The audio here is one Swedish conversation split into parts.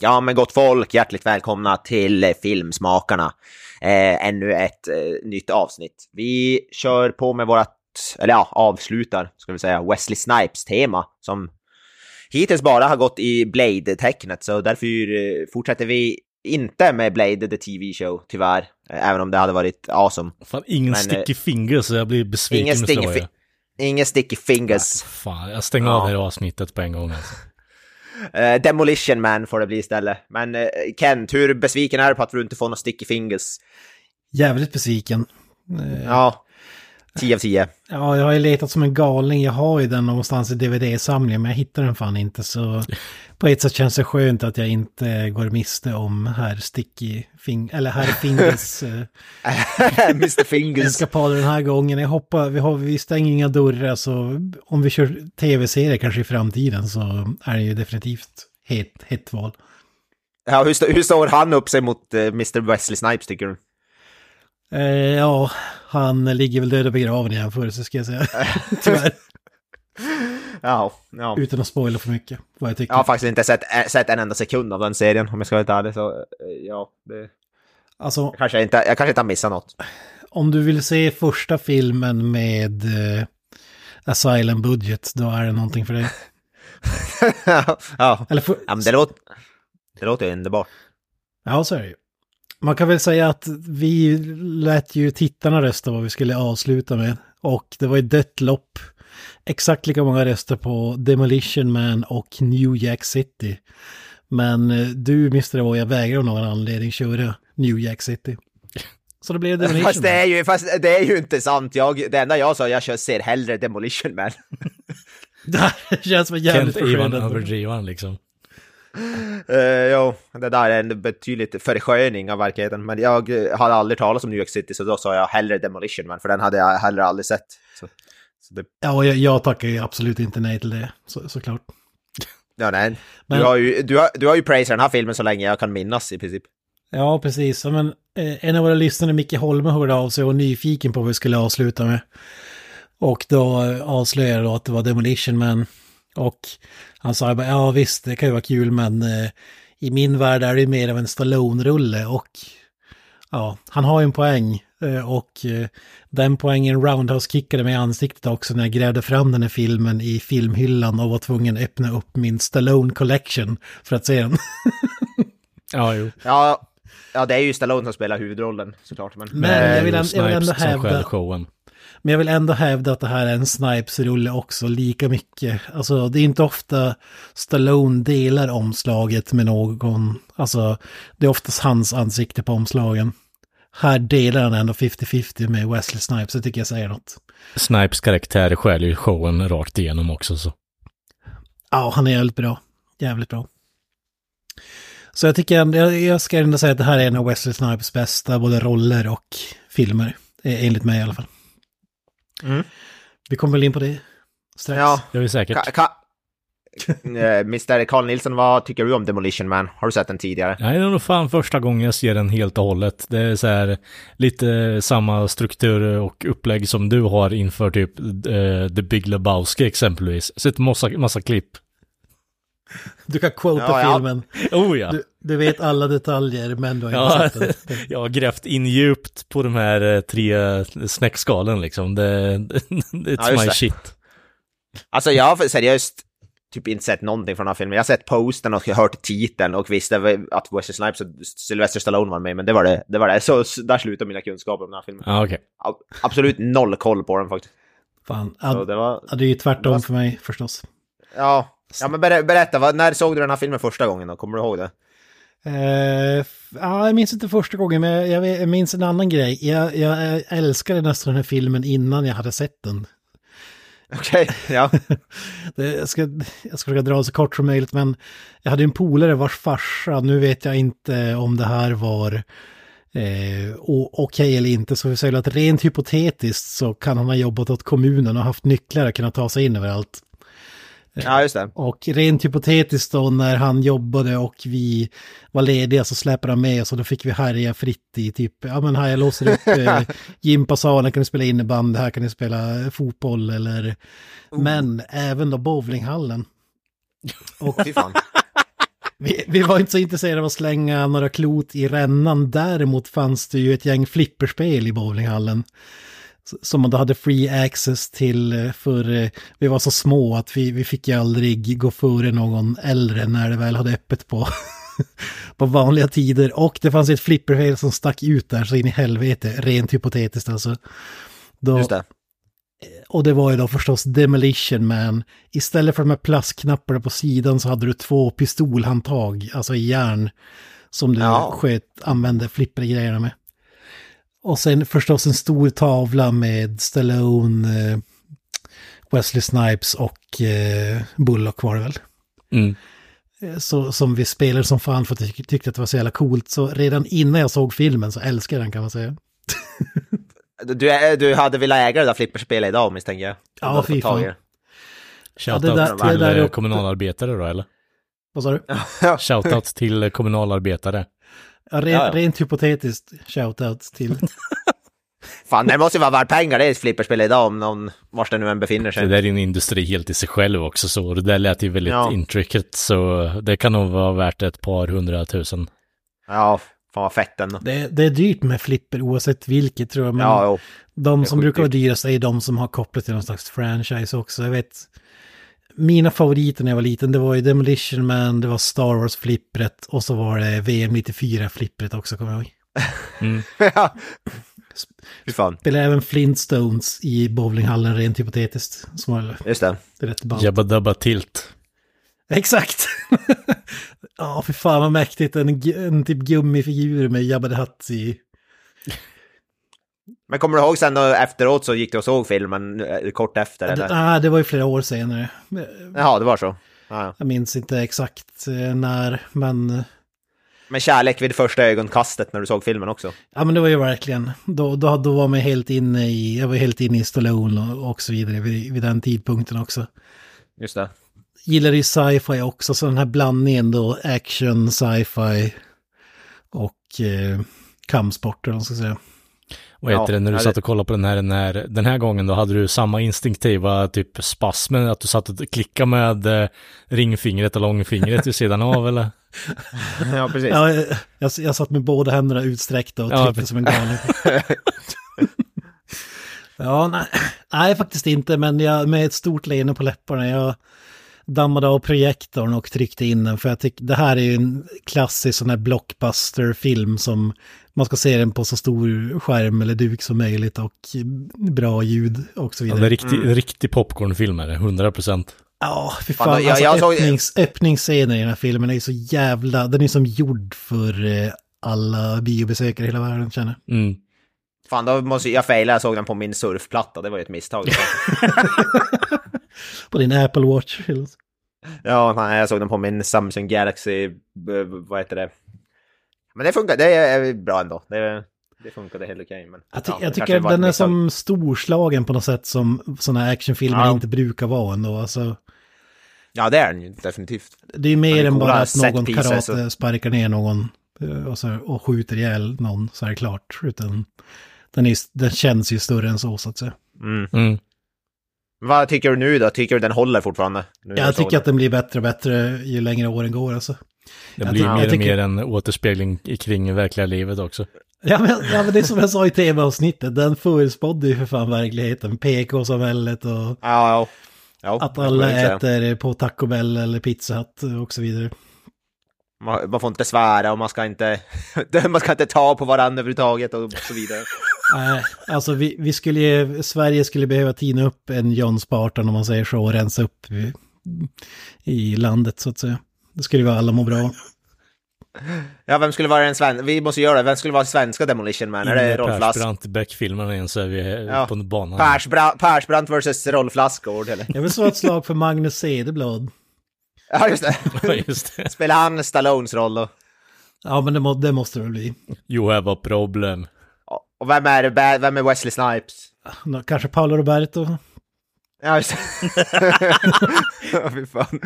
Ja, men gott folk, hjärtligt välkomna till eh, Filmsmakarna. Eh, ännu ett eh, nytt avsnitt. Vi kör på med vårat, eller ja, avslutar, ska vi säga, Wesley Snipes-tema som hittills bara har gått i Blade-tecknet, så därför eh, fortsätter vi inte med Blade the TV show, tyvärr. Eh, även om det hade varit awesome. Fan, ingen Men, sticky fingers, så jag blir besviken. Ingen sticky, fi- ingen sticky fingers. Fan, jag stänger Ja. av det här avsnittet på en gång alltså. Eh, Demolition Man får det bli istället. Men eh, Kent, hur besviken är du på att du inte får några sticky fingers? Jävligt besviken. Eh, Ja, 10 av 10. Ja, jag har ju letat som en galning. Jag har ju den någonstans i DVD-samlingen, men jag hittar den fan inte. Så på ett sätt känns det skönt att jag inte går miste om herr Sticky Fing eller herr Fingers eh, Mr Fingers. eskapader den här gången. Jag hoppas, vi, har, vi stänger inga dörrar, så om vi kör tv-serier kanske i framtiden så är det ju definitivt hett, hett val. Ja, hur, hur står han upp sig mot eh, Mr Wesley Snipes tycker du? Eh, ja, han ligger väl död och begraven i jämförelse ska jag säga. Tyvärr, Ja, ja. utan att spoila för mycket vad jag tycker. Jag har faktiskt inte sett, eh, sett en enda sekund av den serien om jag ska vara helt ärlig. Så eh, ja, det... Alltså, jag, kanske inte, jag kanske inte har missat något. om du vill se första filmen med eh, Asylum Budget, då är det någonting för dig. ja. Eller för, ja, men det låter, det låter underbart. Ja, så är det ju. Man kan väl säga att vi lät ju tittarna rösta vad vi skulle avsluta med. Och det var ett dött lopp. Exakt lika många röster på Demolition Man och New Jack City. Men eh, du, Mr. Evoya, vägrar av någon anledning köra New Jack City. Så det blev Demolition Fast det, är Man. ju, fast det är ju inte sant. Jag, det enda jag sa, jag kör, ser hellre Demolition Man. Det känns som en jävligt Kent Ivan han liksom. Uh, jo, det där är en betydligt försköning av verkligheten. Men jag eh, hade aldrig talat om New York City, så då sa jag hellre Demolition Man, för den hade jag heller aldrig sett. Så, så det, Ja, och jag, jag tackar ju absolut inte nej till det, så, såklart. ja, nej. Men- Du, har ju, du, har, du har ju praisat den här filmen så länge jag kan minnas i princip. Ja, precis. Men, eh, en av våra lyssnare, Micke Holme, hörde av sig och var nyfiken på vad vi skulle avsluta med. Och då eh, avslöjade jag då att det var Demolition Man. Och han sa bara, ja visst, det kan ju vara kul, men eh, i min värld är det mer av en Stallone-rulle. Och ja, han har ju en poäng. Eh, och eh, den poängen roundhouse-kickade mig i ansiktet också när jag grävde fram den här filmen i filmhyllan och var tvungen att öppna upp min Stallone Collection för att se den. Ja, jo. Ja, ja, det är ju Stallone som spelar huvudrollen såklart. Men, Men jag vill, ändå- jag vill ändå som hävda... showen. Men jag vill ändå hävda att det här är en Snipes-rulle också, lika mycket. Alltså det är inte ofta Stallone delar omslaget med någon. Alltså det är oftast hans ansikte på omslagen. Här delar han ändå 50-50 med Wesley Snipes, det tycker jag säger något. Snipes karaktär stjäl ju showen rakt igenom också så. Ja, han är jävligt bra. Jävligt bra. Så jag tycker ändå, jag, jag ska ändå säga att det här är en av Wesley Snipes bästa både roller och filmer. eh, Enligt mig i alla fall. Mm. Vi kommer väl in på det strax. ja, Det är vi säkert. ka, ka, Eh, Mr. Carl Nilsson, vad tycker du om Demolition Man? Har du sett den tidigare? Nej, det är nog fan första gången jag ser den helt och hållet. Det är så här lite samma struktur och upplägg som du har inför typ eh, The Big Lebowski exempelvis. Sett massa, massa klipp. Du kan quota Ja, ja. filmen. Oh ja! Du, du vet alla detaljer, men du har inte Ja, sett den. jag har grävt in djupt på de här eh, tre snäckskalen liksom. Det, it's Ja, my det. shit. Alltså jag har seriöst typ inte sett någonting från den här filmen. Jag har sett posten och hört titeln och visste att Wesley Snipes och Sylvester Stallone var med, men det var det. det, var det. Så så där slutar mina kunskaper om den här filmen. Ja, okej. A- Absolut noll koll på den faktiskt. Fan, Så ja, det var... ja, det är ju tvärtom Vad- för mig förstås. Ja, ja men ber, berätta, vad, när såg du den här filmen första gången då? Kommer du ihåg det? F- ja, jag minns inte första gången, men jag, jag, minns en annan grej. Jag, jag älskade nästan den här filmen innan jag hade sett den. Okej, ja. Det, jag, ska, jag ska försöka dra så kort som möjligt, men jag hade en polare vars farsa, nu vet jag inte om det här var eh, okej eller inte, så vi säger att rent hypotetiskt så kan han ha jobbat åt kommunen och haft nycklar att kunna ta sig in överallt. Ja, just det. Och rent hypotetiskt då när han jobbade och vi var lediga så släpade han med oss och då fick vi härja fritt i typ, ja men här jag låser upp eh, gympasalen, kan du spela innebandy, här kan du spela fotboll eller, men även då bowlinghallen. Och vi, vi var inte så intresserade av att slänga några klot i rännan, däremot fanns det ju ett gäng flipperspel i bowlinghallen. Som man då hade free access till eh, för eh, vi var så små att vi, vi fick ju aldrig gå före någon äldre när det väl hade öppet på, på vanliga tider. Och det fanns ett flipperspel som stack ut där så in i helvete, rent hypotetiskt alltså. Då, Just det. och det var ju då förstås Demolition Man. Istället för de här plastknapparna på sidan så hade du två pistolhandtag, alltså i järn, som du Ja. sköt, använde flippergrejerna med. Och sen förstås en stor tavla med Stallone, eh, Wesley Snipes och eh, Bullock var det väl. Mm. Eh, Så, som vi spelade som fan för att jag tyck- tyckte att det var så jävla coolt. Så redan innan jag såg filmen så älskade jag den kan man säga. Du, du hade velat äga det där flipperspelet idag misstänker jag. Ja, fy fan. Shoutout där- det till där kommunalarbetare då eller? Vad sa du? Shoutout till kommunalarbetare. Ja, rent, Ja, ja. rent hypotetiskt, shoutout till Fan, det måste ju vara värt pengar det är ett flipperspel idag om någon, vars det nu än befinner Det sig. där är en industri helt i sig själv också så det där lät ju väldigt Ja. intricate så det kan nog vara värt ett par hundratusen. Ja, fan vad fett ändå. Det, det är dyrt med flipper oavsett vilket tror jag. Men Ja, jo. de det som brukar vara dyrast är de som har kopplat till någon slags franchise också. Jag vet, mina favoriter när jag var liten det var ju Demolition Man, det var Star Wars flippret och så var det VM 94 flippret också kommer jag ihåg. Mm. Ja. Spelade även Flintstones i bowlinghallen rent hypotetiskt. Som var just det. rätt ballt. Jabba Dabba Tilt. Exakt! Ja, för fan vad mäktigt. En, en typ gummifigur med Jabba the Hutt i. Men kommer du ihåg sen då efteråt så gick du och såg filmen eh, kort efter Det, eller? ah, det var ju flera år senare. Jaha, det var så. Ja, ja. Jag minns inte exakt eh, när, men... eh, Men kärlek vid första ögonkastet när du såg filmen också. Ja men det var ju verkligen, då, då, då var man helt inne i, jag var helt inne i Stallone och, och så vidare vid, vid den tidpunkten också. Just det. Gillar ju sci-fi också, så den här blandningen då, action, sci-fi och eh, kampsport eller vad man ska säga. Vad heter Ja, det, när du ja, satt och kollade på den här, den här, den här gången då hade du samma instinktiva typ spasmen, att du satt och klickade med eh, ringfingret och långfingret vid sidan av eller? Ja, precis. Ja, jag, jag, jag satt med båda händerna utsträckta och Ja, tryckte som en galning. ja, nej, nej, faktiskt inte, men jag, med ett stort leende på läpparna. Jag dammade av projektorn och tryckte in den, för jag tycker det här är ju en klassisk sån här blockbuster-film som man ska se den på så stor skärm eller duk som möjligt och bra ljud och så Ja, vidare. det är riktig, riktig popcornfilm är det, 100 procent. Ja, för Fan, fan. jag- alltså, jag såg- öppnings, öppningsscenen i den här filmen är så jävla... Den är som gjord för eh, alla biobesökare i hela världen, känner jag. Mm. Fan, då måste jag faila. Jag såg den på min surfplatta. Det var ju ett misstag. På din Apple Watch. Ja, nej, jag såg den på min Samsung Galaxy. eh, Vad heter det? Men det funkar. Det är bra ändå. Det, det funkade helt okej. men Jag, ty ja, jag tycker den är som storslagen på något sätt som sådana här actionfilmer Ja. inte brukar vara ändå. Alltså, Ja, det är den ju definitivt. det är mer än bara att någon karate och- sparkar ner någon eh, och, så, och skjuter ihjäl någon så är det klart. Utan den, är, den känns ju större än så, så att säga. Mm. Mm. Vad tycker du nu då? Tycker du den håller fortfarande? Nu Jag tycker att den blir bättre och bättre ju längre åren går. Alltså. Det Jag blir mer och tycker- mer en återspegling i- kring verkliga livet också. Ja men, ja men det är som jag sa i tv-avsnittet, den förutspådde ju för fan verkligheten. PK-samhället och Ja, ja. ja att alla äter på Taco Bell eller Pizza Hut och så vidare. Man, man får inte svära och man ska inte, man ska inte ta på varandra överhuvudtaget och så vidare. Nej, alltså vi, vi skulle ju, Sverige skulle behöva tina upp en John Spartan om man säger så och rensa upp i, i landet så att säga. Det skulle ju vara alla må bra. Ja, vem skulle vara den svenska? Vi måste göra det. Vem skulle vara svenska Demolition Man? Är det Rolf Lask? Persbrandt Beck-filmerna igen så är vi eh, Ja. på en bana. Persbrandt versus Rolf Lassgård, eller? Jag vill slå ett slag för Magnus Cederblad. Ja, just det. Ja, just det. Spelar han Stallones roll då? Ja, men det, må, det måste det bli. You have a problem. Och vem är, det- vem är Wesley Snipes? Kanske Paolo Roberto. Ja, just fy fan.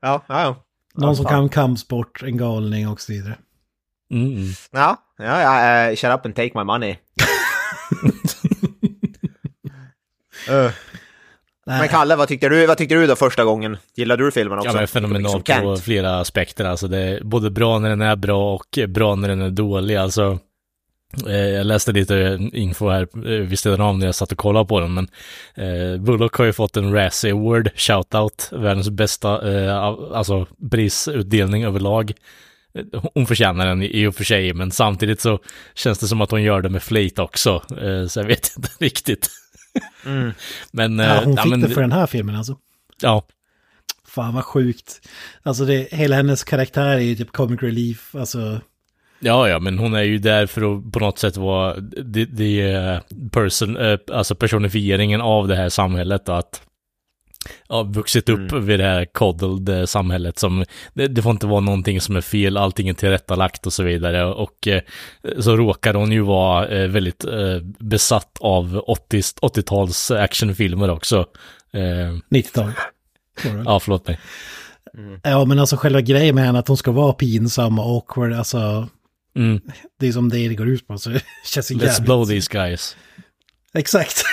Ja, ja, ja. Någon som kan kampsport, en galning och så vidare. Mm. Ja, ja, ja eh, shut up and take my money. Nej, Men Kalle, vad tyckte, du, vad tyckte du då första gången? Gillade du filmen också? Ja, men fenomenalt Kent? på flera aspekter. Alltså det är både bra när den är bra och bra när den är dålig. Alltså, jag läste lite info här eh, vid sidan av när jag satt och kollade på den, men eh, Bullock har ju fått en Razzie Award, shoutout, världens bästa, eh, alltså prisutdelning överlag. Eh, Hon förtjänar den i och för sig, men samtidigt så känns det som att hon gör det med flit också, eh, så jag vet inte riktigt. Mm. Men, eh, ja, hon ja, fick men, det för den här filmen alltså. Ja, Fan vad sjukt. Alltså det, hela hennes karaktär är ju typ comic relief. Alltså, Ja, ja, men hon är ju där för att på något sätt vara det, det eh, person, eh, alltså personifieringen av det här samhället att ja, vuxit upp vid det här coddled eh, samhället som det, det får inte vara någonting som är fel, allting är tillrättalagt och så vidare och eh, så råkar hon ju vara eh, väldigt eh, besatt av 80, 80-tals actionfilmer också. Eh, 90-tal. var det väl? ja, förlåt mig. Ja, men alltså själva grejen med henne att hon ska vara pinsam och awkward, alltså Mm. det är som det det går ut på. Så det känns Let's jävligt. blow these guys. Exakt.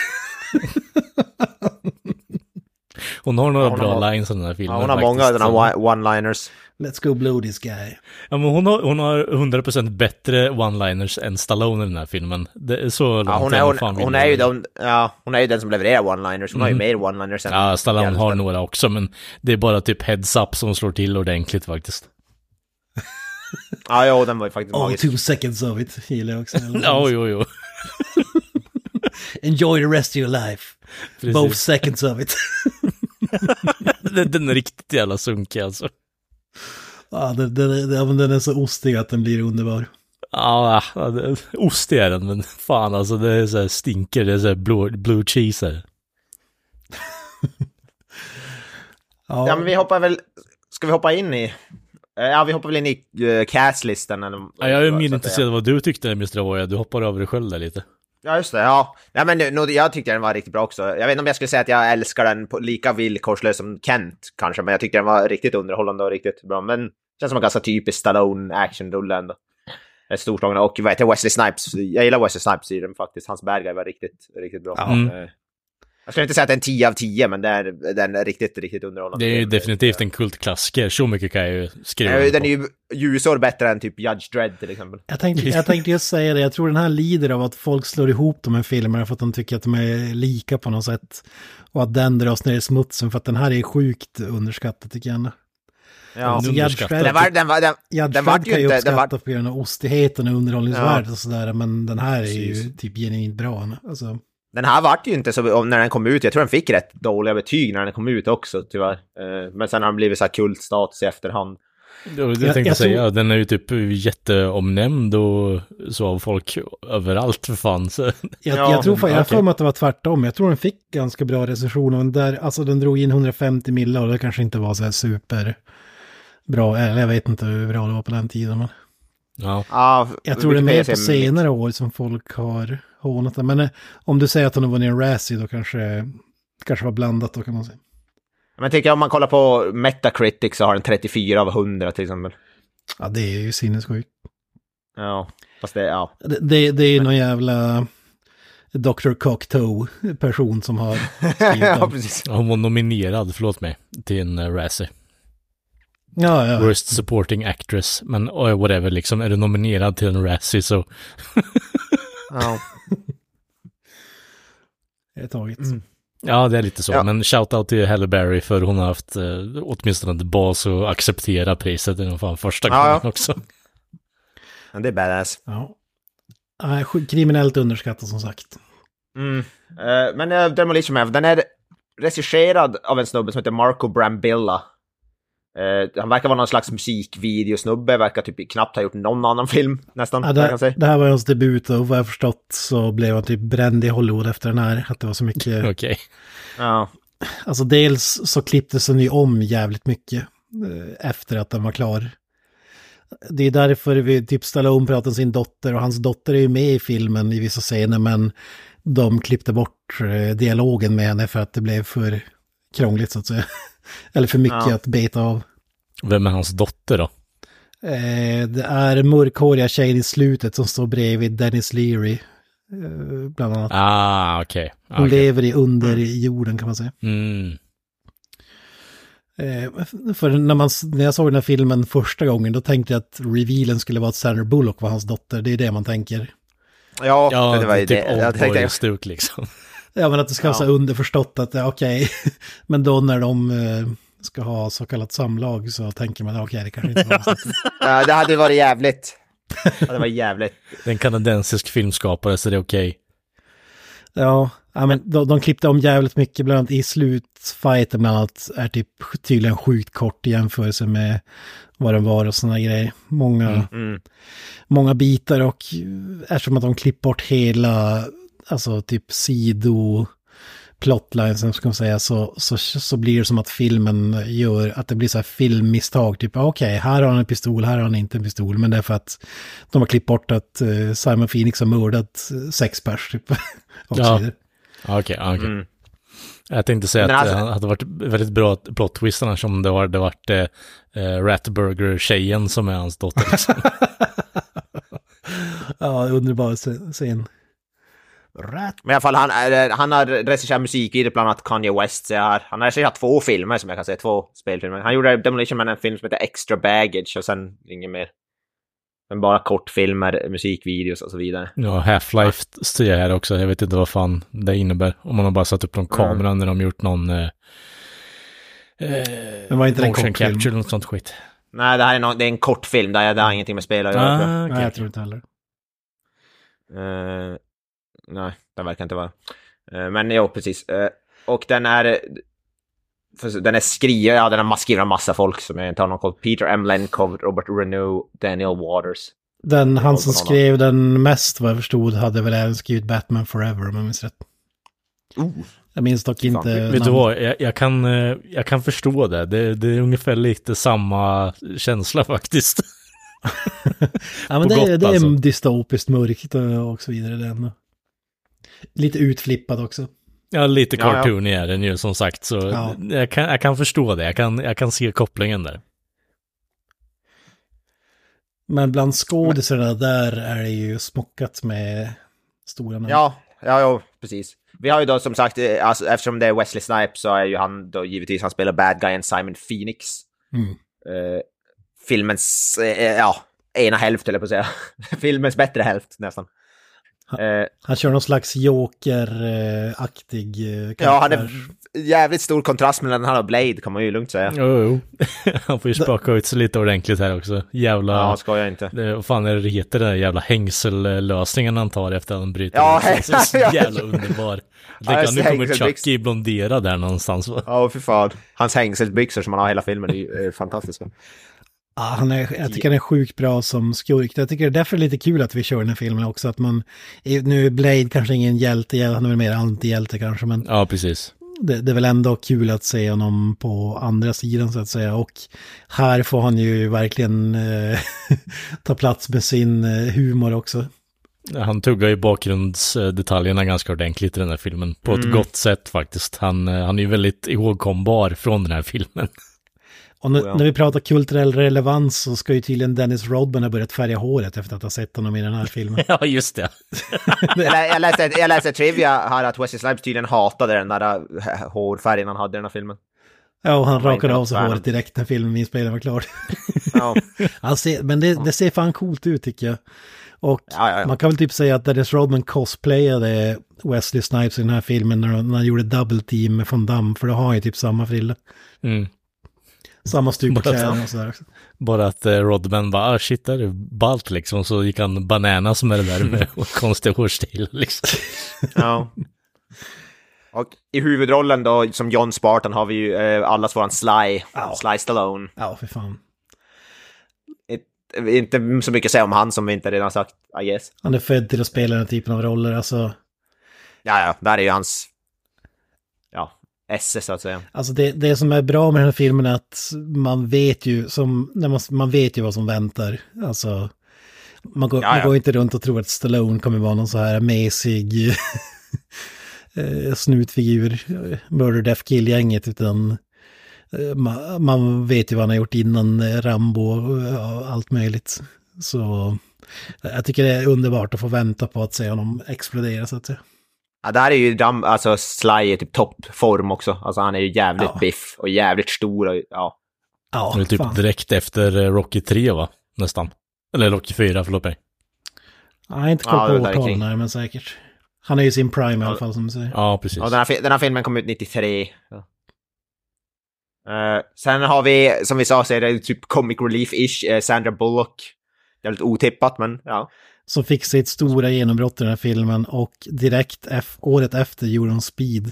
Hon har några Ja, hon bra har- lines i den här filmen. Ja, hon har faktiskt, många sådana one-liners. Let's go blow this guy. Ja, men hon har, hon har 100% bättre one-liners än Stallone i den här filmen. Det är så långt Ja, hon, är, hon, hon, är ju den, ja, hon är ju den som levererar one-liners. Hon har ju mer one-liners än... Ja, Stallone har några också, men det är bara typ heads up som slår till ordentligt faktiskt. Ja, jo, den var ju faktiskt All magisk. two seconds of it gillar jag också. Ja, jo, jo. Enjoy the rest of your life. Precis. Both seconds of it. Den, den är riktigt jävla sunkig alltså. ja, den, den, den, den är så ostig att den blir underbar. Ja, ostig är den, men fan alltså det är så här stinker, det är så här blue, blue cheese här. Ja, Ja, men vi hoppar väl... Ska vi hoppa in i... eh, Ja, vi hoppar väl in i uh, castlistan eller... Ja, jag är mer intresserad av vad du tyckte Mr. Avoya, du hoppar över dig själv där lite. Ja, just det. Ja, ja men nu- nu- jag tyckte den var riktigt bra också. Jag vet inte om jag skulle säga att jag älskar den på lika villkorslöst som Kent kanske, men jag tyckte den var riktigt underhållande och riktigt bra. Men känns som en ganska typisk Stallone actionrulle ändå. Storslagen och vad heter det, Wesley Snipes. Jag gillar Wesley Snipes i den faktiskt. Hans bad guy var riktigt, riktigt bra. Mm. Jag skulle inte säga att det är en 10 av 10, men det är, den är riktigt, riktigt underhållande. Det är ju definitivt en kultklassiker, så mycket kan jag ju skriva Den är ju ljusår bättre än typ Judge Dredd till exempel. Jag tänkte, jag tänkte just säga det, jag tror den här lider av att folk slår ihop de här filmerna för att de tycker att de är lika på något sätt. Och att den dras ner i smutsen för att den här är sjukt underskattad tycker jag. ändå. Ja. Alltså, underskattad. Den Dredd var, den var, den, Judge den var ju kan ju inte... Uppskatta var, på grund av ostigheten och underhållningsvärdet Ja. och sådär, men den här är Precis. ju typ genuint bra. Alltså, Den här vart ju inte så, när den kom ut, jag tror den fick rätt dåliga betyg när den kom ut också tyvärr. Eh, Men sen har den blivit så här kultstatus i efterhand. Jag, jag Jag- tänkte jag säga, tror- den är ju typ jätteomnämnd och så av folk överallt för fan. Så. jag, Ja, jag tror fan, jag okej. för mig att det var tvärtom. Jag tror den fick ganska bra recensioner. Men där, alltså den drog in 150 millar och det kanske inte var så här super bra. Eller jag vet inte hur bra det var på den tiden. Men Ja. Ja, jag tror det är mer på senare år som folk har hånat den. Men eh, om du säger att har vunnit en Razzie då kanske kanske var blandat då kan man säga. Men tycker jag om man kollar på Metacritic så har den 34 av 100 till exempel. Ja, det är ju sinnessjukt. Ja, fast det, ja. Det, det, det är någon jävla Dr. Cocktoe-person som har skrivit ja, precis. Hon var nominerad, förlåt mig, till en uh, Razzie. Ja, ja. Worst supporting actress. Men uh, whatever, liksom, är du nominerad till en Razzie så... Ja. Det är taget. Ja, det är lite så. Ja. Men shoutout till Halle Berry för hon har haft eh, åtminstone ett bas att acceptera priset. Det är fan första Ja, gången ja. också. Men det är badass. Ja. Kriminellt underskattat som sagt. Mm. Eh, men uh, Demolition Man, den är regisserad av en snubbe som heter Marco Brambilla. Eh, han verkar vara någon slags musikvideosnubbe, verkar typ knappt ha gjort någon annan film nästan. Ja, det, kan säga. det här var hans debut och vad jag förstått så blev han typ bränd i Hollywood efter den här. Att det var så mycket... Okej. Ja. Alltså dels så klipptes den ju om jävligt mycket eh, efter att den var klar. Det är därför vi typ Stallone pratar om sin dotter och hans dotter är ju med i filmen i vissa scener men de klippte bort eh, dialogen med henne för att det blev för krångligt så att säga. Eller för mycket Ja. att beta av. Vem är hans dotter då? Eh, det är mörkhåriga tjejen i slutet som står bredvid Dennis Leary. Eh, bland annat. Ah, okej. Hon Okej. lever i under jorden kan man säga. Mm. Eh, för när, man, när jag såg den här filmen första gången då tänkte jag att revealen skulle vara att Sandra Bullock var hans dotter. Det är det man tänker. Ja, Ja, det var ju typ det. Jag tänkte, Oldboy-stuk liksom. Ja men att det ska vara så Ja. underförstått att ja, okej. men då när de eh, ska ha så kallat samlag så tänker man okej det kanske inte var ja, det hade varit jävligt. Ja, det var jävligt. Det är en kanadensisk filmskapare så det är okej. Ja, ja men de, de klippte om jävligt mycket, bland annat i slutfighten bland annat är typ tydligen sjukt kort i jämförelse med vad den var och sådana grejer. Många, Mm. många bitar och eftersom att de klippt bort hela, alltså typ sido plotlines, ska man säga, så, så, så blir det som att filmen gör, att det blir så här filmmisstag, typ okej, här har han en pistol, här har han inte en pistol, men det är för att de har klippt bort att eh, Simon Phoenix har mördat eh, sex pers, typ. Ja. Ah, Okej, ah, okej. Mm. Jag tänkte säga Men att alltså- det hade varit väldigt bra plot twist annars om det hade varit eh, eh, Ratburger-tjejen som är hans dotter. Liksom. Ja, underbar scen. Rat. Men i alla fall, han, är- han har regisserat musikvideor, bland annat Kanye West. Så jag har, han har regisserat två filmer som jag kan säga, två spelfilmer. Han gjorde Demolition Man en film som heter Extra Baggage och sen inget mer. Men bara kortfilmer, musikvideos och så vidare. Ja, Half-Life ser jag här också. Jag vet inte vad fan det innebär. Om man har bara satt upp någon kamera när de gjort någon... Eh, eh, Men var inte det en motion kortfilm? capture eller något sånt skit. Nej, det här är, någon, det är en kortfilm, det, är- det har ingenting med spel att göra. Ah, Nej, okej. jag tror inte heller. Eh, nej, det verkar inte vara. Uh, men jo, precis. Eh, och den är... Den är skriven, ja den har skriven av massa folk som jag inte har någon koll Peter M. Lenkov, Robert Renault, Daniel Waters. Den, han Ja, som skrev den mest vad jag förstod hade väl även skrivit Batman Forever om jag minns rätt. Oh. Jag minns dock Fan, inte Vet du vad, jag, jag, kan, eh, jag kan förstå det. det. Det är ungefär lite samma känsla faktiskt. Ja, men på det, är- gott, det är alltså. dystopiskt mörkt och, och så vidare. Det ändå. Lite utflippad också. Ja, lite Ja, ja. cartoony är den ju som sagt. Så Ja. jag, kan, jag kan förstå det. Jag kan, jag kan se kopplingen där. Men bland skådisarna där är det ju smockat med stora namn. Ja, ja, ja, precis. Vi har ju då som sagt, eh, alltså, eftersom det är Wesley Snipes så är ju han då givetvis, han spelar bad guyen Simon Phoenix. Mm. Eh, filmens, eh, ja, ena hälft eller på att säga. filmens bättre hälft nästan. Eh, Han kör någon slags joker-aktig eh, ja, han karaktär. är jävligt stor kontrast mellan han och Blade kan man ju lugnt säga. Jo, jo. Han får ju spaka ut sig lite ordentligt här också. Jävla... Ja, ska jag inte. Vad fan är det det heter, den där jävla hängsellösningen han tar efter att han bryter Ja. Så ja. jävla underbar. Jag Ja, tänker, nu kommer Chucky blondera där någonstans va? Ja, för fan. Hans hängselbyxor som han har hela filmen är ju eh, fantastiska. Ja, han är, jag tycker han är sjukt bra som skurk. Jag tycker det är därför lite kul att vi kör den här filmen också. Att man, nu är Blade kanske ingen hjälte, han är väl mer antihjälte kanske, men Ja, precis. det, det är väl ändå kul att se honom på andra sidan så att säga. Och här får han ju verkligen eh, ta plats med sin eh, humor också. Han tuggar ju bakgrundsdetaljerna ganska ordentligt i den här filmen. På ett gott sätt faktiskt. Han, eh, han är ju väldigt ihågkombar från den här filmen. Och nu, Oh ja. när vi pratar kulturell relevans så ska ju tydligen Dennis Rodman ha börjat färga håret efter att ha sett honom i den här filmen. ja, just det. jag, lä- jag, läste, jag läste trivia här att Wesley Snipes tydligen hatade den där eh, hårfärgen han hade i den här filmen. Ja, och han rakade av sig håret direkt när filmen inspelningen var klar. Ja, ser, men det, det ser fan coolt ut tycker jag. Och Ja, ja, ja. man kan väl typ säga att Dennis Rodman cosplayade Wesley Snipes i den här filmen när, han- när han gjorde double team med Van Damme, för då har han ju typ samma frilla. Mm. Samma stuk på Bara- kläderna och sådär också. Bara att eh, Rodman bara, ah shit, det är ballt liksom. Så gick han bananas med det där med konstiga hårstil liksom. ja. Och i huvudrollen då, som John Spartan, har vi ju eh, allas våran Sly, Ja. Sly Stallone. Ja, för fan. Ett, inte så mycket att säga om han som vi inte redan sagt, I guess. Han är född till att spela den typen av roller. Alltså, Ja, ja, där är ju hans, esse så att säga. alltså det, det som är bra med den här filmen är att man vet ju, som, när man, man vet ju vad som väntar. Alltså, man går, man går inte runt och tror att Stallone kommer vara någon så här mesig eh, snutfigur, eh, Murder Death Kill-gänget, utan eh, man, man vet ju vad han har gjort innan Rambo och allt möjligt. Så jag tycker det är underbart att få vänta på att se honom explodera så att säga. Ja, där är ju Ram, alltså Sly i typ toppform också. Alltså han är ju jävligt Ja. biff och jävligt stor och ja. Ja, Det är typ fan. direkt efter eh, Rocky 3 va? Nästan. Eller Rocky 4, förlåt mig. Har inte Ja, koll på är kring. årtalen men säkert. Han är ju i sin prime i Ja. alla fall som du säger. Ja, precis. Och den här, den här filmen kom ut 93. Ja. Eh, sen har vi, som vi sa, så är det typ comic relief-ish, eh, Sandra Bullock. Det är lite otippat, men ja. Som fick sitt stora genombrott i den här filmen och direkt F- året efter gjorde hon Speed.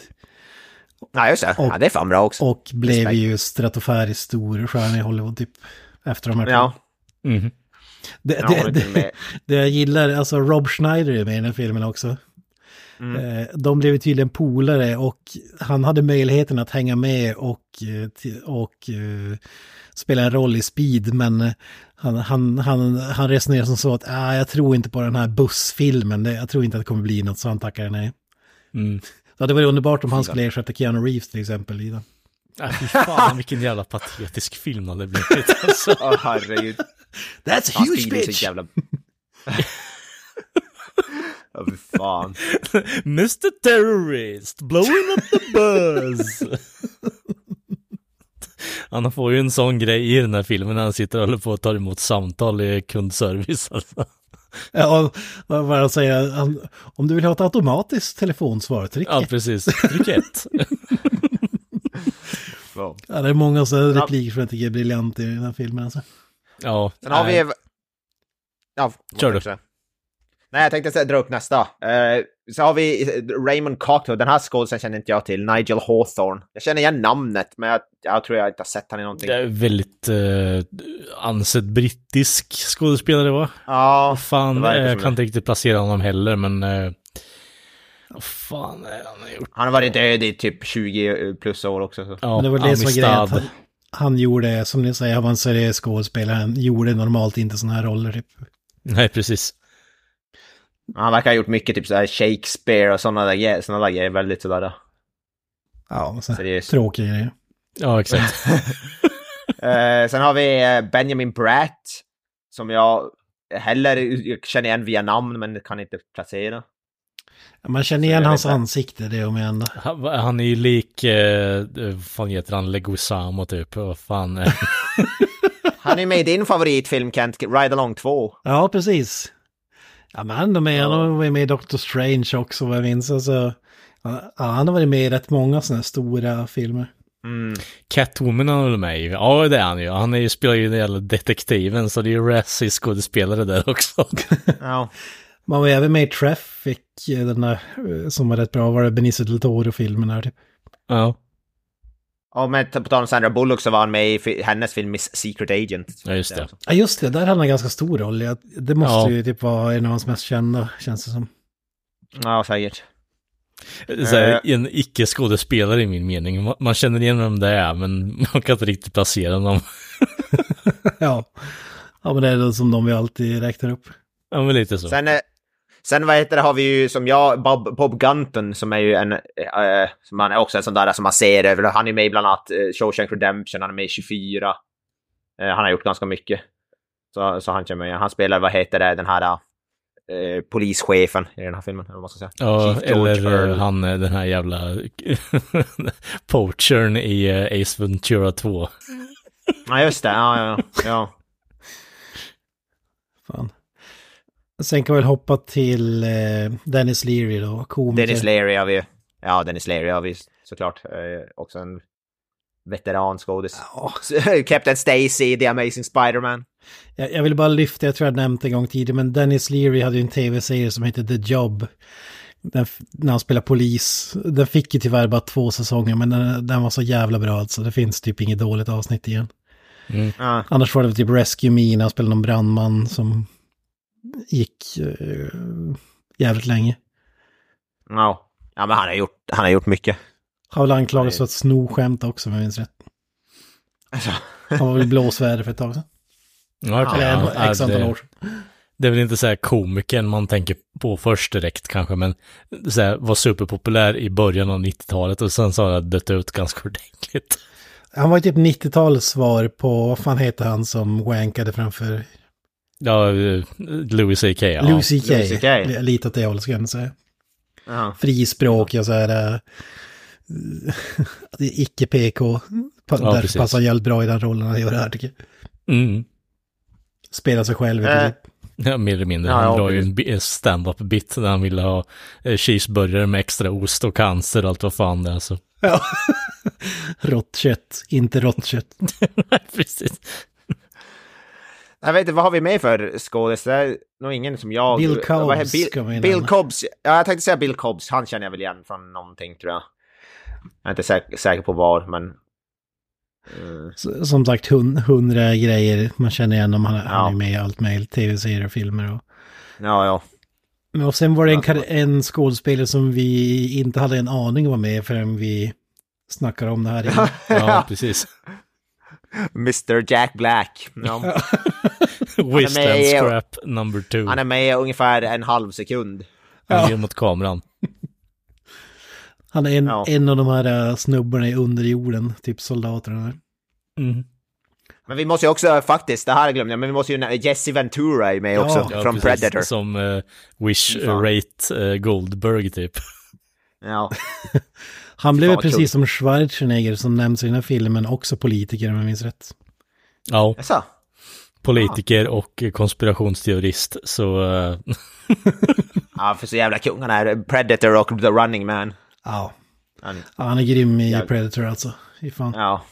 Nej, just det. Och- ja, det är fan bra också. Och blev Respekt. ju stratosfäriskt stor stjärna i Hollywood typ. Efter de här ja, Mhm. det, ja, det, det, det jag gillar, alltså Rob Schneider är med i den här filmen också. Mm. Eh, De blev ju tydligen polare och han hade möjligheten att hänga med och, eh, och eh, spela en roll i Speed men eh, han, han, han, han resonerade som så att ah, jag tror inte på den här bussfilmen, jag tror inte att det kommer bli något så han tackade nej. Mm. Det var underbart om han skulle ersätta Keanu Reeves till exempel i den. Äh, fy fan vilken jävla patetisk film det hade blivit alltså. Åh, herregud. That's a huge bil är så bitch! jävla... Ja, fan. Mr Terrorist, blowing up the buzz. Han får ju en sån grej i den här filmen när han sitter och håller på att ta emot samtal i kundservice. Alltså. Ja, vad vad han säger, om du vill ha ett automatiskt telefonsvar, tryck Ja, precis. Tryck ett. Ja. Ja, det är många sådana repliker som jag tycker är briljant i den här filmen alltså. Ja, Sen har vi... Ja, Kör du. Nej, jag tänkte dra upp nästa. Eh, så har vi eh, Raymond Cocteau. Den här skådisen känner inte jag till. Nigel Hawthorne. Jag känner igen namnet, men jag, jag tror jag inte har sett han i någonting. Det är väldigt eh, ansedd brittisk skådespelare va? Ja, fan, eh, jag kan inte riktigt placera honom heller men... Eh, vad fan är han har gjort? han har varit död i typ 20 plus år också. Så. Ja, Men det var det som var grejen. Han, han gjorde, som ni säger, han var en seriös skådespelare. Han gjorde normalt inte sådana här roller. Typ. Nej, precis. Han verkar ha gjort mycket, typ såhär Shakespeare och sådana där, såna där grejer. Väldigt sådär Ja, så, seriöst. tråkiga grejer. Ja, exakt. Eh, sen har vi eh, Benjamin Bratt. Som jag heller jag känner igen via namn, men kan inte placera. Ja, Man känner igen hans ansikte, det är om jag ändå. Han, han är ju lik, eh, vad fan heter han, Leguizamo typ. Vad fan. Han är med i din favoritfilm Kent, Ride Along 2. Ja, precis. Ja, men de är, han var med i Doctor Strange också, vad jag minns. Alltså, ja, han har varit med i rätt många sådana här stora filmer. Mm. Catwoman har väl med ju. Ja, det är han ju. Han är ju, spelar ju den jävla detektiven, så det är ju Razzie skådespelare där också. Ja. Man var även med i Traffic, eh, den där eh, som var rätt bra, var det Benicio del Toro-filmen här typ. ja, Och med på tal om Sandra Bullock så var han med i hennes film Miss Secret Agent. Ja, just det. Ja, just det, där hade han en ganska stor roll. Det måste Ja. ju typ vara en av hans mest kända, känns det som. Ja, säkert. så här, Eh. en icke-skådespelare i min mening. Man, känner igen vem det är, men man kan inte riktigt placera honom. ja. ja, men det är det som de vi alltid räknar upp. Ja, men lite så. Sen, eh, sen vad heter det, har vi ju som jag, Bob, Bob Gunton som är ju en, eh, som han är också en sån där som man ser över, han är med bland annat eh, Shawshank Redemption, han är med i 24. Eh, han har gjort ganska mycket. Så, så han känner mig, han spelar, vad heter det, den här eh, polischefen i den här filmen, eller vad man ska säga. Ja, eller Earl. han, den här jävla poachern i Ace Ventura 2. Ja, just det, ja, ja, ja. Fan. Sen kan vi väl hoppa till eh, Dennis Leary då, komiker. Dennis Leary har vi Ja, Dennis Leary har vi såklart. Eh, också en veteranskådis. Ja, Captain Stacy The Amazing Spider-Man. jag, jag vill bara lyfta, jag tror jag nämnt en gång tidigare, men Dennis Leary hade ju en tv-serie som hette The Job. Den, när han spelar polis. Den fick ju tyvärr bara två säsonger, men den, den var så jävla bra alltså. Det finns typ inget dåligt avsnitt igen. Ja. Annars var det typ Rescue Me när han spelade någon brandman som gick eh, jävligt länge. Ja. ja, men han har gjort, han har gjort mycket. Har väl anklagats för att sno skämt också om jag minns rätt. Alltså, Han var väl blåsväder för ett tag sedan. Ja. Eller Ja, en, x antal det- år sedan. Det är väl inte så här komikern man tänker på först direkt kanske, men så här, var superpopulär i början av 90-talet och sen så har han dött ut ganska ordentligt. Han var ju typ 90-talets svar på, vad fan heter han som wankade framför Ja, eh, Louis CK. Ja. Louis CK. Louis CK. Li- Lite åt det hållet ska jag säga. ja. Frispråk och så här... äh, icke-PK. Pa- Ja, Därför precis. passar jävligt bra i den rollen han gör här tycker jag. Mm. Spelar sig själv i Äh. princip. Ja, mer eller mindre. Ja, han ja, drar ju en stand-up bit när han ville ha eh, cheeseburgare med extra ost och cancer och allt vad fan det är. Så. Ja. rått kött, inte rått kött. Precis. Jag vet inte, vad har vi med för skådis? Det är nog ingen som jag... Bill Cobbs Bill. Bill Cobbs. Ja, jag tänkte säga Bill Cobbs. Han känner jag väl igen från någonting tror jag. Jag är inte säker, säker på var, men... Mm. Som sagt, hun, hundra grejer man känner igen om han, han Ja. är med i allt möjligt. Tv-serier och filmer och... Ja, ja. Men Och sen var det en, en skådespelare som vi inte hade en aning var med förrän vi snackade om det här. innan. Ja, precis. Mr Jack Black. Ja. Wasteland med- scrap number two. Han är med ungefär en halv sekund. Han ger mot kameran. Han är en, Ja. en av de här äh, snubbarna i underjorden, typ soldaterna. Mm. Men vi måste ju också faktiskt, det här glömde jag, men vi måste ju Jesse Ventura är med Ja. också, Ja, från precis. Predator. Som eh, Wish Fan. Rate eh, Goldberg typ. Ja. Han blev precis kul. som Schwarzenegger som nämns i den här filmen, också politiker om jag minns rätt. Ja, Jaså? politiker och konspirationsteorist. Så eh, Ja, för så jävla kung han är. Predator och The Running Man. Ja, Han, Ja, han är grym i Ja. Predator alltså. Fy fan. ja.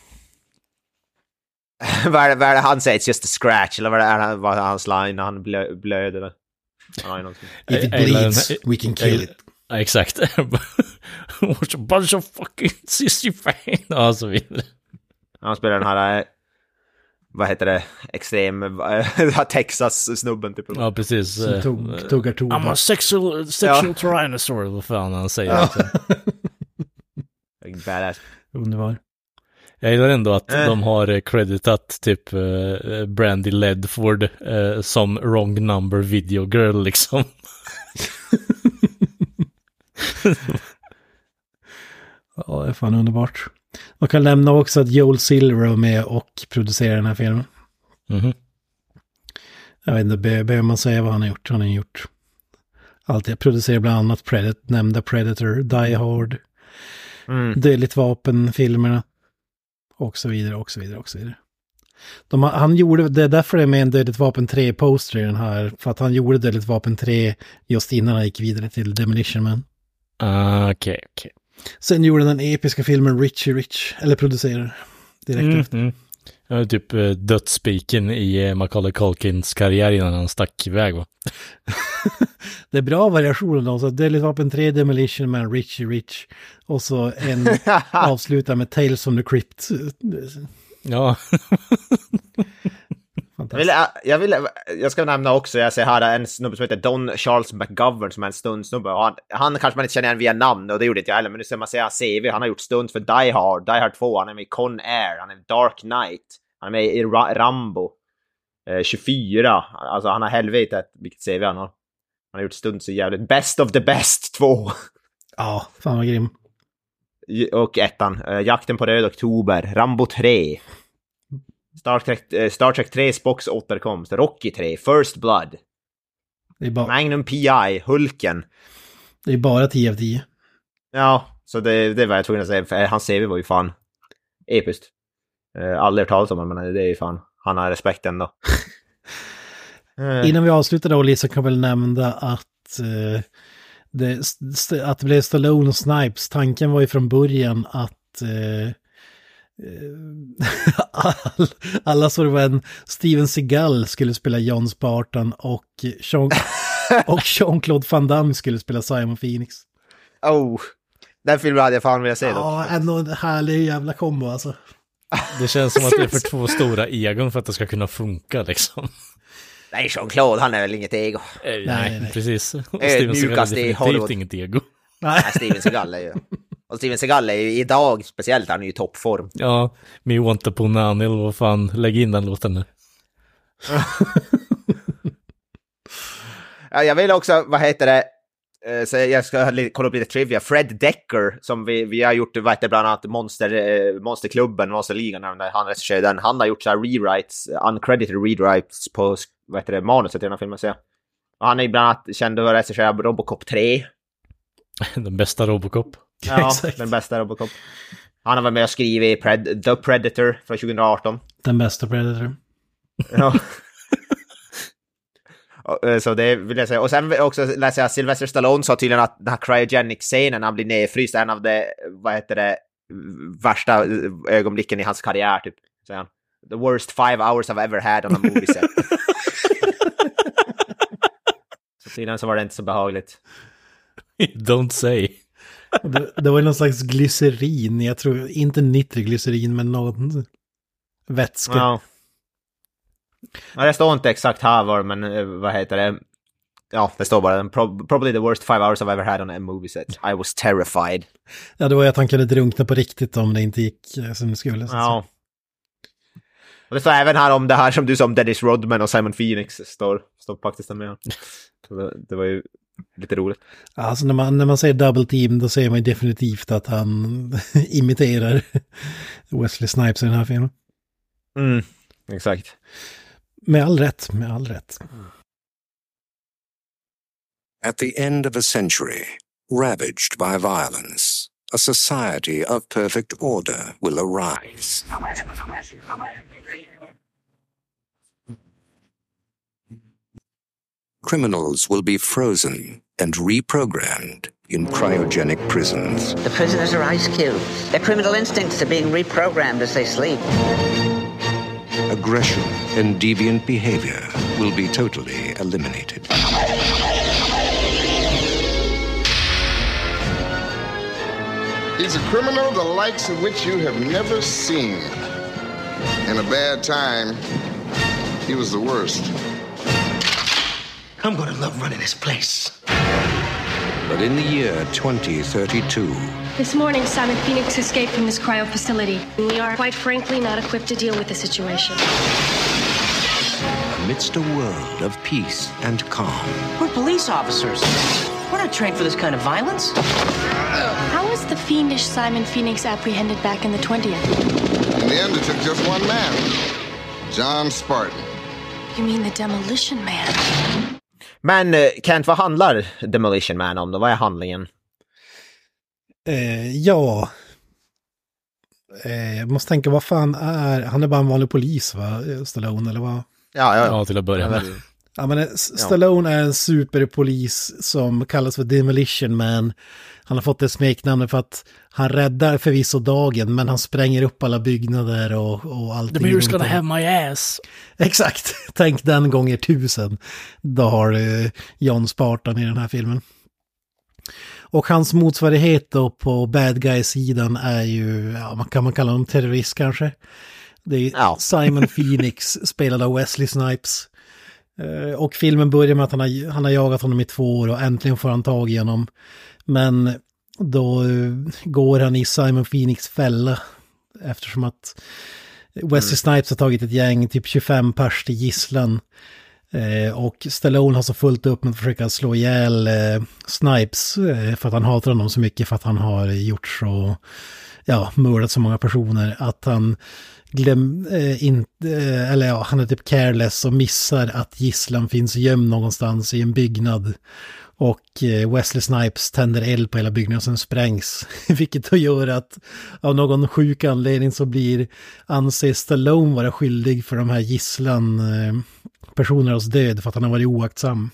vad, är det, vad är det han säger? It's just a scratch, eller vad är, det, vad är hans line när han blö, blöder? If it Jag bleeds, we can kill it. Ja, exakt. What's a bunch of fucking sissy fan. Ja, så vidare. Han spelar den här, eh, vad heter det, extrem, eh, Texas-snubben typ. Ja, precis. Som eh, tog, tuggar I'm a tobak. sexual, sexual tyrannosaur, vad fan han säger. Ja. också. Badass. Underbar. Jag gillar ändå att Eh. de har eh, creditat typ eh, Brandy Ledford eh, som wrong number video girl liksom. Ja, det är fan underbart. Man kan nämna också att Joel Silver var med och producerade den här filmen. Mhm. Jag vet inte, be- behöver man säga vad han har gjort? Han har gjort allt. Jag producerar bland annat Predator, nämnda Predator, Die Hard, Mm. Dödligt vapen-filmerna. Och så vidare, och så vidare, och så vidare. De, han gjorde, det är därför det är med en Dödligt vapen 3-poster i den här. För att han gjorde Dödligt vapen 3 just innan han gick vidare till Demolition Man. Ah, Okej, okej. Sen gjorde han den episka filmen Richie Rich, eller producerade direkt Mm, efter. mm. Ja, typ eh, dödsspiken i eh, Macaulay Culkins karriär innan han stack iväg va? Det är bra variationer då, så Dödligt vapen 3, Demolition Man, Richie Rich. Och så en avslutar med Tales from the Crypt. Ja, Jag, vill, jag, vill, jag ska nämna också, jag ser här en snubbe som heter Don Charles McGovern som är en stundsnubbe. Och Han, han kanske man inte känner igen via namn och det gjorde inte jag heller, men nu ser man säga CV. Han har gjort stunt för Die Hard, Die Hard 2, han är med i Con Air, han är Dark Knight, han är med i Ra Rambo eh, 24. Alltså han har helvetet vilket CV han har. Han har gjort stunt så jävligt. Best of the best 2. Ja, fan vad grym. Och ettan, eh, Jakten på Röd Oktober, Rambo 3. Star Trek, eh, Star Trek 3 Spocks återkomst, Rocky 3, First Blood. Det är, bara, Magnum PI, Hulken. det är bara 10 av 10. Ja, så det, det var jag tvungen att säga, för hans CV var ju fan episkt. Eh, aldrig hört talas om honom, men det är ju fan, han har respekt ändå. Eh, Innan vi avslutar då, Lisa, kan väl nämna att, eh, det, att det blev Stallone och Snipes. Tanken var ju från början att eh, eh, all, alla såg det var en Steven Seagal skulle spela John Spartan och Sean, Och Jean-Claude Van Damme skulle spela Simon Phoenix. Oh, den filmen hade jag fan velat se dock. Ja, ändå en härlig jävla kombo alltså. Det känns som att det är för två stora egon för att det ska kunna funka liksom. Nej, Jean-Claude, han är väl inget ego. nej, nej, nej. precis. Och Steven Seagal är definitivt inget ego. Nej, Nej, Steven Seagal är ju... Och Steven Seagal är ju idag speciellt, han är ju i toppform. Ja, Me Want to Punanil, vad fan, lägg in den låten nu. Ja, jag vill också, vad heter det, eh, så jag ska kolla upp lite trivia. Fred Decker, som vi, vi har gjort, vad heter bland annat Monster, eh, Monsterklubben, Monsterligan, han regisserade den. Han har gjort så här rewrites, uncredited rewrites på, vad heter det, manuset till den här filmen, så han är bland annat känd för att regissera Robocop 3. Den bästa Robocop. Ja, Exakt. den bästa Robocop. Han har varit med och skrivit Pred The Predator från 2018. den bästa Predator. Ja. Eh, Så det vill jag säga. Och sen också läser jag Sylvester Stallone sa tydligen att den här cryogenic-scenen när han blir nedfryst är en av de, vad heter det, värsta ögonblicken i hans karriär, typ. Säger han. The worst five hours I've ever had on a movie set. så tydligen så var det inte så behagligt. Don't say. Det, det var någon slags glycerin, jag tror, inte nitroglycerin, men någon vätska. Ja. ja. Det står inte exakt här var, men eh, vad heter det? Ja, det står bara "Prob- probably the worst five hours I've ever had on a movie set. I was terrified. Ja, det var ju att han kunde drunkna på riktigt om det inte gick eh, som det skulle. Så. Ja. Och det står även här om det här som du sa om Dennis Rodman och Simon Phoenix står, står faktiskt med. Det var ju lite roligt. Alltså när man, när man säger double team då säger man ju definitivt att han imiterar Wesley Snipes i den här filmen. Mm, exakt. Med all rätt, med all rätt. At the end of a century, ravaged by violence, a society of perfect order will arise. Criminals will be frozen and reprogrammed in cryogenic prisons. The prisoners are ice cubes. Their criminal instincts are being reprogrammed as they sleep. Aggression and deviant behavior will be totally eliminated. He's a criminal the likes of which you have never seen. In a bad time, he was the worst. I'm gonna love running this place. But in the year 2032, This morning, Simon Phoenix escaped from this cryo facility. We are, quite frankly, not equipped to deal with the situation. amidst a world of peace and calm, We're police officers. We're not trained for this kind of violence. How was the fiendish Simon Phoenix apprehended back in the 20th? In the end, it took just one man John Spartan. You mean the Demolition Man? Men eh, Kent, vad handlar Demolition Man om då? Vad är handlingen? Eh, ja. Eh, jag måste tänka, vad fan är... Han är bara en vanlig polis, va? Stallone, eller vad? Ja, ja, Ja, till att börja med. Ja, men S- Stallone är en superpolis som kallas för Demolition Man. Han har fått det smeknamnet för att han räddar förvisso dagen, men han spränger upp alla byggnader och, och allting. The mirror's runt gonna have my ass. Exakt, tänk den gånger tusen. Då har du John Spartan i den här filmen. Och hans motsvarighet då på bad guy-sidan är ju, ja, man kan man kalla honom terrorist kanske. Det är Ja. Simon Phoenix, spelad av Wesley Snipes. Eh, Och filmen börjar med att han har, han har jagat honom i två år och äntligen får han tag i honom. Men då eh, går han i Simon Phoenix fälla eftersom att Wesley Snipes har tagit ett gäng, typ 25 pers till gisslan. Eh, och Stallone har så fullt upp med att försöka slå ihjäl Snipes för att han hatar honom så mycket för att han har gjort så, ja, mördat så många personer att han glöm, eh, inte, eh, eller ja, han är typ careless och missar att gisslan finns gömd någonstans i en byggnad. Och eh, Wesley Snipes tänder eld på hela byggnaden och sen sprängs. Vilket då gör att av någon sjuk anledning så blir anses Stallone vara skyldig för de här gisslan-personernas eh, död för att han har varit oaktsam.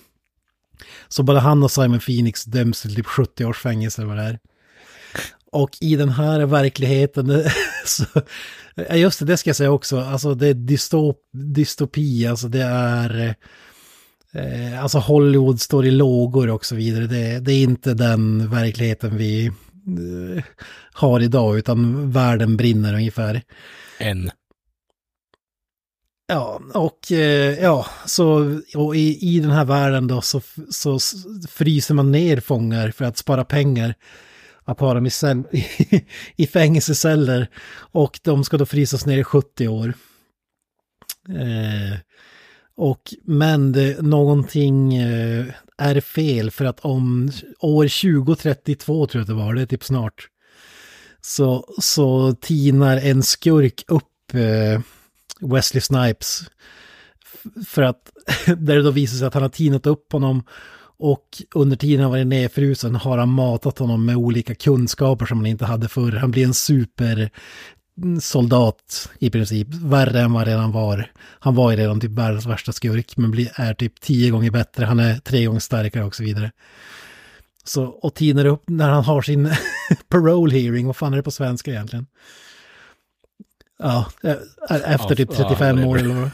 Så både han och Simon Phoenix döms till typ 70 års fängelse eller vad det är. Och i den här verkligheten, så, just det, det ska jag säga också, alltså det är dystop, dystopi, alltså det är Eh, alltså Hollywood står i lågor och så vidare. Det, det är inte den verkligheten vi eh, har idag, utan världen brinner ungefär. En. Ja, och eh, ja, så och i, i den här världen då så, så fryser man ner fångar för att spara pengar. Att ha dem i, cell, i fängelseceller. Och de ska då frysas ner i 70 år. Eh, och, men det, någonting eh, är fel för att om år 2032 tror jag att det var, det är typ snart. Så, så tinar en skurk upp eh, Wesley Snipes. F- För att, där det då visar sig att han har tinat upp honom och under tiden han varit nedfrusen har han matat honom med olika kunskaper som han inte hade förr. Han blir en supersoldat i princip, värre än vad han redan var. Han var ju redan typ världens värsta skurk, men blir, är typ tio gånger bättre, han är tre gånger starkare och så vidare. Så, och tinar upp när han har sin parole hearing, vad fan är det på svenska egentligen? Ja, eh, efter Ja, typ ja, 35 år whatever. eller.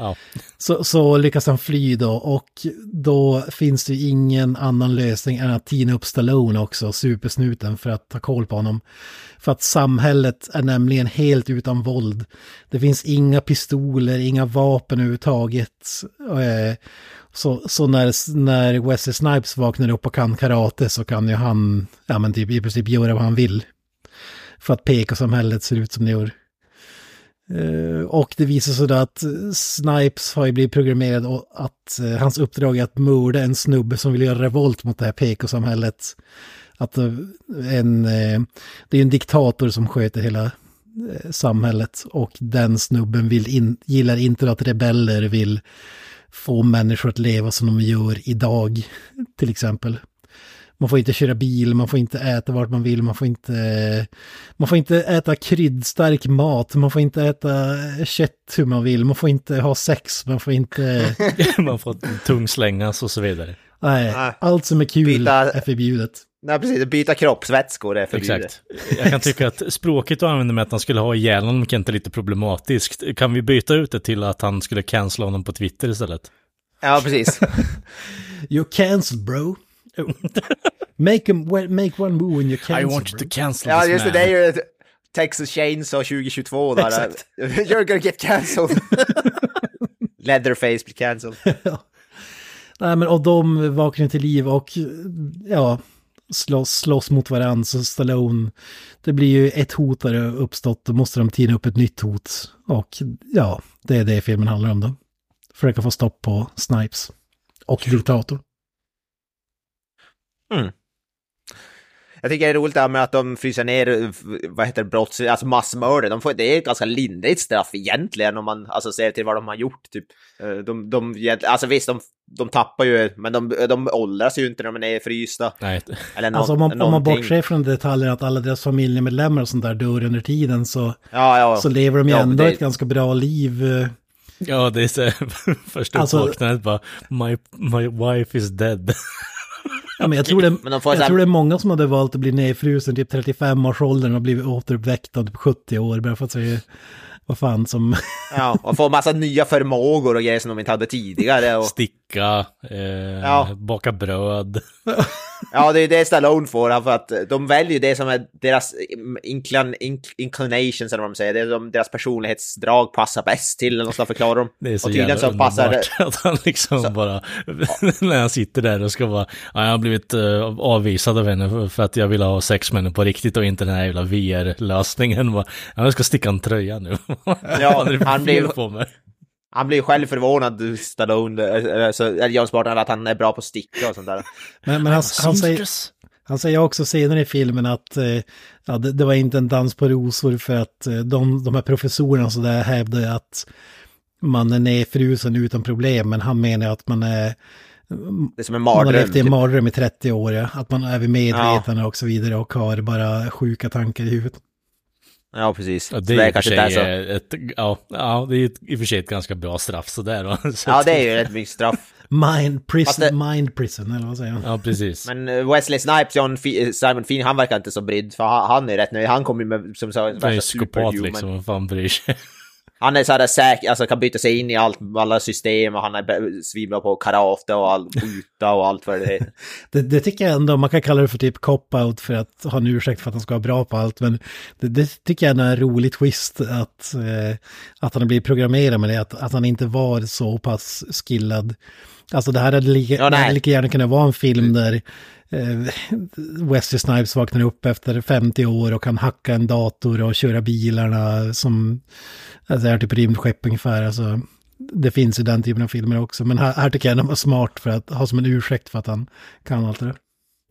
Ja. Så, så lyckas han fly då och då finns det ju ingen annan lösning än att tina upp Stallone också, supersnuten, för att ta koll på honom. För att samhället är nämligen helt utan våld. Det finns inga pistoler, inga vapen överhuvudtaget. Eh, så, så när, när Wesley Snipes vaknar upp och kan karate så kan ju han, ja men typ i princip göra vad han vill. För att PK-samhället ser ut som det gör. Eh, och det visar sig då att eh, Snipes har ju blivit programmerad och att uh, hans uppdrag är att mörda en snubbe som vill göra revolt mot det här PK-samhället. Att uh, en, det är en diktator som sköter hela samhället och den snubben vill in, gillar inte att rebeller vill få människor att leva som de gör idag, till exempel. Man får inte köra bil, man får inte äta vart man vill, man får inte, man får inte äta kryddstark mat, man får inte äta kött hur man vill, man får inte ha sex, man får inte... Man får tung slängas och så vidare. Nej, Nej. allt som är kul Byta- är förbjudet. Nej, precis. Byta kroppsvätskor är förbjudet. Exakt. Jag kan tycka att språket du använder med att han skulle ha ihjäl honom kan inte lite problematiskt. Kan vi byta ut det till att han skulle cancella honom på Twitter istället? Ja, precis. You're cancelled bro. Oh. make, a, make one move when you're cancelled bro. cancel ja, just det. Det är ju Texas Chainsaw 2022 där. Exakt. You're gonna get cancelled. Leatherface blir cancelled. Nej men och de vaknar till liv och ja, slåss, slåss mot varandra. Så Stallone, det blir ju ett hot där det uppstått, då måste de tina upp ett nytt hot. Och ja, det är det filmen handlar om då. Försöka få stopp på Snipes. Och diktator. Jag tycker det är roligt det här med att de fryser ner, eh, vad heter brotts, alltså massmördare. De får, det är ett ganska lindrigt straff egentligen om man alltså, ser till vad de har gjort. Typ. Eh, De, de, alltså visst, de, de tappar ju, men de, de åldras ju inte när de är nedfrysta. Nej, Eller nå- Alltså om man, om man bortser från detaljer att alla deras familjemedlemmar och sånt där dör under tiden så, Ja, ja. så lever de ju Ja, ändå det- ett ganska bra liv. eh, ja det är så första Alltså- uppvaknandet bara my, my wife is dead. Ja, men jag tror, det, Men de får jag tror det är många som hade valt att bli nedfrusen typ 35-årsåldern och blivit återuppväckta typ 70 år bara för att säga vad fan som... Ja, och få massa nya förmågor och grejer som de inte hade tidigare. Och, Sticka, eh, Ja. baka bröd. ja, det är det Stallone får, för att de väljer det som är deras inclin, inc, inclinations, eller vad de säger. Det är som deras personlighetsdrag passar bäst till, eller något sånt förklarar de. Det är så och tydligen jävla så passar att han liksom bara, när han sitter där och ska vara, ja, jag har blivit uh, avvisad av henne för- att jag vill ha sex med henne på riktigt och inte den här jävla VR-lösningen. Ja, jag ska sticka en tröja nu. Ja, han blev- på mig? Han blir själv förvånad, Stallone, eller, så- eller John Spartan, att han är bra på att sticka och sånt där. Men, men han, han, säger, han säger också senare i filmen att eh, ja, det, det var inte en dans på rosor för att eh, de, de här professorerna så där hävdade att man är nedfrusen utan problem, men han menar att man är Det är som en Man har mardröm. levt i en typ. mardröm i 30 år, ja. Att man är vid medvetande och så vidare och har bara sjuka tankar i huvudet. Ja, precis. Ja, Så det är i och för kanske inte är så... eh, ett, ja, ja, det är ett- i och för sig ett ganska bra straff sådär. va? Så Ja, det är ju rätt mycket straff. Mind prison, det- mind prison, eller vad säger man? Ja, precis. Men eh, Wesley Snipes, John Fe- Simon Finn, han verkar inte så brydd, för han, han är rätt nöjd. Han kommer ju med, som sa, det är värsta ju psykopat superhuman. liksom, vad fan bryr sig. Han är så här säker, alltså kan byta sig in i allt, alla system och han är svinbra på karate och all, skjuta och allt vad det heter. det, det tycker jag ändå, man kan kalla det för typ cop-out för att ha en ursäkt för att han ska vara bra på allt, men det, det tycker jag ändå är en rolig twist att, eh, att han blir programmerad med det, att, att han inte var så pass skillad. Alltså det här hade lika, Ja, det hade lika gärna kunnat vara en film där eh, Wesley Snipes vaknar upp efter 50 år och kan hacka en dator och köra bilarna som alltså, är typ rymdskepp ungefär. Alltså, det finns ju den typen av filmer också. Men här, här tycker jag den var smart för att ha som en ursäkt för att han kan allt det där.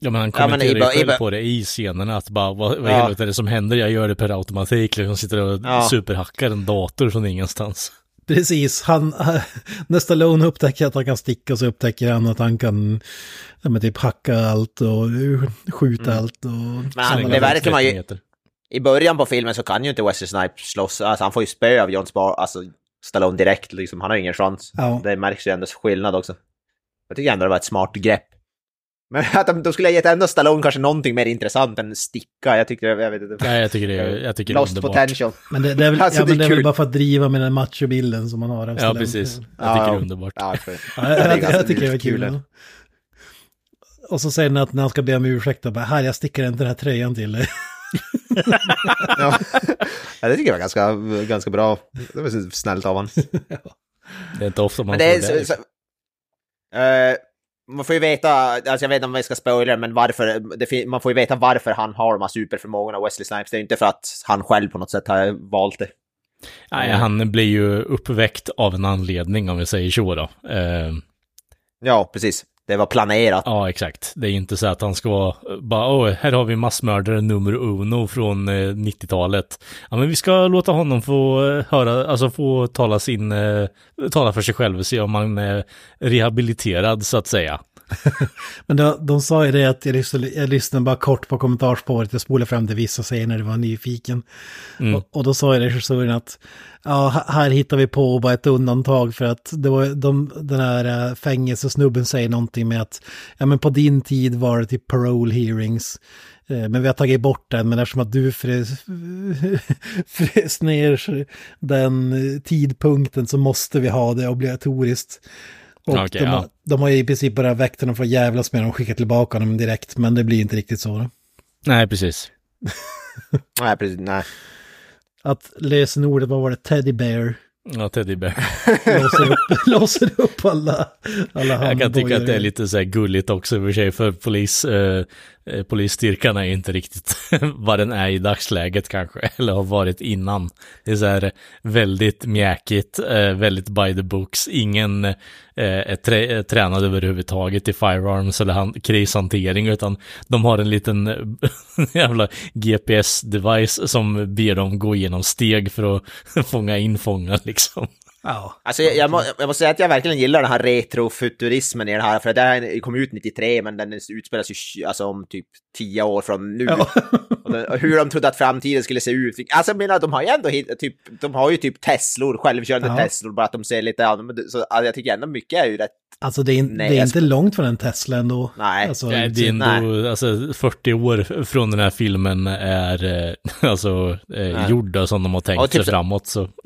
Ja men han Ja, men kommenterar i ba- ju själv i ba- på det i scenerna att bara vad, vad Ja. helvete är det som händer? Jag gör det per automatik liksom sitter och Ja. superhackar en dator från ingenstans. Precis, han, när Stallone upptäcker att han kan sticka så upptäcker han att han kan ja, men typ hacka allt och skjuta allt. Och Men han, det verkar man 30 ju, i början på filmen så kan ju inte Wesley Snipes slåss, alltså han får ju spö av John Spar, alltså Stallone direkt liksom, han har ju ingen chans. Ja. Det märks ju ändå skillnad också. Jag tycker ändå det var ett smart grepp. Men att de, de skulle ha gett ändå Stallone kanske någonting mer intressant än sticka, jag tyckte, jag vet inte. Nej jag tycker det är, jag tycker det är Lost underbart. potential. Men det, det är väl, Alltså, ja, det är men det är väl kul. bara för att driva med den machobilden som man har av Ja precis, jag Ja, tycker det ja. är underbart. Ja, jag, är jag, ganska jag tycker det lite kul. Och så säger han att när han ska be om ursäkt, då bara, här jag stickar inte den här tröjan till dig. ja. det tycker jag var ganska, ganska bra. Det var snällt av honom. Det är inte ofta man Men det är det. så, så, eh, man får ju veta, alltså jag vet inte om vi ska spoila men varför, man får ju veta varför han har de här superförmågorna, Wesley Snipes. Det är inte för att han själv på något sätt har valt det. Nej, han blir ju uppväckt av en anledning om vi säger så då. Eh, Ja, precis. Det var planerat. ja, exakt. Det är inte så att han ska bara, åh, här har vi massmördare nummer uno från eh, 90-talet. Ja, men vi ska låta honom få eh, höra, alltså få tala sin, eh, tala för sig själv och se om han är rehabiliterad så att säga. Men då, de sa ju det att jag lyssnade, jag lyssnade bara kort på kommentarsspåret, jag spolade fram till vissa scener, det var nyfiken. Mm. Och, och då sa ju regissören att ja, här hittar vi på bara ett undantag för att det var de, den här äh, fängelsesnubben säger någonting med att ja men på din tid var det typ parole hearings. Eh, Men vi har tagit bort den, men eftersom att du frös, frös ner den eh, tidpunkten så måste vi ha det obligatoriskt. Och Okej, de, ja. har- de har ju i princip bara väckt honom för att jävlas med dem och skickat tillbaka honom direkt, men det blir inte riktigt så. Då. Nej, precis. Nej, precis. Nej. Att lösenordet, vad var det, teddy bear, Ja, Teddy Bear. låser upp, låser upp alla, alla Jag kan tycka att det är handbojor. lite så här gulligt också i och för sig, för polis, eh, Eh, polisstyrkan är inte riktigt vad den är i dagsläget kanske, eller har varit innan. Det är så här väldigt mjäkigt, eh, väldigt by the books, ingen eh, är trä tränad överhuvudtaget i firearms eller krishantering, utan de har en liten jävla GPS-device som ber dem gå igenom steg för att fånga in fångar liksom. Ja, Alltså jag, jag, må, jag måste säga att jag verkligen gillar den här retrofuturismen i den här, för det här kom ut 93 men den utspelas ju tj- alltså, om typ 10 år från nu. Och, den, och hur de trodde att framtiden skulle se ut. Alltså jag menar, de har ju ändå typ, de har ju typ Teslor, självkörande Ja. Teslor, bara att de ser lite annorlunda Så alltså, jag tycker ändå mycket är ju rätt, alltså det är, in, Nej, det är inte långt från en Tesla ändå. nej. Alltså, Nej, det är ändå, alltså 40 år från den här filmen är eh, alltså eh, Nej. gjorda som de har tänkt Och typ sig så- framåt så.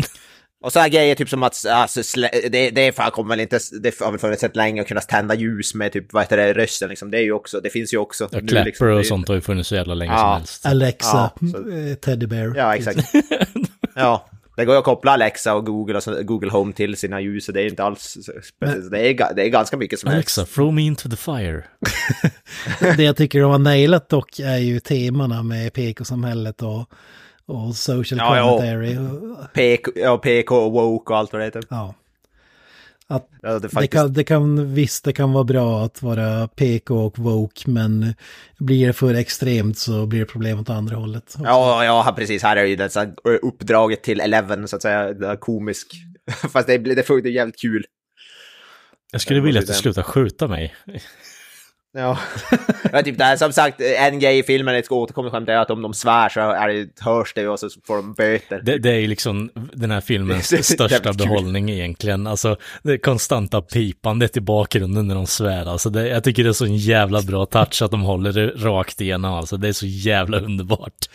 Och så här grejer typ som att, alltså, slä- det, det är fan kommer väl inte, det har väl funnits ett länge att kunna tända ljus med typ, vad heter det, rösten liksom. Det är ju också, det finns ju också. Ja, nu, liksom, och sånt har ju funnits så jävla länge Ja. som helst. Alexa, Ja, så- eh, teddy bear. Ja, exakt. ja, det går ju att koppla Alexa och Google och så, Google Home till sina ljus, så det är inte alls... Men- det, är, det är ganska mycket som Alexa, helst. throw me into the fire. Det jag tycker de har nailat dock är ju temana med PK-samhället och, och social Ja, ja. commentary. och- PK, ja, PK och woke och allt vad det heter. Ja. Att Ja, det är det, faktiskt... kan, det kan, visst, det kan vara bra att vara PK och woke, men blir det för extremt så blir det problem åt andra hållet. också. Ja, ja, precis. Här är ju det uppdraget till Eleven, så att säga, det är komisk. Fast det, det funkar jävligt kul. Jag skulle vilja att du slutar skjuta mig. Ja. ja, typ det här, som sagt, en grej i filmen, ett återkommande skämt är att om de svär så är det, hörs det och så får de böter. Det, det är ju liksom den här filmens största behållning egentligen. Alltså det konstanta pipandet i bakgrunden när de svär. Alltså det, jag tycker det är så en jävla bra touch att de håller det rakt igenom. Alltså det är så jävla underbart.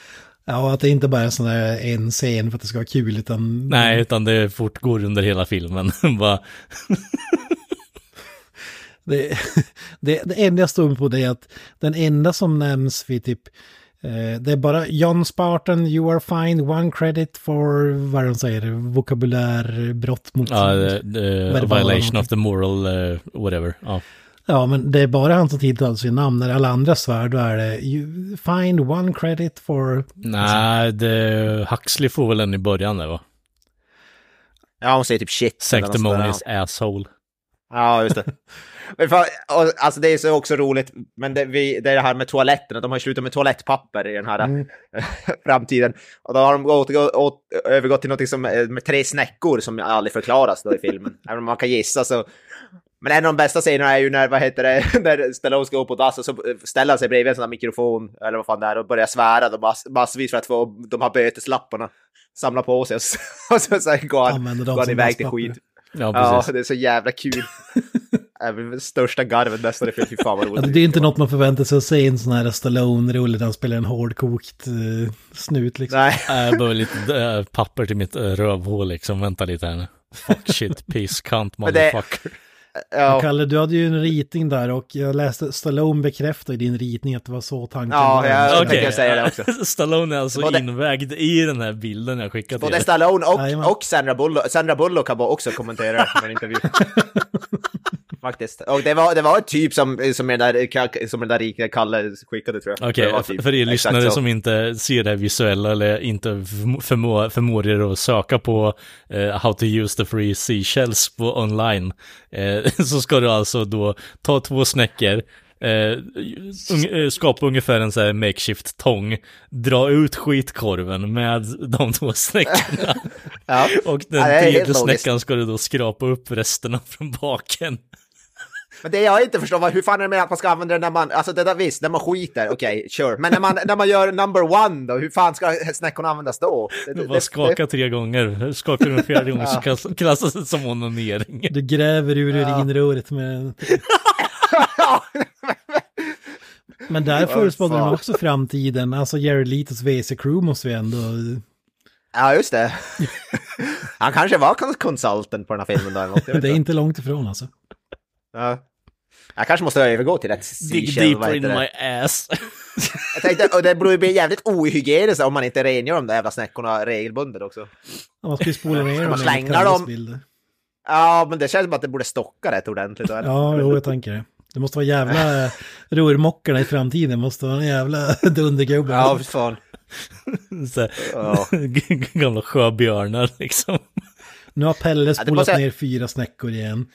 Ja, att det inte bara är sån där en scen för att det ska vara kul, utan... Nej, utan det fortgår under hela filmen. Bara, Det, det, det enda jag står på det är att den enda som nämns vid typ eh, det är bara John Spartan, you are fine, one credit for, vad de säger, vokabulärbrott mot... ja, Verbala violation of the moral, uh, whatever. Ja. Ja, men det är bara han som tilltalar sig namn. När alla andra svär, då är det you find one credit for... Nej, det, Huxley får väl en i början där va? Ja, hon säger typ shit. Sanctimonious asshole. Ja, just det. Alltså det är så också roligt, men det, vi, det är det här med toaletterna, de har slutat med toalettpapper i den här Mm. framtiden. Och då har de gått, gått, åt, övergått till något som, eh, med tre snäckor som aldrig förklaras då i filmen. Även om man kan gissa så. Men en av de bästa scenerna är ju när, vad heter det, när Stallone ska gå på dass och så ställer han sig bredvid en sån här mikrofon, eller vad fan det är, och börjar svära då mass, massvis för att få de här böteslapparna samla på sig och så, och så, så går han, går han iväg till skit. Ja, Ja, precis. det är så jävla kul. Även största garvet nästan film. Fy fan vad Alltså, roligt. det är inte något man förväntar sig att se i en sån här Stallone-rulle där han spelar en hårdkokt uh, snut liksom. Nej, Jag behöver lite papper till mitt äh, rövhål liksom. Vänta lite här nu. Fuck shit, piss, cunt, motherfucker. ja, Kalle, du hade ju en ritning där och jag läste Stallone bekräfta i din ritning att det var så tanken Ja, var. ja, jag säga det också. Stallone är alltså Både- invägd i den här bilden jag skickade till både. Stallone och, och Sandra Bullock, Sandra Bullock har också kommenterat i en intervju. Faktiskt. Och det var, det var typ som, som, den där, som den där rika Kalle skickade tror jag. Okej, för, typ för er lyssnare som inte ser det visuella eller inte förmå- förmå, förmår er att söka på eh, how to use the free seashells på online, eh, så ska du alltså då ta två snäckor, eh, un, eh, skapa ungefär en så här makeshift tång, dra ut skitkorven med de två snäckorna. Ja. Och den Ja, tredje snäckan ska du då skrapa upp resterna från baken. Men det jag inte förstår var hur fan är det med att man ska använda det när man, alltså det där visst, när man skiter, okej, sure. Men när man, när man gör number one då, hur fan ska snäckorna användas då? Det, Du bara skaka tre gånger, skakar du en fjärde gång så klass- klassas det som onanering. Du gräver ur urinröret med... Men där förutspådde de också framtiden. Alltså Jared Letos WC-crew måste vi ändå... Ja, just det. Han kanske var kons- consultant på den här filmen då eller något. Det är inte. långt ifrån alltså. Ja. Jag kanske måste övergå till rätt Dig deeper in my ass. Jag tänkte, och det borde ju bli jävligt ohygieniskt om man inte rengör de där jävla snäckorna regelbundet också. Man ska ju spola ner dem man Kalles dem? Ja, men det känns som att det borde stocka rätt ordentligt. Ja, jo, jag tänker det. Det måste vara jävla rormockarna i framtiden. Det måste vara en jävla dundergubbe. Ja, för fan. Så Ja. Gamla sjöbjörnar liksom. Nu har Pelle det spolat måste- ner fyra snäckor igen.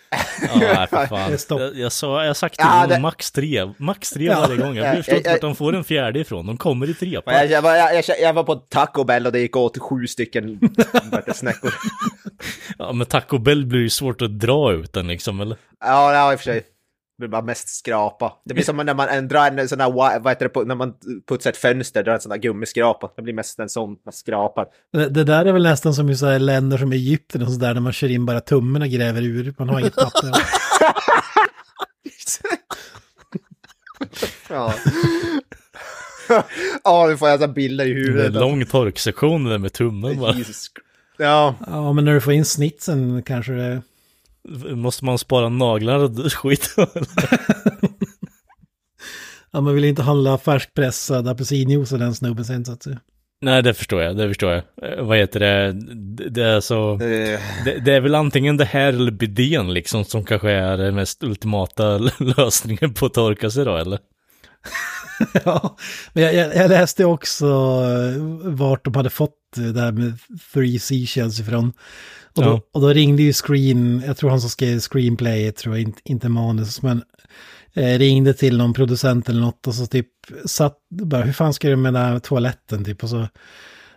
Ja, för Det är fan. stopp. Jag, jag, sa, jag har sagt Ja, till det- dem max tre. Max tre Ja. varje gång. Jag Ja, inte jag- vart de får en fjärde ifrån. De kommer i tre. Men Jag, jag, var, jag, jag, var på Taco Bell och det gick åt sju stycken det, snäckor. Ja, men Taco Bell blir ju svårt att dra ut den liksom, eller? Ja, ja, i och för sig. Det blir bara mest skrapa. Det blir som när man en, drar en sån där, vad heter det, när man putsar ett fönster, drar en sån där gummiskrapa. Det blir mest en sån, man skrapar. Det, det där är väl nästan som i så här länder som Egypten och sådär, där man kör in bara tummen och gräver ur. Man har inget papper. Ja. Ja, nu får jag så bilder i Det är huvudet. en lång torksektion där med tummen bara. Jesus. Ja, Ja, men när du får in snitsen kanske det... Måste man spara naglar och skit? Ja, man vill inte handla färskpressad apelsinjuice av den snubben sen så att säga. Nej, det förstår jag, det förstår jag. Eh, vad heter det? Det, det är så... eh, Det, det är väl antingen det här eller bidén liksom som kanske är den mest ultimata lösningen på att torka sig då, eller? Ja, men jag, jag, jag läste också eh, vart de hade fått det här med Three Seashells ifrån. Och då, Ja. och då ringde ju Screen, jag tror han som skrev screenplay, tror jag, inte, inte manus, men eh, ringde till någon producent eller något och så typ satt, bara hur fan ska du med den här toaletten typ och så,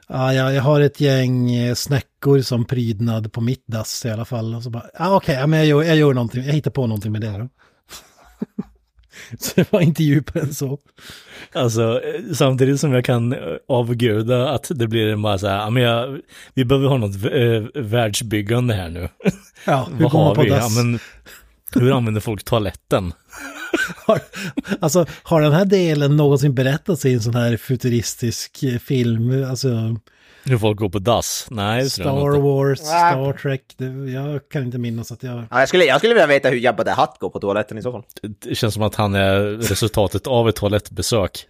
ja, jag, har ett gäng eh, snäckor som prydnad på mitt dass i alla fall. Och så bara, ja okej, ja, men jag gör, jag gör någonting, jag hittar på någonting med det då. så det var inte djupare än så. Alltså, eh, samtidigt som jag kan eh, avguda att det blir en här, ja, men jag, vi behöver ha något äh, världsbyggande här nu. Ja, Vad har vi? Ja, men, hur använder folk toaletten? har, alltså, har den här delen någonsin berättats i en sån här futuristisk eh, film? Alltså, Hur folk går på dass? Nej, Star. Wars, Star Trek, det, jag kan inte minnas att jag... Ja, jag, skulle, jag skulle vilja veta hur Jabba the Hutt går på toaletten i så fall. Det känns som att han är resultatet av ett toalettbesök.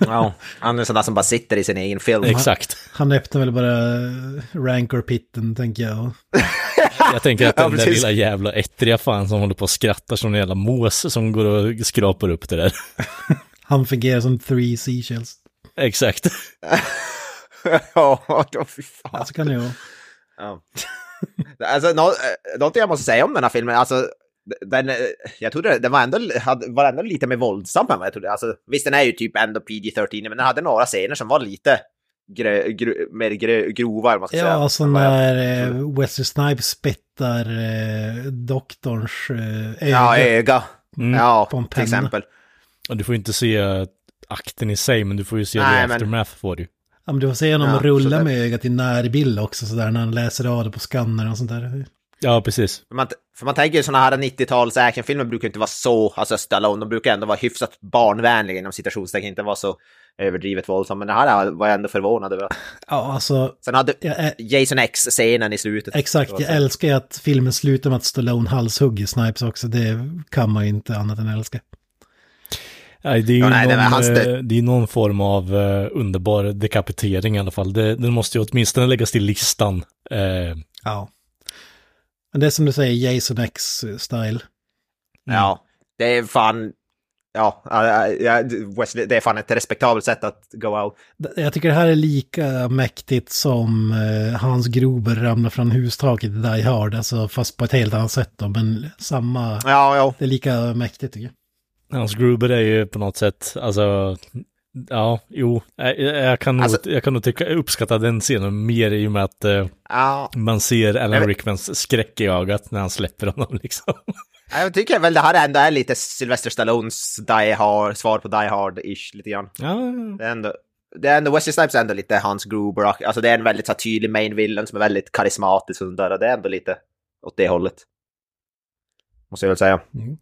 Ja, han är sån där som bara sitter i sin egen film. Exakt. Han öppnar väl bara Rancor-pitten, tänker jag. Jag tänker att Ja, den där precis. lilla jävla ettriga fan som håller på och skrattar som en jävla mås som går och skrapar upp det där. Han fungerar som three seashells. Exakt. ja, då fy fan. Ja, så kan det ju vara. Ja. alltså, nå, eh, något jag måste säga om den här filmen, alltså, den, eh, jag trodde den var ändå, hade, var ändå lite mer våldsam än vad jag trodde. Alltså, visst, den är ju typ ändå PG-13, men den hade några scener som var lite grö, grö, mer grö, grova, eller man ska Ja, säga. alltså Vad jag- när eh, Wesley Snipes spettar eh, doktorns eh, öga. Ja, öga. Mm. Ja, På en till penna. exempel. Och du får inte se akten i sig, men du får ju se Nej, det men- aftermath får du. Ja, men du får se honom Ja, rulla med ögat i närbild också sådär när han läser av det på skannern och sånt där. Ja, precis. För man, för man tänker ju sådana här 90-tals actionfilmer brukar inte vara så, alltså Stallone, de brukar ändå vara hyfsat barnvänliga inom citationstecken, inte vara så överdrivet våldsamma. Men det här var jag ändå förvånad över. Ja, alltså Sen hade jag, Jason X-scenen i slutet. exakt. Jag älskar ju att filmen slutar med att Stallone halshugger Snipes också. Det kan man ju inte annat än älska. Nej, det är ju Ja, nej, någon, hans- eh, det är någon form av eh, underbar dekapitering i alla fall. Det, den måste ju åtminstone läggas till listan. Eh, Ja. Men det är som du säger, Jason X-style. Ja, det är fan... Ja, Wesley, det är fan ett respektabelt sätt att go out. Jag tycker det här är lika mäktigt som Hans Gruber ramlar från hustaket i Die Hard. Alltså fast på ett helt annat sätt då, men samma... Ja, ja. Det är lika mäktigt tycker jag. Hans Gruber är ju på något sätt, alltså, ja, jo, jag, jag kan nog, Alltså- jag kan nog tycka, uppskatta den scenen mer i och med att eh, ja. man ser Alan Rickmans skräck i ögat när han släpper honom liksom. Jag tycker väl det här ändå är lite Sylvester Stallones Die Hard, svar på Die Hard-ish lite grann. Ja, Det är ändå, det är ändå Wesley Snipes är ändå lite Hans Gruber, alltså det är en väldigt så här, tydlig main villain som är väldigt karismatisk och sånt där, och det är ändå lite åt det hållet. Måste jag väl säga. Mm.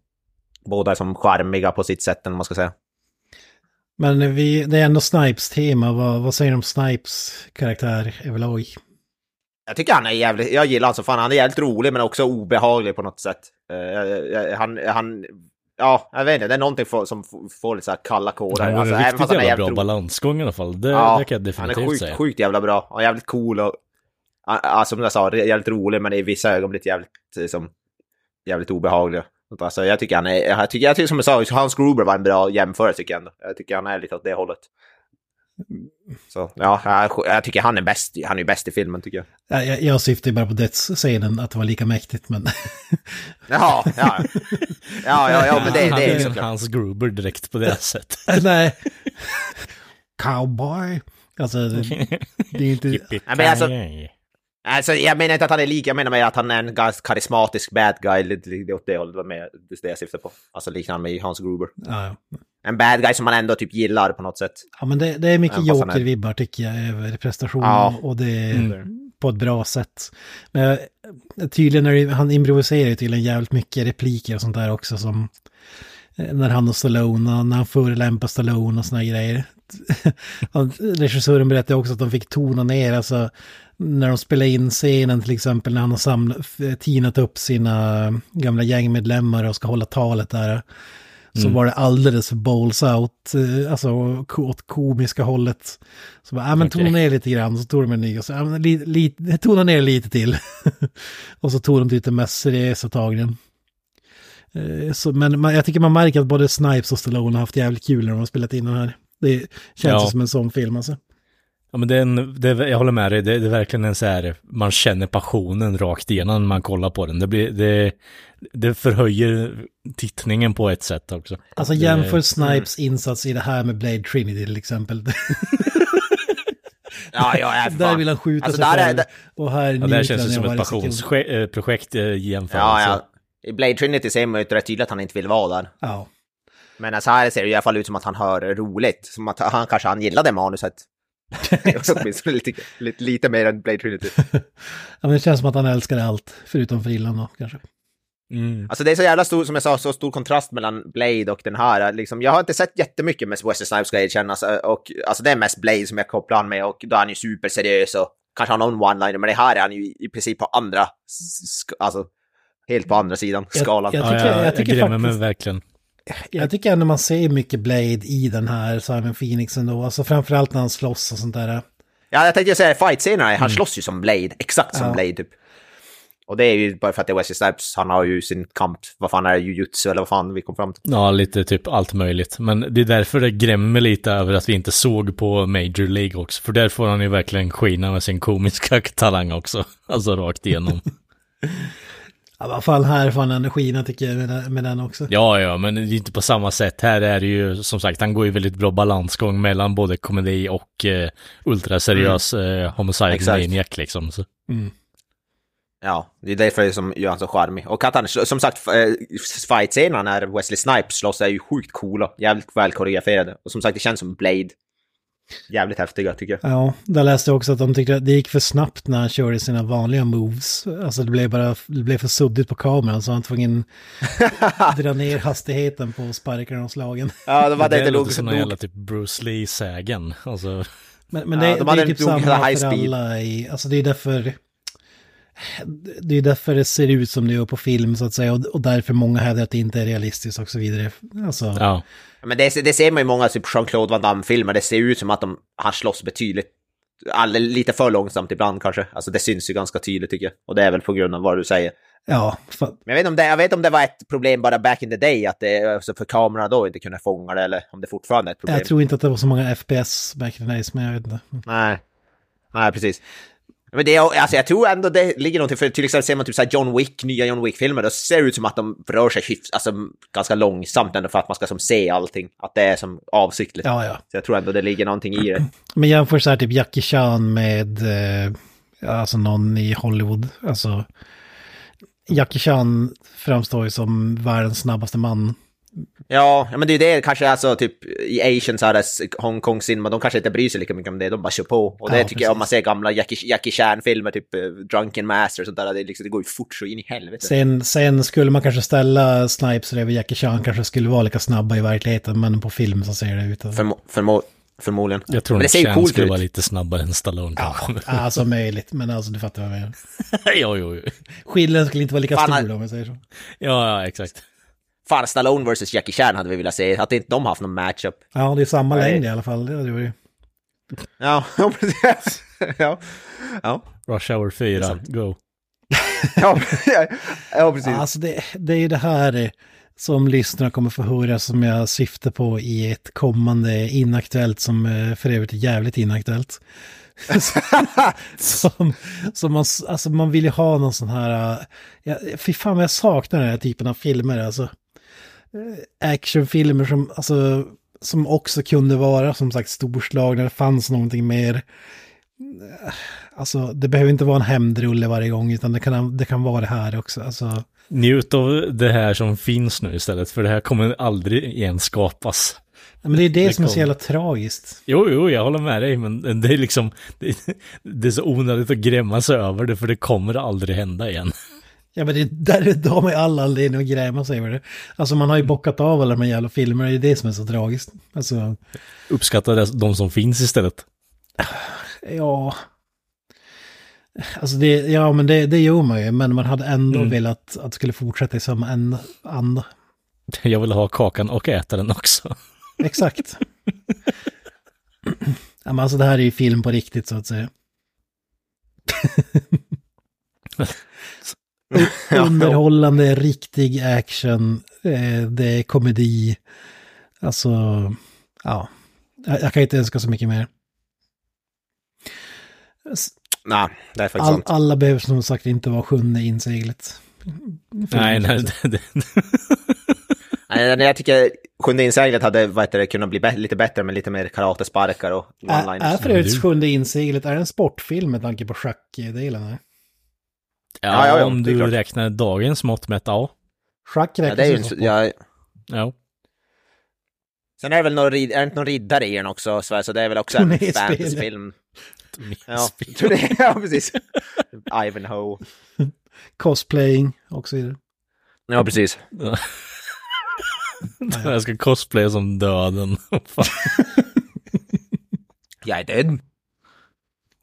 Båda är som charmiga på sitt sätt, om man ska säga. Men vi, det är ändå Snipes tema. Vad, vad säger du om Snipes karaktär överlag? Jag tycker han är jävligt, jag gillar han så fan, han är jävligt rolig men också obehaglig på något sätt. Eh, han, han, ja, jag vet inte, det är någonting för, som får lite så här kalla kårar. han har Alltså, riktigt han jävla bra jävligt rolig. balansgång i alla fall. Det, Ja, det kan jag Han definitivt är sjukt, säga. sjukt jävla bra och jävligt cool och, ja, som jag sa, jävligt rolig men i vissa ögonblick jävligt, liksom, jävligt obehaglig. Alltså, jag tycker han är, jag tycker, jag tycker som jag sa, Hans Gruber var en bra jämförelse tycker jag ändå. Jag tycker han är lite åt det hållet. Så ja, jag, jag tycker han är bäst, han är bäst i filmen tycker jag. Ja, Jag, jag syftar ju bara på dödsscenen, att det var lika mäktigt, men... Jaha, ja. Ja, ja, ja, men det, han det är såklart. Hans Gruber direkt på det sättet. Nej. Cowboy. Alltså, det, det är inte... Nej, men alltså- Alltså, jag menar inte att han är lik, jag menar med att han är en ganska karismatisk bad guy, lite åt det hållet, det det är det jag syftar på. Alltså liknande med Hans Gruber. Ja, ja. En bad guy som man ändå typ gillar på något sätt. ja men det, det är mycket joker-vibbar tycker jag över prestationen. Ja. Och det är Mm. på ett bra sätt. Men eh, tydligen är det, han improviserar ju tydligen jävligt mycket repliker och sånt där också som... eh, När han och Stallone, när han förolämpar Stallone och såna grejer. Han- Regissören berättade också att de fick tona ner, alltså när de spelade in scenen till exempel när han har samlat, tinat upp sina gamla gängmedlemmar och ska hålla talet där. Så var det alldeles för balls out, eh, alltså åt komiska hållet. Så bara, ja men tona ner lite grann, så tog de en ny och så, men li, li, tona ner lite till. och så tog de lite mer seriösa tagningen. Eh, Så, men man, jag tycker man märker att både Snipes och Stallone har haft jävligt kul när de har spelat in den här. Det känns Ja. som en sån film alltså. Ja, men det är en, det är, jag håller med dig, det, det är verkligen en så här, man känner passionen rakt igenom när man kollar på den. Det, blir, det, det förhöjer tittningen på ett sätt också. Alltså Det- jämför Snipes insats i det här med Blade Trinity till exempel. Ja, ja, där fan. vill han skjuta Alltså, sig där är själv. det- Och här Ja, det känns ju som ett passionsprojekt i jämförelse. Ja, ja. I Blade Trinity ser man ju rätt tydligt att han inte vill vara där. Ja. Men alltså här ser det i alla fall ut som att han hör roligt. Som att han kanske han gillade manuset. Åtminstone lite, lite, lite mer än Blade Trinity. ja, men det känns som att han älskar allt, förutom frillan då kanske. Mm. Alltså det är så jävla stor, som jag sa, så stor kontrast mellan Blade och den här. Liksom, jag har inte sett jättemycket med Wesley Snipes ska jag erkänna. Alltså, och, alltså det är mest Blade som jag kopplar han med och då är han ju superseriös och kanske har någon one-liner, men det här är han ju i princip på andra, alltså helt på andra sidan skalan. jag Ja, tycker- jag, jag, tycker faktiskt- verkligen. Jag tycker ändå man ser mycket Blade i den här Simon Phoenix ändå. Alltså framförallt när han slåss och sånt där. Ja, jag tänkte säga fight-scenerna, han slåss ju som Blade, exakt som Ja. Blade typ. Och det är ju bara för att det är Wesley Snipes, han har ju sin kamp, vad fan är det, jujutsu eller vad fan vi kom fram till. Ja, lite typ allt möjligt. Men det är därför det grämmer lite över att vi inte såg på Major League också. För där får han ju verkligen skina med sin komiska talang också. Alltså rakt igenom. Ja, vad fan här får han energin tycker jag med den, med den också. Ja, ja, men det är inte på samma sätt. Här är det ju som sagt, han går ju väldigt bra balansgång mellan både komedi och eh, ultraseriös eh, homicide maniac liksom. Så. Ja, det är därför som gör han så charmig. Och att han, som sagt, eh, fight-scenerna när Wesley Snipes slåss är ju sjukt coola, jävligt väl koreograferade. Och som sagt, det känns som Blade. Jävligt häftiga tycker jag. Ja, där läste jag också att de tyckte att det gick för snabbt när han körde sina vanliga moves. Alltså det blev bara det blev för suddigt på kameran så han tvungen dra ner hastigheten på sparkarna och slagen. Ja, de hade det inte låter som en nog jävla typ Bruce Lee-sägen. Alltså, Men, men Ja, det, de det är typ samma high för speed. alla i, alltså det är därför det är därför det ser ut som det gör på film så att säga och, och därför många hävdar att det inte är realistiskt och så vidare. Alltså, ja. Men det, det ser man i många typ Jean-Claude Van Damme-filmer, det ser ut som att de, han slåss betydligt, all, lite för långsamt ibland kanske. Alltså det syns ju ganska tydligt tycker jag. Och det är väl på grund av vad du säger. ja, för, Men jag vet, om det, jag vet om det var ett problem bara back in the day, att det, alltså för kamerorna då inte kunde fånga det, eller om det fortfarande är ett problem. jag tror inte att det var så många FPS back in the days, men jag vet inte. Nej, nej precis. Men det, alltså jag tror ändå det ligger någonting, för till exempel ser man typ så John Wick, nya John Wick-filmer, då ser det ut som att de rör sig hyfs, alltså, ganska långsamt ändå för att man ska som se allting. Att det är som avsiktligt. Ja, ja. Så jag tror ändå det ligger någonting i det. Men jämför så här typ Jackie Chan med eh, alltså någon i Hollywood. Alltså Jackie Chan framstår ju som världens snabbaste man. Ja, men det är ju det kanske alltså typ i Asian så här Hongkong cinema, de kanske inte bryr sig lika mycket om det, de bara kör på. Och det Ja, tycker jag om precis. man ser gamla Jackie, Jackie Chan-filmer, typ eh, Drunken Master och sånt där, det, liksom, det går ju fort så in i helvete. Sen, sen skulle man kanske ställa Snipes bredvid Jackie Chan kanske skulle vara lika snabba i verkligheten, men på film så ser det ut. att- Förmo förmo förmodligen. Jag tror men det att ser ju Chan coolt skulle ut. vara lite snabbare än Stallone Ja, alltså möjligt, men alltså du fattar vad jag menar. jo, jo, jo. Skillnaden skulle inte vara lika Fan, stor om jag säger så. Ja, ja, exakt. Fan, Stallone vs Jackie Chan hade vi velat se, att inte de haft någon matchup. Ja, det är samma Nej. längd i alla fall. Det det ju. Ja, precis. ja. Ja. Rush Hour 4, go. Ja, ja, precis. Alltså det, det är ju det här som lyssnarna kommer få höra som jag syftar på i ett kommande inaktuellt som eh, för övrigt är jävligt inaktuellt. som, som man, alltså man vill ju ha någon sån här, eh, ja, fy fan vad jag saknar den här typen av filmer alltså. Actionfilmer som, alltså, som också kunde vara som sagt storslagna, det fanns någonting mer. Alltså det behöver inte vara en hämndrulle varje gång utan det kan, det kan vara det här också. Alltså, Njut av det här som finns nu istället, för det här kommer aldrig igen skapas. Ja, men det är det, Det som är så kom. jävla tragiskt. Jo, jo, jag håller med dig, men det är liksom, det, det är så onödigt att grämma sig över det, för det kommer aldrig hända igen. Ja men det, där, då har man ju all anledning att gräma sig över det. Alltså man har ju bockat av alla de här jävla filmerna, det är det som är så tragiskt. Alltså, Uppskatta de som finns istället. ja... Alltså det, ja men det, det gör man ju, men man hade ändå Mm. velat att det skulle fortsätta i samma en- anda. Jag vill ha kakan och äta den också. Exakt. ja men alltså det här är ju film på riktigt så att säga. Underhållande, riktig action, eh, det är komedi. Alltså, ja. Jag, kan inte önska så mycket mer. Nej, det är faktiskt All, sant. alla behöver som sagt inte vara sjunde inseglet. Nej, nej, Nej, jag tycker Sjunde inseglet hade vad heter det, kunnat bli lite bättre med lite mer karatesparkar och Är, är one-liners. för övrigt sjunde inseglet, är det en sportfilm med tanke på schackdelen? Ja, Ja, ja, ja, om du klart. räknar dagens mått mätt, ja. Schack Ja, räknas det är ju en, ja, ja. Sen är det väl någon, rid- är det inte någon riddare i den också, så så det är väl också en fantasyfilm. Ja, ja, precis. Ivanhoe. cosplaying och så vidare. Ja, precis. Jag ska cosplaya som döden. Jag är död.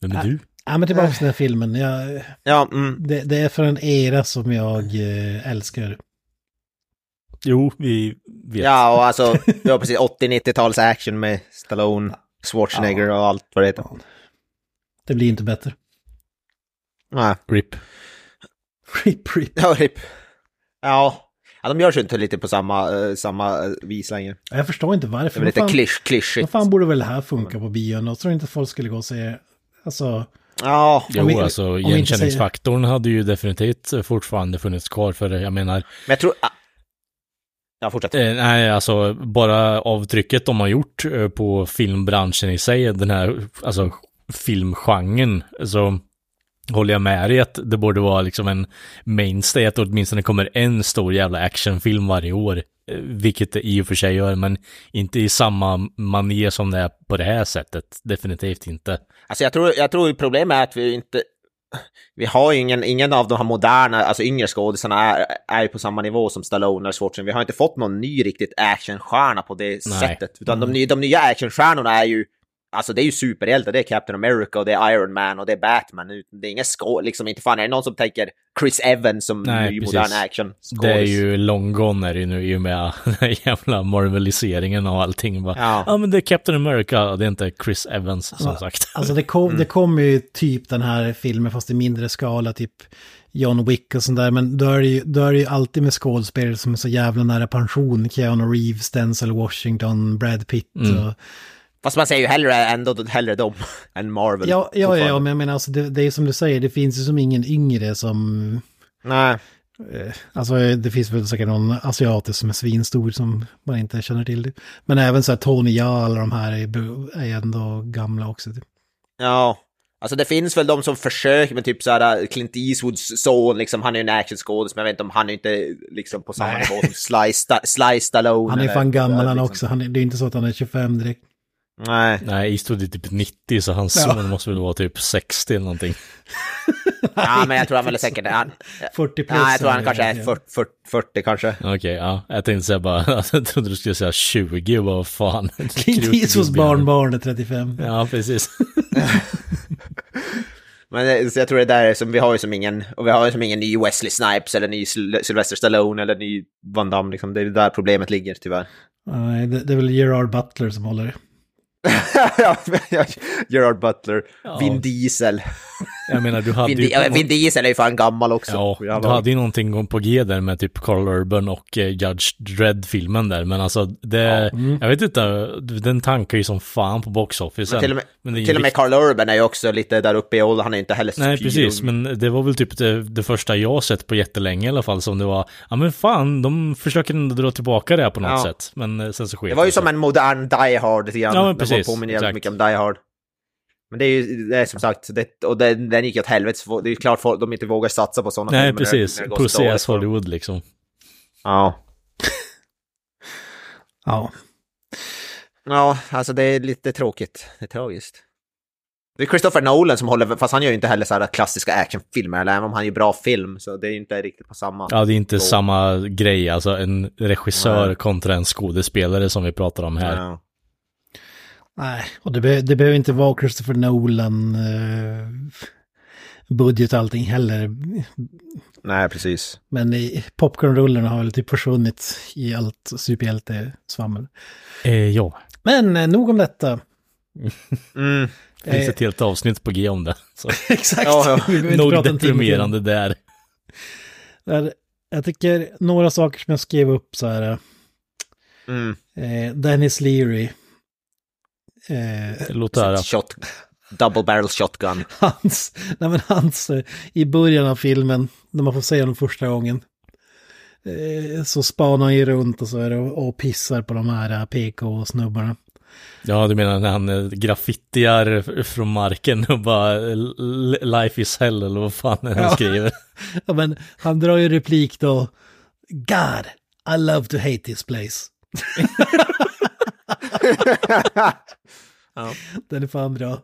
Vem är du? Ja, men tillbaka till den här filmen. Jag, Ja, mm. det, det är för en era som jag eh, älskar. Jo, vi vet. Ja, och alltså, det var precis 80-90-tals action med Stallone, Schwarzenegger och allt vad det heter. Det blir inte bättre. Nej. RIP. Rip, rip. Ja, RIP. Ja. ja, de gör sig inte lite på samma, eh, samma eh, vis längre. Jag förstår inte Det varför. är väl lite klyschigt. Vad fan borde väl det här funka på bion? Jag tror inte folk skulle gå och se... Alltså, Ja, Jo, vi- alltså vi inte igenkänningsfaktorn hade ju definitivt fortfarande funnits kvar för jag menar, men jag tror... ah. Ja, fortsätt. eh, nej alltså bara avtrycket de har gjort eh, på filmbranschen i sig, den här, alltså filmgenren, så håller jag med dig att det borde vara liksom en mainstay, att åtminstone kommer en stor jävla actionfilm varje år. Eh, Vilket det i och för sig gör, men inte i samma manér som det är på det här sättet. Definitivt inte. Alltså jag tror, jag tror problemet är att vi inte... Vi har ju ingen, ingen av de här moderna, alltså yngre skådisarna är, är ju på samma nivå som Stallone eller Schwarzenegger. Vi har inte fått någon ny riktigt actionstjärna på det Nej. sättet. Utan de, ny- de nya actionstjärnorna är ju, alltså det är ju superhjältar. Det är Captain America och det är Iron Man och det är Batman. Det är ingen skå, liksom inte fan är det någon som tänker Chris Evans som Nej, ny precis. modern action Det är ju long gone är det nu i och med den här jävla marveliseringen och allting. Bara, Ja. ja. men det är Captain America, det är inte Chris Evans som sagt. alltså det, kom, det kommer ju typ den här filmen fast i mindre skala, typ John Wick och sånt där. Men då är det ju, då är det ju alltid med skådespelare som är så jävla nära pension. Keanu Reeves, Denzel Washington, Brad Pitt. Och, Fast man säger ju hellre ändå hellre dem än Marvel. ja, ja, ja, men jag menar alltså det, det är som du säger, det finns ju som ingen yngre som... Nej. Eh, Alltså det finns väl säkert någon asiatisk som är svinstor som man inte känner till. Det. Men även så här Tony Jaa, alla de här är, är ändå gamla också. Typ. Ja, alltså det finns väl de som försöker, men typ såhär Clint Eastwoods son, liksom, han är ju en actionskådis, men jag vet inte om han är inte liksom på samma nivå som Sly, Sta- Sly Stallone. Han är fan gammal han liksom. också. Han är, det är inte så att han är 25 direkt. Nej. Nej, Eastwood är typ 90 så hans Ja. son måste väl vara typ 60 eller någonting. Ja, men jag tror han väl är säkert... Han, 40 plus. ja, jag tror han kanske är ja. 40, 40, 40 kanske. Okej, ja. Jag tänkte säga bara, jag trodde du skulle säga 20, vad fan. Clint Eastwoods barnbarn är 35. Ja, precis. Men det- så jag tror det där är som, vi har ju som ingen, och vi har ju som ingen ny Wesley Snipes eller ny Syl- Sylvester Stallone eller ny Van Damme liksom. Det är där problemet ligger tyvärr. Nej, det, det är väl Gerard Butler som håller det. Gerard Butler, Ja. Vin Diesel. Jag menar, du hade Vin, ju... Ja, Vin Diesel är ju fan gammal också. Ja, du hade ju någonting på G där med typ Carl Urban och eh, Judge Dredd-filmen där, men alltså det, jag vet inte, den tankar ju som fan på box office. Men till och med, Men det till och med rikt- Carl Urban är ju också lite där uppe i ålder, han är inte heller Nej, fyra precis, men det var väl typ det, det första jag sett på jättelänge i alla fall, som det var, ja men fan, de försöker ändå dra tillbaka det här på något Ja. sätt, men eh, sen så sker Det var ju som en modern Die Hard lite grann. Ja, men precis, påminner jävligt mycket om Die Hard. Men det är ju, det är som sagt, det, och den, den gick åt helvete. Det är ju klart folk, de inte vågar satsa på sådana Nej, precis, dem. Hollywood liksom. Ja. Ja. Ja, alltså det är lite tråkigt. Det är tragiskt. Det är Christopher Nolan som håller, fast han gör ju inte heller så här klassiska actionfilmer, eller även om han gör bra film, så det är ju inte riktigt på samma. Ja, det är inte Så- samma grej, alltså en regissör Nej. kontra en skådespelare som vi pratar om här. Ja. Nej, och det, be, det behöver inte vara Christopher Nolan eh, budget och allting heller. Nej, precis. Men i- popcornrullarna har väl typ försvunnit i allt superhjälte-svammel. Eh, ja, Men eh, nog om detta. Mm. det finns Eh, ett helt avsnitt på G om det. Så. Exakt. Ja, ja. Nog deprimerande där. Där, Jag tycker några saker som jag skrev upp så här. Mm. Eh, Dennis Leary. Eh, Låt höra. Shot, double barrel shotgun. hans, nej men hans, eh, i början av filmen, när man får se honom första gången, eh, så spanar han ju runt och så är det och, och pissar på de här eh, PK-snubbarna. Ja, du menar när han eh, graffitiar från marken och bara life is hell eller vad fan är han Ja. skriver. Ja, men han drar ju replik då, God, I love to hate this place. Den är fan bra.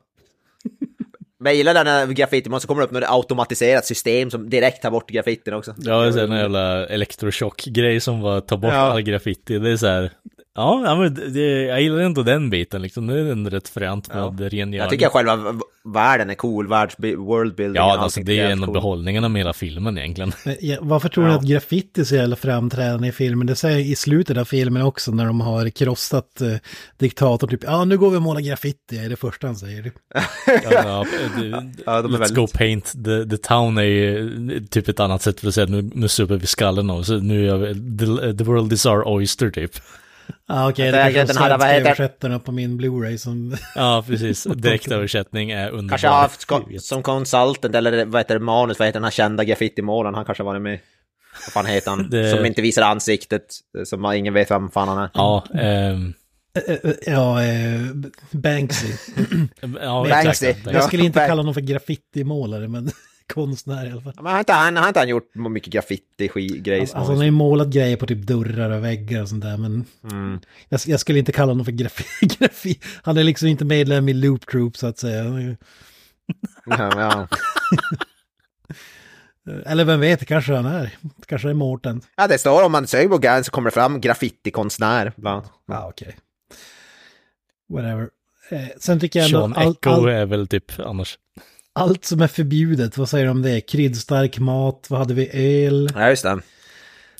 Men jag gillar den här graffiti, så kommer det upp något automatiserat system som direkt tar bort graffitin också. Ja, det är en jävla elektrochock-grej som var ta bort Ja. all graffiti. Det är så här, ja, ja men det, jag gillar ändå den biten liksom. Det är en rätt fränt med rengöring. Jag tycker själva världen är cool, världs worldbuilding. Ja, alltså det är en av behållningarna med hela filmen egentligen. Ja, varför tror ni att graffiti är så jävla framträdande i filmen? Det säger i slutet av filmen också när de har krossat eh, diktatorn. Typ, ja nu går vi och målar graffiti, är det första han säger. Ja, ja, det, Ja, de är Let's väldigt- go paint the, the town är ju typ ett annat sätt för att säga nu, nu super vi skallen av. Så nu gör vi, the, the world is our oyster typ. Ja okej, Jag det är den här, vad svenska heter- på min Blu-ray som... Ja, precis. Direktöversättning är underbar. Kanske har haft ko- som consultant eller vad heter det, manus, vad heter den här kända graffitimålaren, han kanske varit med. Vad fan heter han? Det- Som inte visar ansiktet, som ingen vet vem fan han är. Ja, ehm, Eh, eh, ja, eh, Banksy. ja Banksy. Jag skulle inte kalla honom för graffitimålare, men konstnär i alla fall. Ja, Men har inte han, har inte han gjort mycket graffiti-grejer? Alltså han har ju målat grejer på typ dörrar och väggar och sånt där, men Mm. jag, jag skulle inte kalla honom för graffi, graffi. Han är liksom inte medlem i Loop Troop så att säga. Ja, ja. Eller vem vet, kanske han är. Kanske är Mårten. ja, det står om man söker på Gans så kommer det fram graffitikonstnär. Ja, okej. Whatever. Eh, sen tycker jag ändå Sean Echo allt, är väl typ annars. Allt som är förbjudet, vad säger du om det? Kryddstark mat, vad hade vi? Öl? Ja, just det.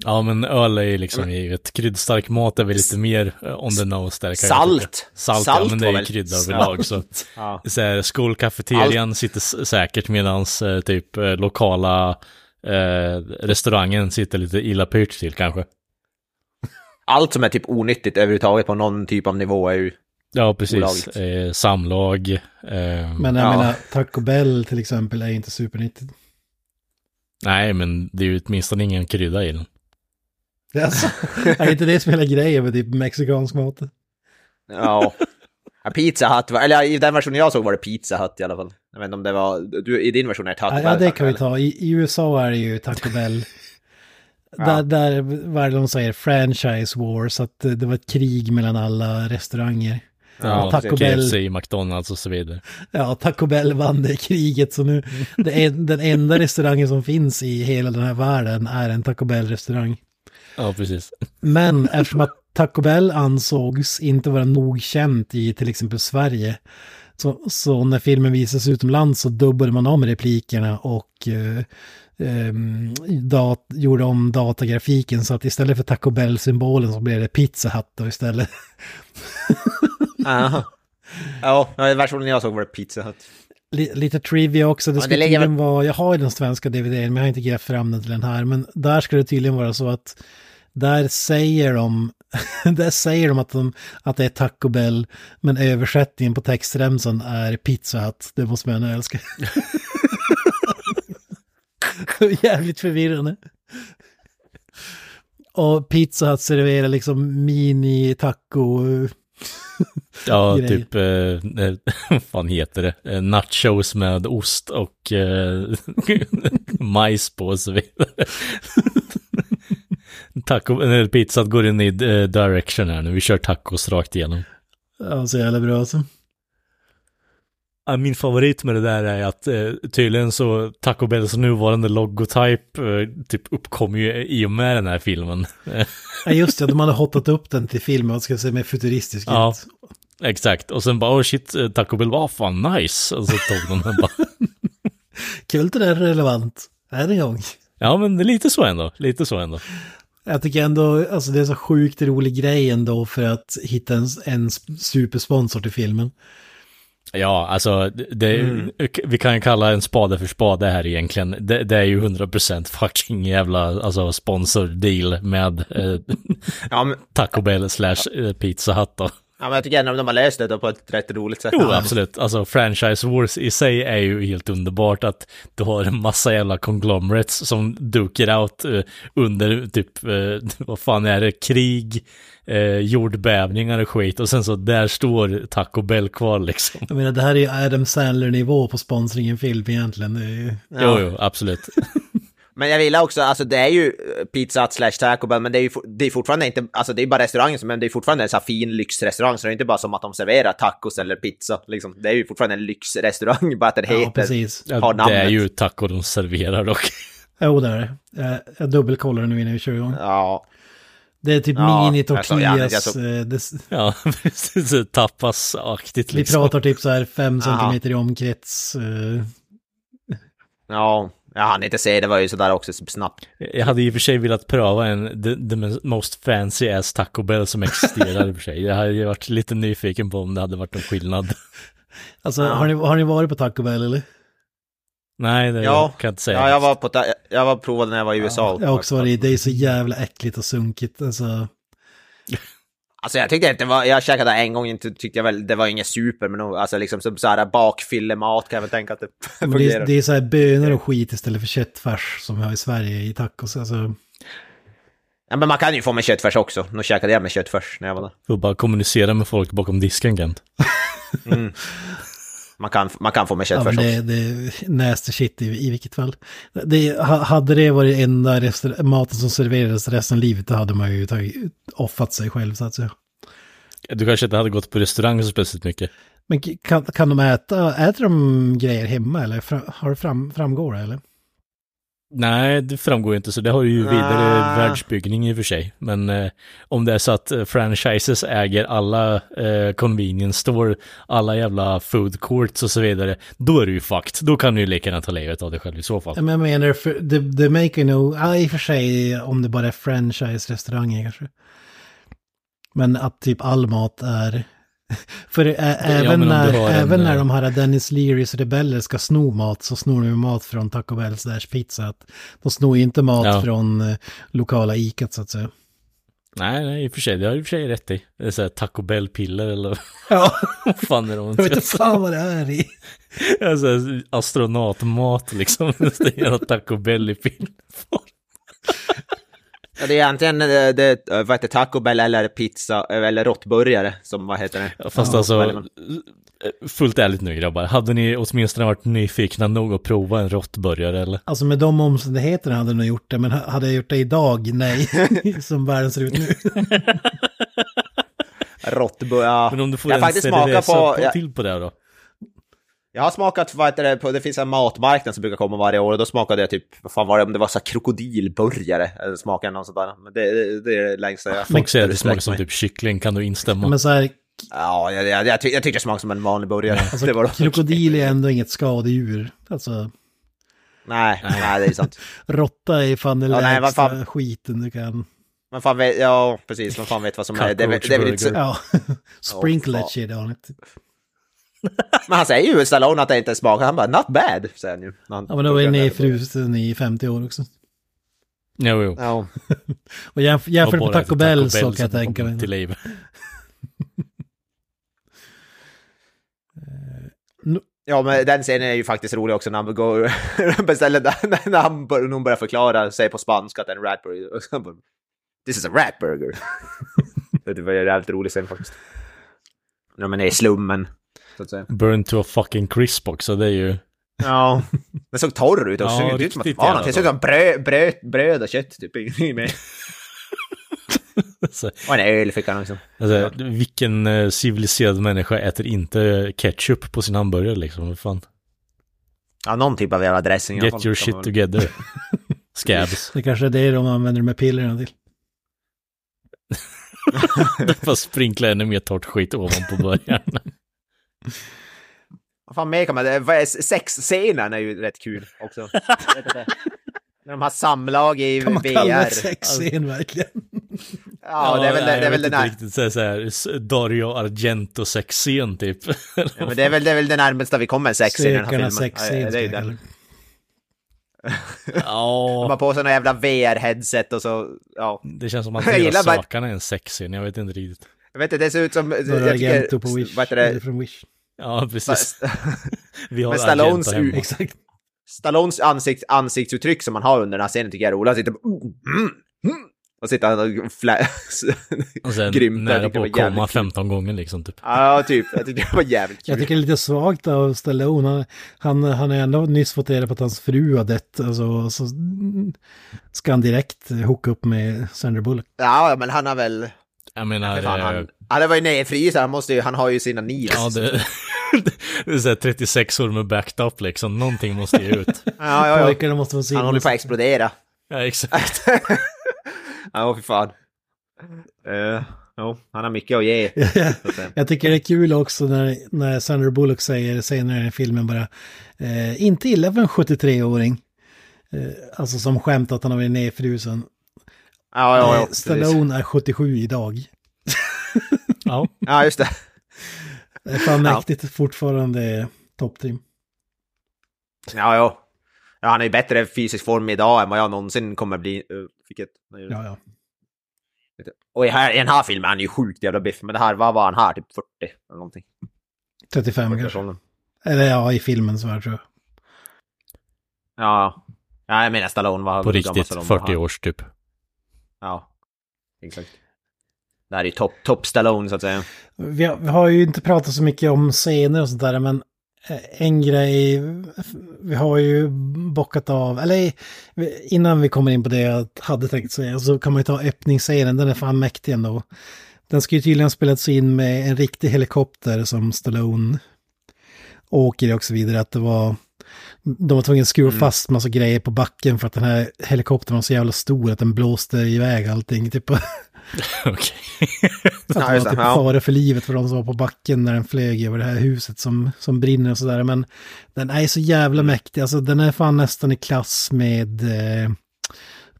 Ja, men öl är ju liksom givet. Kryddstark mat är väl lite mer on the nose där. Salt. Salt, Salt ja, men det är ju krydda Salt. överlag. Så. Ja. Så här, skolkafeterian sitter s- säkert medans eh, typ eh, lokala eh, restaurangen sitter lite illa pyrt till kanske. Allt som är typ onyttigt överhuvudtaget på någon typ av nivå är ju... Ja, precis. Eh, samlag. Eh, Men jag Ja. menar, Taco Bell till exempel är inte supernyttigt. Nej, men det är ju åtminstone ingen krydda i den. Alltså, är inte det som är hela grejen med typ mexikansk mat? Ja. Pizza Hut, eller i den versionen jag såg var det Pizza Hut i alla fall. Jag vet inte om det var, du, i din version är det Taco Ja, Bell, ja, det kan vi ta. I, I USA är det ju Taco Bell. Ja. Där, där vad är det de säger, franchise war, så att det var ett krig mellan alla restauranger. Ja, Taco KFC, Bell. McDonalds och så vidare. Ja, Taco Bell vann det kriget, så nu, det är, den enda restaurangen som finns i hela den här världen är en Taco Bell-restaurang. Ja, precis. Men eftersom att Taco Bell ansågs inte vara nog känt i till exempel Sverige, så, så när filmen visades utomlands så dubbade man om replikerna och eh, ehm, dat, gjorde om datagrafiken så att istället för Taco Bell-symbolen så blev det Pizza Hut då istället. Ja, ja, versionen jag såg var det Pizza Hut. Li- Lite trivia också, det det ska ligger tydligen vara, jag har ju den svenska DVDn men jag har inte grävt fram den till den här, men där ska det tydligen vara så att där säger de, där säger de att, de att det är Taco Bell, men översättningen på textremsan är Pizza Hut, det måste man älska. Jävligt förvirrande. Och Pizza Hut serverar liksom mini-taco. Ja, Grej. typ, eh, vad fan heter det? Eh, nachos med ost och eh, majs på och så vidare. Taco, pizzat går in i eh, direction här nu, vi kör tacos rakt igenom. Ja, så jävla bra alltså. Min favorit med det där är att eh, tydligen så Taco Bells nuvarande logotyp eh, typ uppkom ju i och med den här filmen. Ja just det, de hade hotat upp den till filmen och ska se mer futuristisk Ja. Exakt, och sen bara oh shit, eh, Taco Bell var fan nice. Och så tog de den bara. Kulturellt relevant, än en gång. Ja men det är lite så ändå, lite så ändå. Jag tycker ändå, alltså det är så sjukt rolig grej ändå för att hitta en, en supersponsor till filmen. Ja, alltså det, vi kan ju kalla en spade för spade här egentligen. Det, det är ju 100% fucking jävla alltså, sponsor-deal med eh, Ja, men, Taco Bell slash eh, Pizza Hut då. Ja, men jag tycker ändå att de har löst det på ett rätt roligt sätt. Jo, absolut. Alltså franchise wars i sig är ju helt underbart att du har en massa jävla conglomerates som dukar out eh, under typ, eh, vad fan är det, krig, eh, jordbävningar och skit och sen så där står Taco Bell kvar liksom. Jag menar det här är ju Adam Sandler-nivå på sponsring i en film egentligen. Ju... Jo, jo, absolut. Men jag gillar också, alltså det är ju eh, Pizza slash Taco Bell, men det är ju det är fortfarande inte, alltså det är bara restaurangen, men det är fortfarande en sån här fin lyxrestaurang, så det är inte bara som att de serverar tacos eller pizza, liksom. Det är ju fortfarande en lyxrestaurang, bara att den Ja, heter, precis. Har namnet. det är ju taco de serverar dock. Jo, det är det. Jag, dubbelkollar nu innan vi kör igång. Ja, Det är typ Ja, mini tortillas. såg- eh, det, Ja, precis. så Tapasaktigt vi liksom. pratar typ så här fem centimeter i omkrets. eh, ja, jag hann inte se, det var ju sådär också snabbt. Jag hade i och för sig velat pröva en the, the most fancy ass Taco Bell som existerar i och för sig. Jag hade ju varit lite nyfiken på om det hade varit någon skillnad. Alltså, har, ni, har ni varit på Taco Bell eller? Nej, det Ja, kan jag inte säga. Ja, jag var på, ta- jag var provade när jag var i USA. Jag har också varit i. Det är så jävla äckligt och sunkigt. Alltså, Alltså jag tyckte inte det var, jag käkade en gång, inte tyckte jag väl, det var inget super, men alltså liksom som så här bakfyllemat kan jag väl tänka att det det, fungerar. är, det är så här bönor och skit istället för köttfärs som vi har i Sverige i tacos. Alltså, Ja, men man kan ju få med köttfärs också. Nu käkade jag med köttfärs när jag var där. Får bara kommunicera med folk bakom disken, Kent. Man kan, man kan få med ja, köttfärs men också. det, det är nasty shit i, i vilket fall. Det, ha- hade det varit enda maten som serverades resten av livet, då hade man ju tagit, offat sig själv så att säga. Du kanske inte hade gått på restaurang så speciellt mycket. Men kan, kan de äta, äter de grejer hemma eller har det fram, framgår det eller? Nej, det framgår ju inte, så det har ju vidare Ah. världsbyggning i och för sig. Men eh, om det är så att eh, franchises äger alla eh, convenience store, alla jävla food courts och så vidare, då är du ju fucked. Då kan du ju lika gärna ta livet av dig själv i så fall. Men jag menar, för, det, det make no, ja i och för sig om det bara är franchise-restauranger kanske. Men att typ all mat är... För ä, även, när, du har en, även när eh, de här Dennis Learys rebeller ska sno mat så snor de mat från Taco Bell slash pizza. De snor ju inte mat Ja. från eh, lokala ikat så att säga. Nej, nej, i och för sig, det har du i och för sig rätt i. Det är så här Taco Bell-piller eller Ja, vad fan är det man jag vet inte fan vad det är i. Alltså astronautmat liksom. Det är Taco Bell i pillform. Ja, det är antingen eh, det, eh, vad heter Taco Bell eller pizza, eh, eller råttburgare som, vad heter det? Ja, Fast Ja, alltså, fullt ärligt nu grabbar, hade ni åtminstone varit nyfikna nog att prova en råttburgare eller? Alltså med de omständigheterna hade jag nog gjort det, men ha- hade jag gjort det idag? Nej, som världen ser ut nu. Råttburgare, ja. Men om du får jag en faktiskt cerveza på, på jag, till på det då? Jag har smakat, vad heter det, på, det finns en matmarknad som brukar komma varje år och då smakade jag typ, vad fan var det, om det var så krokodilburgare, eller smakade något sånt där. Men det, det, det är det längsta jag Folk säger att det smakar som typ kyckling, kan du instämma? Men så här, Ja, jag, jag, jag, tyck, jag tyckte det smakade som en vanlig burgare. alltså, det var krokodil är ändå inget skadedjur. Alltså, Nej, nej, det är sant. råtta är fan den Ja, nej, lägsta fan. skiten du kan... Man fan vet, ja precis, man fan vet vad som är. Det, är det är väl inte så, Ja, sprinkle Åh, that shit on it. Men han säger ju Stallone att det inte smakar, han bara not bad, säger han ju. han- Ja, men då är ni frusen i 50 år också. Jo, jo. Ja, Och jämf jämfört Och med Taco Bell så kan jag tänka mig. Till liv. ja, men den scenen är ju faktiskt rolig också när han går, beställer, när- när han bör, någon börjar förklara sig på spanska att det är en ratburger. This is a ratburger. det var ju en jävligt rolig scen faktiskt. När man är i slummen, så att säga. Burn to a fucking crisp också, det är ju... Ja, den såg torr ut också. Ja, det såg ut som att det. Det såg ut som bröd, bröd, bröd och kött typ. i med. Och en öl fick han också. alltså, vilken eh, civiliserad människa äter inte ketchup på sin hamburgare liksom? Vad fan? Ja, någon typ av jävla dressing Get your shit together. Scabs. Det kanske är det de använder de här pillerna till. Fast sprinkla ännu mer torrt skit ovanpå början. Vad fan mer kan man... Sexscenen är ju rätt kul också. Jag vet inte. När de har samlag i Kan man VR. kalla det sexscen verkligen? Ja, det är väl, det, det är jag väl vet den inte här... riktigt, så här, så här, Dario Argento sexscen typ. Ja, men det, är väl, det är väl det närmaste vi kommer sexscen i den här filmen. Sexscen Ja, det är ju jag kalla den. det. De ja, har på sig några jävla VR-headset och så... Ja. det känns som att Jag hela sakarna är en sexscen, jag vet inte riktigt. Jag vet inte, det ser ut som... Några jag Argento på Wish. Vad heter det? från Wish. Ja, precis. Vi har Men Stallones Exakt. Stallones ansikt, ansiktsuttryck som man har under den här scenen tycker jag är roligt. Han sitter bara, mm, mm, mm. Och sitter han och flä- Och sen grymtar. Nära på att komma kul. 15 gånger liksom typ. Ja, typ. Jag tyckte det var jävligt kul. Jag tycker det är lite svagt av Stallone. Han, han, han har ändå nyss fått reda på att hans fru har dött. Alltså, så ska han direkt hooka upp med Sandra Bullock. Ja, men han har väl... Jag menar, Fan, eh, han, han var ju nedfrys, han måste ju, han har ju sina needs. ja det, det är så här 36 år med backed up liksom, någonting måste ju ut. ja, ja, ja. Pojkarna måste få se. Han håller på att explodera. Ja, exakt. ja, fy fan. Uh, jo, han har mycket att ge. säga. Jag tycker det är kul också när, när Sandra Bullock säger senare i filmen bara eh, inte illa för en 73-åring. Eh, alltså som skämt att han har varit nedfrusen. Ja, ja, ja. Eh, precis. Stallone är 77 idag. Ja, Ja, just det. Det är fan Ja. mäktigt fortfarande topptrim. Ja, ja. Ja, han är i bättre fysisk form idag än vad jag någonsin kommer bli. Vilket... Ja, ja. Och i, här, i den här filmen är han ju sjukt jävla biff. Men det här, vad var han här? Typ 40 eller någonting. 35 kanske. Ja, Eller ja, i filmen så här tror jag. ja. Ja, jag menar Stallone var på riktigt, Stallone var 40 här. års typ. Ja, exakt. Det här är ju topp top Stallone så att säga. Vi har, vi har ju inte pratat så mycket om scener och sånt där, men eh, en grej, vi har ju bockat av, eller innan vi kommer in på det jag hade tänkt säga, så kan man ju ta öppningsscenen, den är fan mäktig ändå. Den ska ju tydligen spelats in med en riktig helikopter som Stallone åker i och så vidare, att det var, de var tvungna att skruva Mm. fast massa grejer på backen för att den här helikoptern var så jävla stor att den blåste iväg allting, typ. Okej. Att Ja, det var typ fara för livet för de som var på backen när den flög över det här huset som, som brinner och sådär. Men den är så jävla mäktig, alltså den är fan nästan i klass med eh,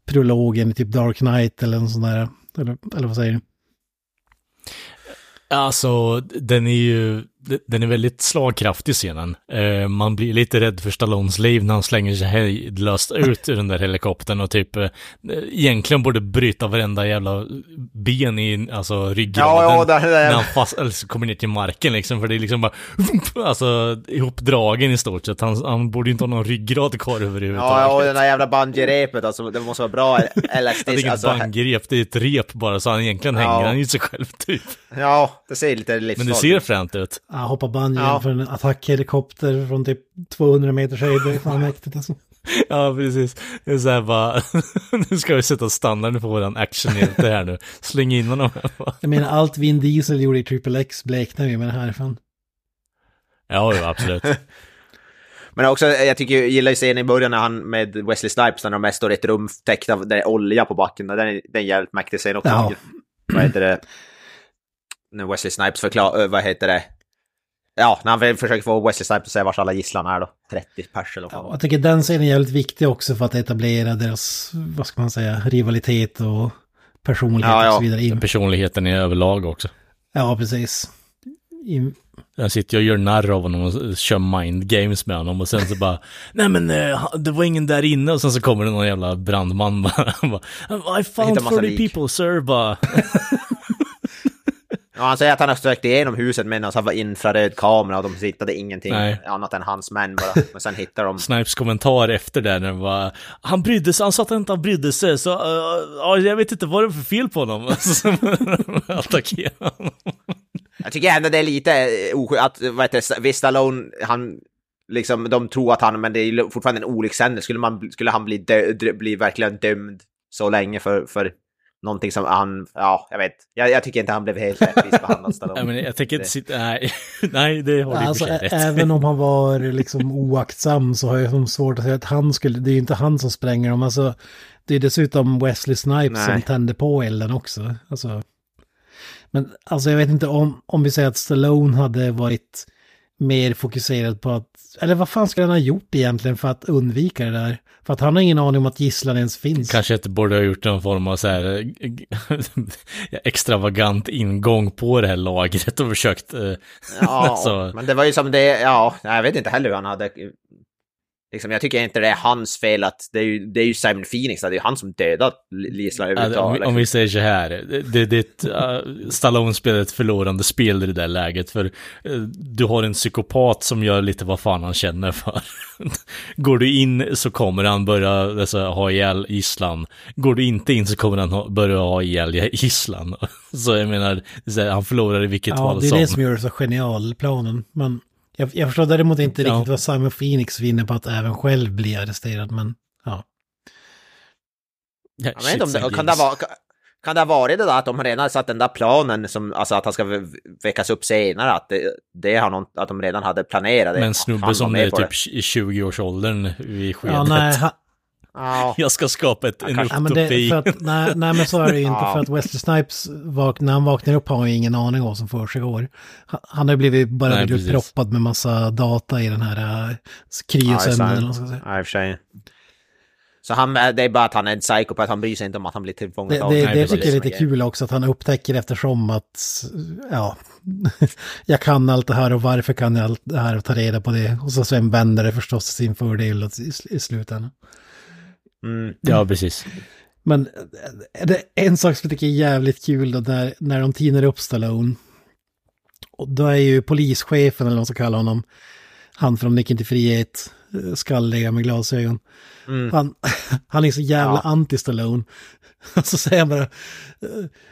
prologen i typ Dark Knight eller något sånt där. Eller, eller vad säger du? Alltså, den är ju, den är väldigt slagkraftig scenen. Eh, man blir lite rädd för Stallones liv när han slänger sig hejdlöst ut ur den där helikoptern och typ eh, egentligen borde bryta varenda jävla ben i, alltså ryggraden. Ja, ja, det, det, när han fast, alltså, kommer ner till marken liksom, för det är liksom bara, alltså ihopdragen i stort sett. Han, han borde ju inte ha någon ryggrad kvar överhuvudtaget. Ja, och den där jävla bungee-repet alltså, det måste vara bra Ja, det är elastiskt. inget Alltså, bangrep, det är ett rep bara, så han egentligen Ja. hänger han ju sig själv typ. ja, det ser lite Men det livsfarligt ser fränt ut. Ja, hoppa bungee Ja. för en attackhelikopter från typ 200 meters höjd. Det är fan mäktigt alltså. Ja, precis. Det är så här bara, nu ska vi sätta standarden på våran actionhjälte här nu. Släng in honom. Jag menar allt Vin Diesel gjorde i Triple X bleknar ju med det här fan. Ja, jo, absolut. Men också, jag tycker, jag gillar ju scenen i början när han med Wesley Snipes när de mest står i ett rum täckt av det olja på backen. Den är, den är en jävligt mäktig scen också. Ja. Vad heter det? När Wesley Snipes förklarar, vad heter det? Ja, när han försöker få Wesley Snipes att säga vars alla gisslan är då. 30 pers eller vad. Ja, jag tycker den scenen är jävligt viktig också för att etablera deras, vad ska man säga, rivalitet och personlighet Ja, ja. och så vidare. in. Personligheten i överlag också. Ja, precis. I, Jag sitter och gör narr av honom och kör mind games med honom och sen så bara Nej men eh, det var ingen där inne och sen så kommer det någon jävla brandman bara, I found hittar massa 40 lik." people sir bara Ja, han säger att han har sökt igenom huset medan han var infraröd kamera och de hittade ingenting Nej. annat än hans män bara. Men sen hittar de... Snipes kommentar efter det när var Han brydde sig, han sa att han inte brydde sig så eh, ja, jag vet inte vad det är för fel på honom. Honom. Jag tycker ändå det är lite eh, oskönt att, vad heter det, visst Stallone, han, liksom, de tror att han, men det är fortfarande en olyckshändelse. Skulle, man, skulle han bli, dö, bli verkligen dömd så länge för, för någonting som han, ja, jag vet. Jag, jag tycker inte han blev helt rättvist behandlad. Nej, men jag tänker inte sitta, nej, nej det har du alltså, rätt. även om han var liksom oaktsam så har jag som svårt att säga att han skulle, det är ju inte han som spränger dem. Alltså, det är dessutom Wesley Snipes Nej. som tände på elden också. Alltså, men alltså jag vet inte om, om vi säger att Stallone hade varit mer fokuserad på att, eller vad fan skulle han ha gjort egentligen för att undvika det där? För att han har ingen aning om att gisslan ens finns. Kanske inte borde ha gjort någon form av så här eh, extravagant ingång på det här lagret och försökt... eh, Ja, alltså, men det var ju som det, ja, jag vet inte heller hur han hade Liksom, jag tycker inte det är hans fel att det är ju, det är ju Simon Phoenix, det är ju han som dödat Lisla Ja, om, överhuvudtaget. vi- om vi säger så här, det, det, uh, Stallone spelar ett förlorande spel i det där läget, för eh, du har en psykopat som gör lite vad fan han känner för. Går du in så kommer han börja alltså, ha ihjäl gisslan. Går du inte in så kommer han ha, börja ha ihjäl gisslan. Så jag menar, det är så här, han förlorar i vilket Ja, fall det är som. det som gör det så genial, planen. Men jag, jag förstår däremot inte Ja. riktigt vad Simon Phoenix vinner på att även själv bli arresterad, men ja. Ja, Jag vet inte om det, kan, det ha, kan, kan det ha varit det där att de redan har satt den där planen, som, alltså att han ska väckas upp senare, att det, det har någon, att de redan hade planerat det? Men snubbe han som är typ det. i 20-årsåldern vid skedet. Ja, nej, ha, Ja, Jag ska skapa ett, en ja, men det, utopi. för att, nej, nej, men så är det ju inte. Ja. För att Wesley Snipes, vak, när han vaknar upp har han ju ingen aning om vad som försiggår. Han, han har blivit bara Nej, blivit proppad med massa data i den här uh, Ja, kryosömnen. det. Ja, i och för sig. Så han, det är bara att han är en psykopat, han bryr sig inte om att han blir Det, tillfångatagen. det, nej, det precis. tycker jag är lite kul också att han upptäcker eftersom att, ja, jag kan allt det här och varför kan jag allt det här och ta reda på det. Och så sen vänder det förstås sin fördel i, i slutändan. Mm. Ja, precis. Men eh, det en sak som jag tycker är jävligt kul då, när, när de tinar upp Stallone. Och då är ju polischefen, eller vad man ska kalla honom, han från Nicken till frihet, eh, skalliga med glasögon. Mm. Han, han är så jävla Ja. anti-Stallone. Och så säger han bara, eh,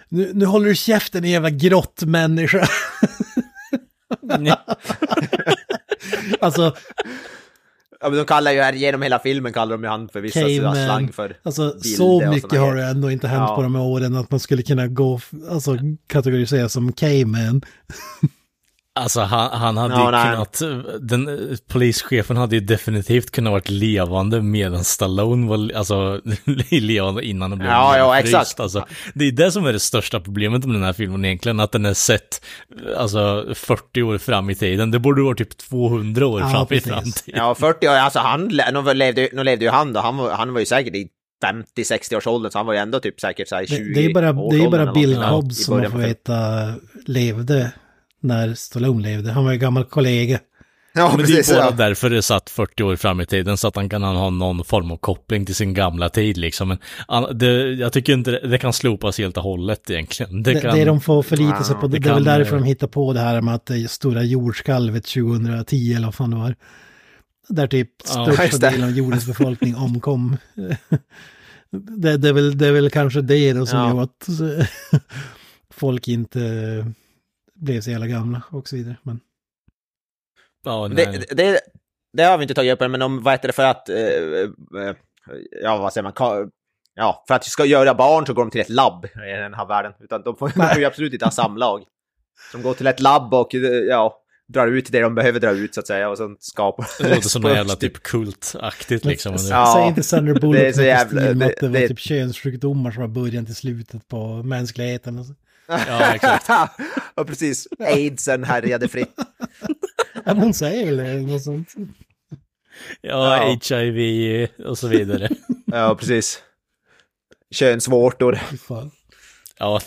nu, nu håller du käften din jävla grottmänniska. alltså, Ja, men de kallar ju här, genom hela filmen kallar de ju han för vissa slang för Alltså så mycket har det ändå inte hänt Ja. på de här åren att man skulle kunna gå, alltså kategorisera som Cayman. Alltså han, han hade Ja, ju nej. kunnat, den, polischefen hade ju definitivt kunnat varit levande medan Stallone var alltså, levande innan han blev Ja, ja, nedfryst. exakt. Alltså, det är det som är det största problemet med den här filmen egentligen, att den är sett alltså 40 år fram i tiden. Det borde vara typ 200 år Ja, fram i precis. framtiden. Ja, 40 år, alltså han, nu levde, nu levde ju han då, han var, han var ju säkert i 50-60 års åldern, så han var ju ändå typ säkert så här 20 Det, det är bara, det är bara Bill Cobbs i som man får veta levde när Stallone levde. Han var ju gammal kollega. Ja, Men det precis. är bara Ja. därför det är satt 40 år fram i tiden, så att han kan ha någon form av koppling till sin gamla tid liksom. Men det, jag tycker inte det, det kan slopas helt och hållet egentligen. Det Det, kan, det de får förlita sig på, det, det det är väl därför de hittar på det här med att det stora jordskalvet 2010 eller vad fan det var. Där typ Ja, största det. delen av jordens befolkning omkom. det, det, är väl, det är väl kanske det då som Ja. gör att folk inte blev så jävla gamla och så vidare. Men ja, nej. Det, det, det har vi inte tagit upp än, men om, vad heter det för att, eh, eh, ja vad säger man, Ka- ja, för att ska göra barn så går de till ett labb i den här världen. Utan de får, de får ju absolut inte ha samlag. De går till ett labb och, eh, ja, drar ut det de behöver dra ut så att säga och sen skapar... Det låter som något jävla typ kultaktigt liksom. Ja, Säg inte Sandra Bullock det är så jävla- det- att det var det- typ könssjukdomar som var början till slutet på mänskligheten. Och. Ja, exakt. ja, precis. Aidsen härjade fritt. Ja, men hon säger väl det, något sånt. Ja, HIV och så vidare. Ja, precis. Könsvårtor. Fan. Ja,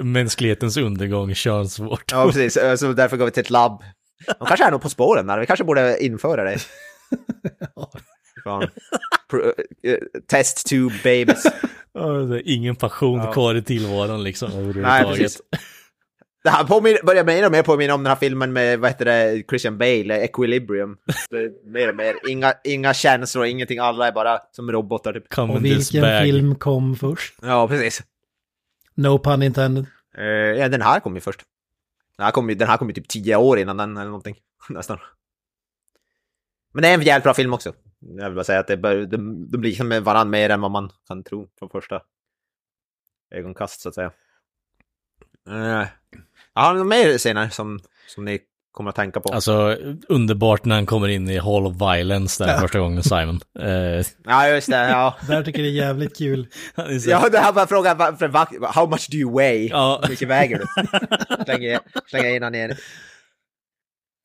mänsklighetens undergång, könsvårt. Ja, precis. Så därför går vi till ett labb. De kanske är nog på spåren där. Vi kanske borde införa det. Fan. Pro- eh, Test tube babies. Ja, det är ingen passion Ja. kvar i tillvaron liksom Nej, precis. Det här påminner, börjar mer och mer påminna om den här filmen med, vad heter det, Christian Bale, Equilibrium. Det är mer och mer. Inga, inga känslor, ingenting. Alla är bara som robotar typ. Come Och vilken bag. film kom först? Ja, precis. No pun intended. Eh, ja, den här kom ju först. Den här kom ju, den här kom ju typ tio år innan den eller någonting. Nästan. Men det är en jävligt bra film också. Jag vill bara säga att det bör, de, de blir med varandra mer än vad man kan tro från första ögonkast så att säga. Uh, jag har något mer scener som, som ni kommer att tänka på. Alltså, underbart när han kommer in i Hall of Violence där Ja. första gången, Simon. Eh, Ja, just det. Ja, Där tycker jag det är jävligt kul. ja det här var frågan, how much do you weigh? Ja. Hur mycket väger du? Slänger, slänger in han ner.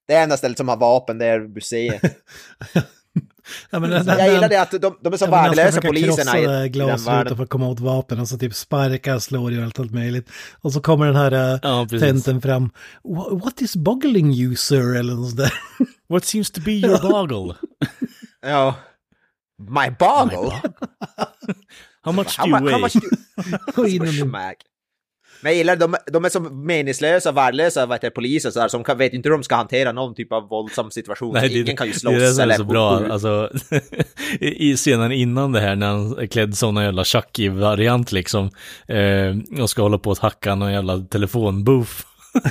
Det enda stället som har vapen, det är museet. Ja, men den- den- Jag gillar det att de, de är så Ja, värdelösa poliserna i, krossa i den glasrutan världen. för att komma åt vapen och så typ sparkar, slår och allt, allt möjligt. Och så kommer den här uh, Ja, tenten fram. "Wha- What is boggling you sir? Eller något där. What seems to be your boggle? Ja. My boggle? How much do How, you mu- weigh? how much do... Smack. Men jag gillar de, de är så meningslösa, värdelösa vad heter det, poliser så här, som kan, vet inte hur de ska hantera någon typ av våldsam situation. Nej, det, Ingen kan ju det slåss är det som är eller så bra. Alltså, I scenen innan det här när han är klädd som någon jävla Chucky-variant liksom. Eh, och ska hålla på att hacka någon jävla telefonbooth.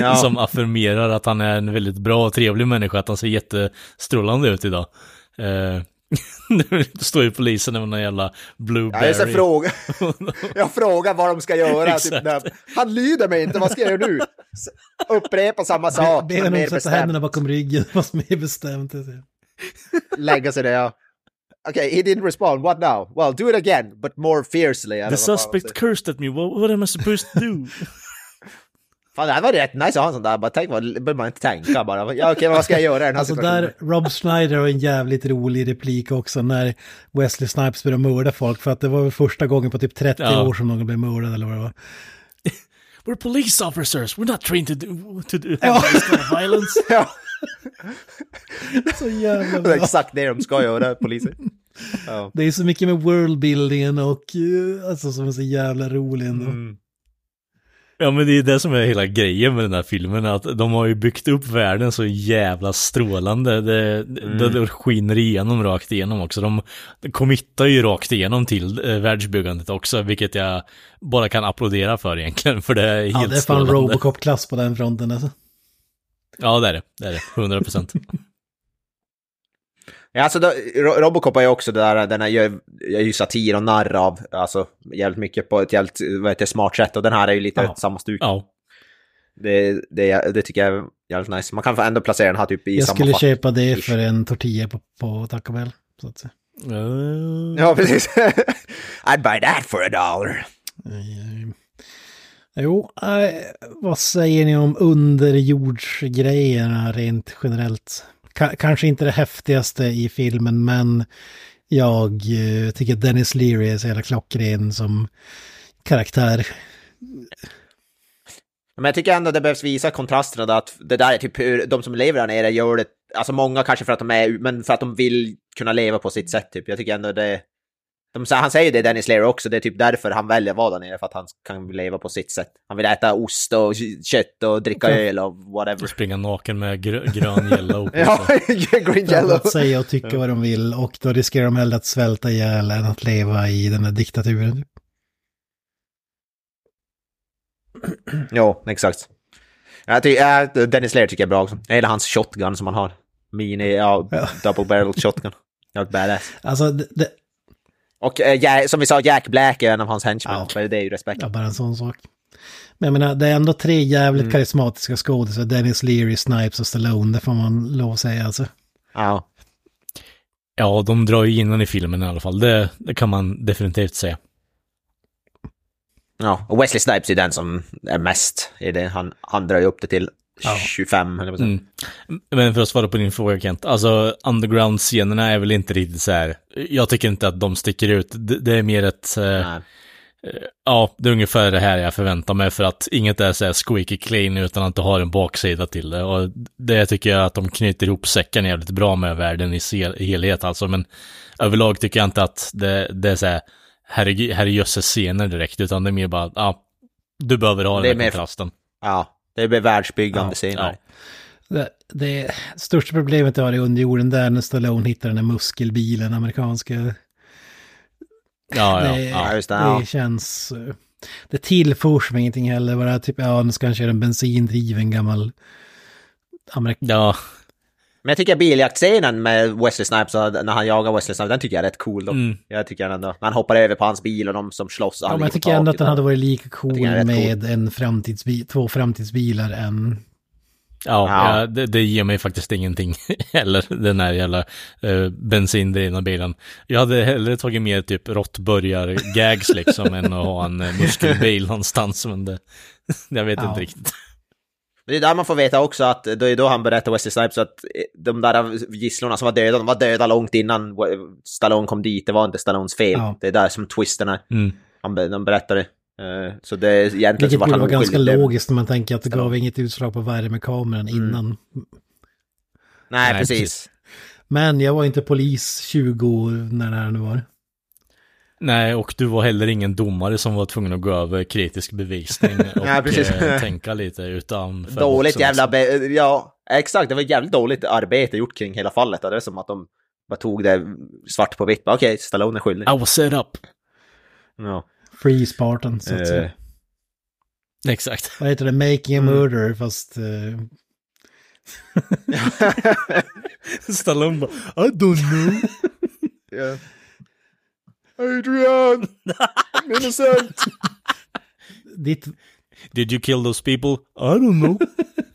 Ja. som affirmerar att han är en väldigt bra och trevlig människa, att han ser jättestrålande ut idag. Eh, nu står ju polisen med någon jävla Ja, blueberry. jag, ska fråga, jag frågar vad de ska göra. Typ, när, han lyder mig inte, vad ska jag göra nu? Upprepa samma sak. Be honom sätta bestämt. händerna bakom ryggen, fast mer bestämt. Lägga sig där, ja. Okej, he didn't respond. What now? Well, do it again, but more fiercely. The vad suspect cursed at me, what, what am I supposed to do? Fan, det här var rätt nice att ha en sån där. Bara tänk, vad behöver man inte tänka bara. Ja, okej, vad ska jag göra i den här Alltså situationen? där, Rob Schneider har en jävligt rolig replik också när Wesley Snipes börjar mörda folk. För att det var väl första gången på typ 30 Ja. år som någon blev mördad eller vad det var. We're police officers, we're not trained to do, to do of violence. Ja, Så jävla det är bra. exakt det de ska göra, poliser. Ja. Det är så mycket med worldbuildingen och eh, alltså som är så jävla rolig ändå. Mm. Ja men det är det som är hela grejen med den här filmen, att de har ju byggt upp världen så jävla strålande. Det, Mm. det, det skiner igenom rakt igenom också. De committar ju rakt igenom till eh, världsbyggandet också, vilket jag bara kan applådera för egentligen, för det är helt Ja, det är fan strålande. Robocop-klass på den fronten alltså. Ja det är det, det är det, 100 procent. Ja, alltså då, Ro- Robocop är ju också det där, den här gör, gör ju satir och narr av, alltså jävligt mycket på ett jävligt, vad heter det, smart sätt. Och den här är ju lite Ja. samma stuk. Ja. Det, det, det tycker jag är jävligt nice. Man kan ändå placera den här typ i Jag samma skulle fack. köpa det för en tortilla på, på Taco Bell. Så att säga. Eh, Ja, precis. I'd buy that for a dollar. Eh, Jo, eh, vad säger ni om underjordsgrejerna rent generellt? K kanske inte det häftigaste i filmen, men jag eh, tycker att Dennis Leary är så jävla klockren som karaktär. Men jag tycker ändå det behövs visa kontrasterna där, att det där är typ hur de som lever där nere gör det, alltså många kanske för att de är, men för att de vill kunna leva på sitt sätt typ. Jag tycker ändå det, de, han säger det Dennis Leary också, det är typ därför han väljer att vara där nere, för att han kan leva på sitt sätt. Han vill äta ost och kött och dricka öl och whatever. Springa naken med grö, grön yellow. Ja, green yellow. att säga och tycka vad de vill och då riskerar de hellre att svälta ihjäl än att leva i den här diktaturen. Jo, exakt. Jag tycker, äh, Dennis Leary tycker jag är bra också. Jag gillar hans shotgun som han har. Mini, ja, double barrel shotgun. Jävligt badass. Alltså, det, det, Och Ja- som vi sa, Jack Black är en av hans henchmen. Ja. För det är ju respekt. Ja, bara en sån sak. Men jag menar, det är ändå tre jävligt Mm. karismatiska skådisar. Dennis Leary, Snipes och Stallone, det får man lov att säga alltså. Ja. Ja, de drar ju in den i filmen i alla fall. Det, det kan man definitivt säga. ja. Och Wesley Snipes är den som är mest i det. Han, han drar ju upp det till Ja. 25, eller. Mm. Men för att svara på din fråga Kent, alltså underground-scenerna är väl inte riktigt så här, jag tycker inte att de sticker ut. Det, det är mer ett, eh, Nej. ja, det är ungefär det här jag förväntar mig för att inget är så här squeaky clean utan att det har en baksida till det. Och det tycker jag att de knyter ihop säcken jävligt bra med världen i helhet alltså, men överlag tycker jag inte att det, det är så här, herre, herrejösses scener direkt, utan det är mer bara, ja, du behöver ha Det den är här kontrasten. Ja. Det blir världsbyggande Ja, scener. Det, det största problemet jag har i underjorden där när Stallone hittar den där muskelbilen, amerikanska. Ja, ja, det, ja. Ja, just det, det ja. känns... Det tillförs mig ingenting heller. Bara typ, ja, nu ska han köra en bensindriven gammal amerik... ja. Men jag tycker biljaktscenen med Wesley Snipes, när han jagar Wesley Snipes, den tycker jag är rätt cool då. Mm. Jag tycker ändå, när han hoppar över på hans bil och de som slåss. Ja, men jag tycker ändå att den hade varit lika cool med en framtidsbil, två framtidsbilar än... Ja, Ja. ja. det, det ger mig faktiskt ingenting heller, den här jävla eh, bensindrivna bilen. Jag hade hellre tagit med typ råttburgar-gags liksom än att ha en eh, muskelbil någonstans, men det, jag vet Ja. inte riktigt. Det är där man får veta också att det är då han berättar Wesley Snipes att de där gisslorna som var döda, de var döda långt innan Stallone kom dit. Det var inte Stallones fel. Ja. Det är där som twisten är. Mm. Han, de berättade. Eh, Så det är egentligen Vilket borde vara ganska logiskt när man tänker att det gav inget utslag på värmekameran Mm. innan. Nej, Nej, precis. precis. Men jag var inte polis 20 när det här nu var. Nej, och du var heller ingen domare som var tvungen att gå över kritisk bevisning och precis. eh, tänka lite utan... Dåligt jävla... Be- ja, exakt. Det var jävligt dåligt arbete gjort kring hela fallet. Det är som att de bara tog det svart på vitt. Okej, Stallone är skyldig. I was set up. Ja. Free Spartan, så att Eh, säga. Exakt. Vad heter det? Making a murder, fast... eh, Stallone bara, I don't know. ja. Adrian! I'm innocent! ditt... Did you kill those people? I don't know.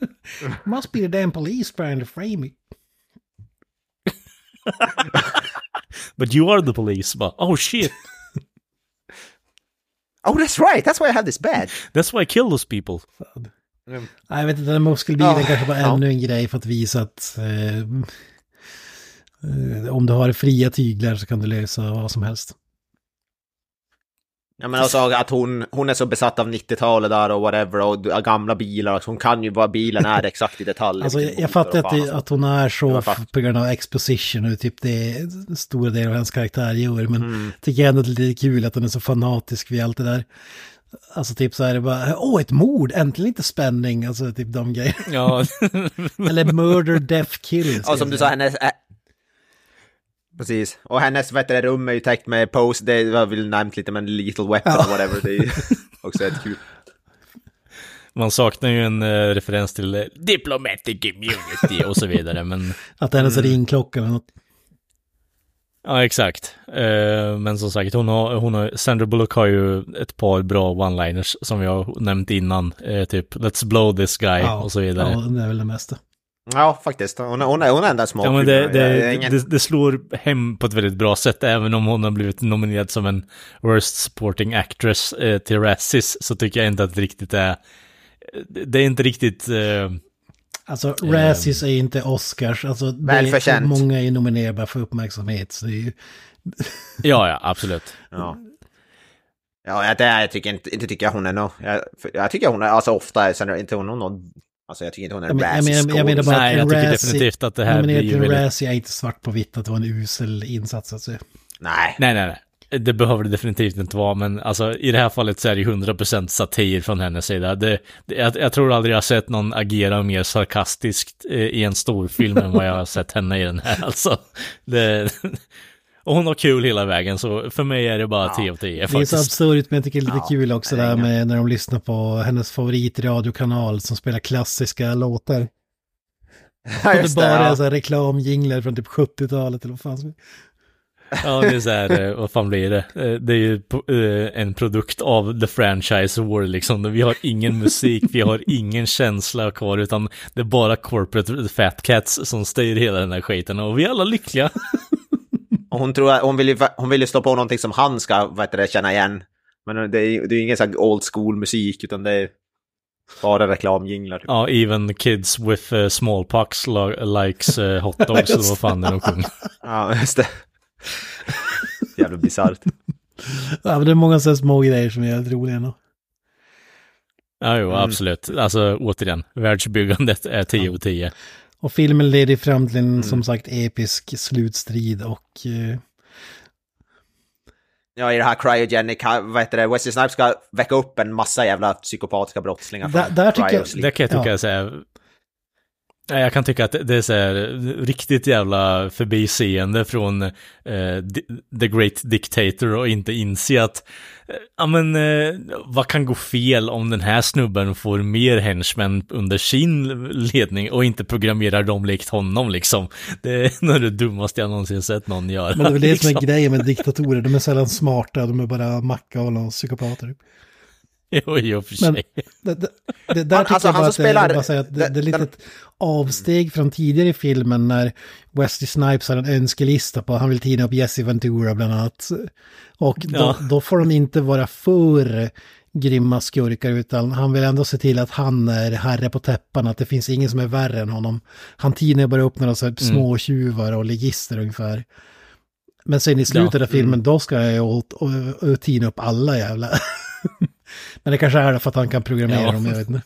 Must be the damn police trying to frame me. But you are the police. Bara, oh shit. Oh, that's right! That's why I have this badge! That's why I killed those people. Jag vet inte, den muskelbilen Ja, kanske var ännu en grej för att visa att eh, eh, om du har fria tyglar så kan du lösa vad som helst. Ja men alltså att hon, hon är så besatt av 90-talet där och whatever och gamla bilar. Alltså, hon kan ju vad bilen är exakt i detalj. Alltså jag, jag fattar att, det, alltså. att hon är så på grund av exposition och typ det är stora delar av hennes karaktär gör. Men Mm. tycker jag ändå att det är lite kul att hon är så fanatisk vid allt det där. Alltså typ så här, det bara, åh ett mord, äntligen lite spänning, alltså typ de grejerna. Ja, Eller murder, death, kill. Ja, som du sa, hennes... Precis. Och hennes vet du, rum är ju täckt med post, det vi väl nämnt lite, men little weapon Ja. och whatever. Det är också ett kul. man saknar ju en eh, referens till eh, diplomatic immunity och så vidare. Men Att hennes Mm. ringklocka eller något. ja, exakt. Eh, men som sagt, hon har, hon har, Sandra Bullock har ju ett par bra one-liners som vi har nämnt innan. Eh, typ Let's blow this guy Ja, och så vidare. Ja, det är väl det mesta. Ja, faktiskt. Hon, är- hon, är, hon är ändå smart. Ja men det, det, ingen- det, det slår hem på ett väldigt bra sätt, även om hon har blivit nominerad som en Worst Supporting Actress eh, till Razzies, så tycker jag inte att det riktigt är... Det är inte riktigt... Eh, Alltså, Razzies är inte Oscars. Alltså, det är, många är nominerade för uppmärksamhet. Så det är ju, ja, ja, absolut. Ja. Ja, det, jag tycker inte, inte tycker jag hon är nå. Jag, jag tycker hon är, alltså ofta, sen är inte hon någon... Alltså jag tycker inte hon är Jag men- jag men- jag menar bara- Nej, jag en tycker Razzie- definitivt att det här blir ju väldigt... Razzie är inte svart på vitt att det var en usel insats. Alltså. Nej. Nej, nej, nej. Det behöver det definitivt inte vara, men alltså i det här fallet så är det ju 100% satir från hennes sida. Det, det, jag, jag tror aldrig jag har sett någon agera mer sarkastiskt eh, i en stor film än vad jag har sett henne i den här. Alltså, det, och hon har kul hela vägen, så för mig är det bara 10 av 10 Det är så absurt men jag tycker det är lite Ja, kul också det är där med när de lyssnar på hennes favoritradiokanal som spelar klassiska låtar. Ja, Och det just bara är ja. så här reklamjinglar från typ 70-talet eller vad fan som Ja, det är så här, eh, vad fan blir det? Eh, Det är ju eh, en produkt av the franchise war liksom. Vi har ingen musik, vi har ingen känsla kvar, utan det är bara corporate fat cats som styr hela den här skiten. Och vi är alla lyckliga. Och hon, tror, att- hon, vill ju, hon vill ju slå på någonting som han ska vad det, känna igen. Men det är ju det är ju ingen sån old school musik, utan det är bara reklamjinglar. Ja, even kids with uh, smallpox lo- likes uh, hot dogs, eller vad fan är de sjunger. Ja, just det. Jävla bisarrt. Ja, men det är många sådana små grejer som är helt roliga ändå. Ja, jo, Mm. absolut. Alltså, återigen, världsbyggandet är 10 av 10. Och filmen leder fram till en Mm. som sagt episk slutstrid och eh, Ja, i det här cryogenic, vad heter det, Wesley Snipes ska väcka upp en massa jävla psykopatiska brottslingar. Där- från där tycker jag-. Det kan jag tycka Ja. är så här, Nej, jag kan tycka att det är så här riktigt jävla förbiseende från eh, The Great Dictator och inte inse att ja men eh, vad kan gå fel om den här snubben får mer henchmen under sin ledning och inte programmerar dem likt honom liksom. Det är nog det dummaste jag någonsin sett någon göra. Men det är väl det som är liksom. grejen med diktatorer, de är sällan smarta, de är bara macka och psykopater. Jo, i och för Men sig. det, det, det där Han- tycker alltså, jag bara att spelar- det, bara säga att det, det- det är lite den- ett avsteg från tidigare i filmen när Wesley Snipes har en önskelista på, han vill tina upp Jesse Ventura bland annat. Och då, Ja. då får de inte vara för grymma skurkar utan han vill ändå se till att han är herre på täppan, att det finns ingen som är värre än honom. Han tinar bara upp några så här Mm. små tjuvar och ligister ungefär. Men sen i slutet av filmen, då ska jag ju tina upp alla jävla... Men det kanske är för att han kan programmera Ja. dem, jag vet inte.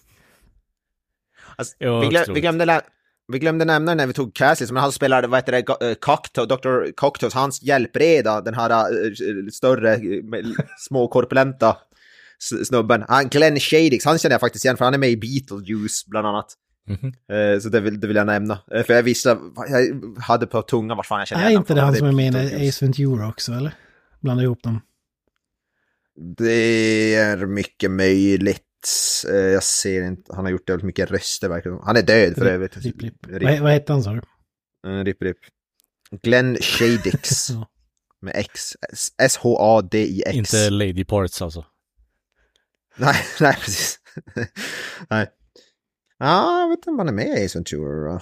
Alltså, Ja, vi, glöm, vi, glömde Vi glömde nämna när vi tog Cassie, som han spelade, vad heter det, eh, Cockto, Dr. Cocktos, hans hjälpreda, den här uh, större, uh, småkorpulenta snubben. Han, Glenn Shadix, han känner jag faktiskt igen för han är med i Beetlejuice bland annat. Mm -hmm. Så det vill, det vill jag nämna. För jag visste, jag hade på tungan vart fan jag känner igen Är inte det han som är med i Ace Ventura också eller? Blanda ihop dem. Det är mycket möjligt. Jag ser inte, han har gjort väldigt mycket röster verkligen. Han är död för övrigt. Rip, rip. Vad, vad hette han sa du? Rip, rip. Glenn Shadix. ja. Med X. S-H-A-D-I-X. Inte Lady Parts alltså. Nej, nej precis. nej. Ja, jag vet inte om han är med i Ace Ventura.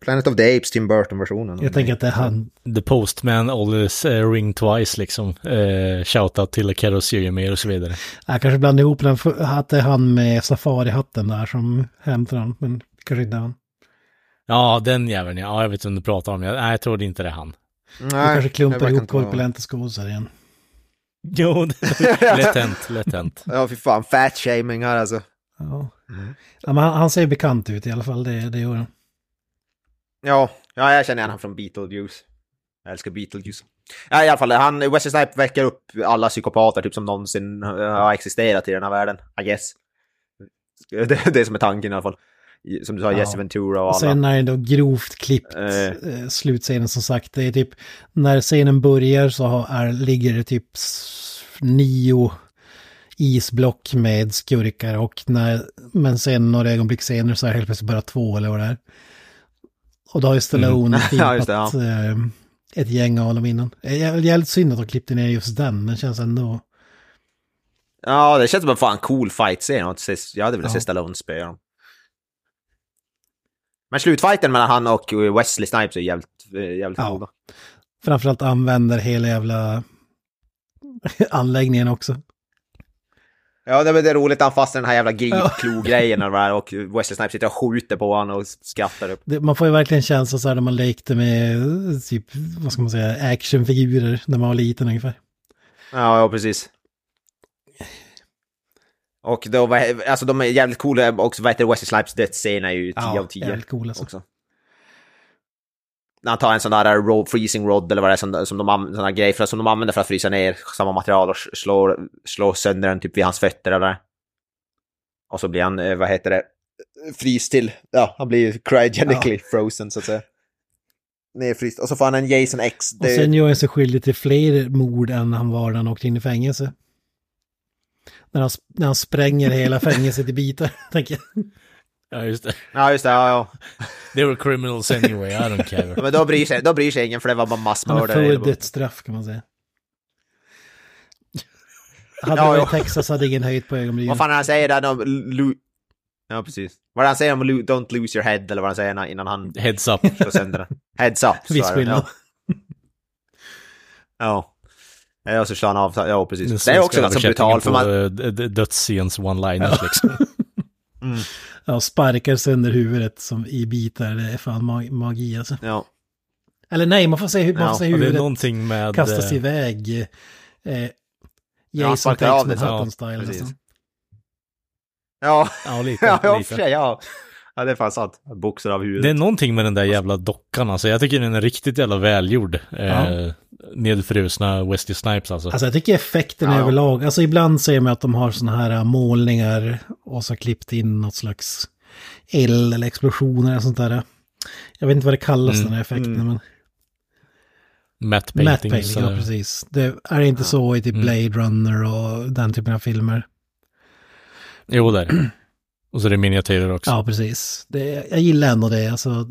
Planet of the Apes, Tim Burton-versionen. Jag tänker att det är han. The Postman always uh, ring twice liksom. Uh, shoutout till Kero Siriumir och så vidare. Jag kanske blandade ihop den, att det är han med safari-hatten där som hämtar han, men kanske inte han. Ja, den jäveln ja. Jag vet inte om du pratar om. Jag, nej, jag tror inte det är han. Nej, du kanske klumpar ihop korpulenta skådisar igen. Jo, lätt hänt, lätt hänt. Ja, fy fan, fat shaming här alltså. Ja. Mm. ja men han, han, ser bekant ut i alla fall, det, det gör han. Ja, ja, jag känner igen honom från Beetlejuice. Jag älskar Beetlejuice. Ja, i alla fall, han, Wesley Snipe väcker upp alla psykopater typ som någonsin har existerat i den här världen, I guess. Det, det är som är tanken i alla fall. Som du sa, ja. Jesse Ventura och alla. Sen är det då grovt klippt eh. slutscenen som sagt. Det är typ, när scenen börjar så är, ligger det typ nio isblock med skurkar och när, men sen några ögonblick senare så är det helt plötsligt bara två eller vad det är. Och då har ju Stallone mm. ja, det, ja. äh, ett gäng av dem innan. Jävligt synd att de klippte ner just den, den känns ändå... Ja, det känns som en fan cool fight-scen. Jag hade velat ja. se Stallone spöa dem. Men slutfighten mellan han och Wesley Snipes är jävligt, jävligt ja. goda. Framförallt använder hela jävla anläggningen också. Ja, det är roligt att han fastnar den här jävla gripklo-grejen och Wesley Snipes sitter och skjuter på honom och skrattar upp. Det, man får ju verkligen känsla så här när man lekte med typ, vad ska man säga, actionfigurer när man var liten ungefär. Ja, ja precis. Och då, alltså de är jävligt coola också, vad heter Wesley Snipes dödsscen är ju 10 ja, av 10. Ja, jävligt cool alltså. Också. När han tar en sån där road, freezing rod eller vad det är som, som de, sån grej för, som de använder för att frysa ner samma material och slår, slår sönder den typ vid hans fötter eller Och så blir han, eh, vad heter det, frys till, ja, han blir cryogenically ja. frozen så att säga. Nedfryst. Och så får han en Jason X. Det... Och sen gör han sig skyldig till fler mord än han var när han åkte in i fängelse. När han, när han spränger hela fängelset i bitar, tänker jag. Ja, just det. Ja, just det. Ja, ja. They were criminals anyway, I don't care. Men då bryr, sig, då bryr sig ingen för det var bara massmördare. Han är för dödsstraff kan man säga. Hade ja, varit Texas hade ingen höjt på ögonbrynen. Vad fan han säger där då? Ja, precis. Vad han säger om don't lose your head eller vad han säger innan han... Heads up. Sönder den. Heads up. Viss skillnad. Ja. Ja, och så slår han av, ja precis. Det är också ganska brutalt för man... Dödsscens one-liners liksom. mm. Ja, sparkar sönder huvudet som i bitar, det är fan mag magi alltså. Ja. Eller nej, man får se, man ja, får se huvudet det är någonting med, kastas iväg. Eh, Jason ja, Takes Manhattan-style. Alltså. Ja, ja lite. ja, lite. ja. Ja, det är fan sant. Boxar av huvudet. Det är någonting med den där jävla dockan alltså. Jag tycker den är riktigt jävla välgjord. Ja. Eh, nedfrusna Wesley Snipes alltså. Alltså jag tycker effekten ja. överlag, alltså ibland ser man att de har sådana här målningar och så klippt in något slags eld eller explosioner eller sånt där. Jag vet inte vad det kallas mm. den här effekten mm. men... Matte painting. Matte painting, ja precis. Det är inte så i typ mm. Blade Runner och den typen av filmer. Jo, där. Och så är det miniatyrer också. Ja, precis. Det, jag gillar ändå det. Alltså,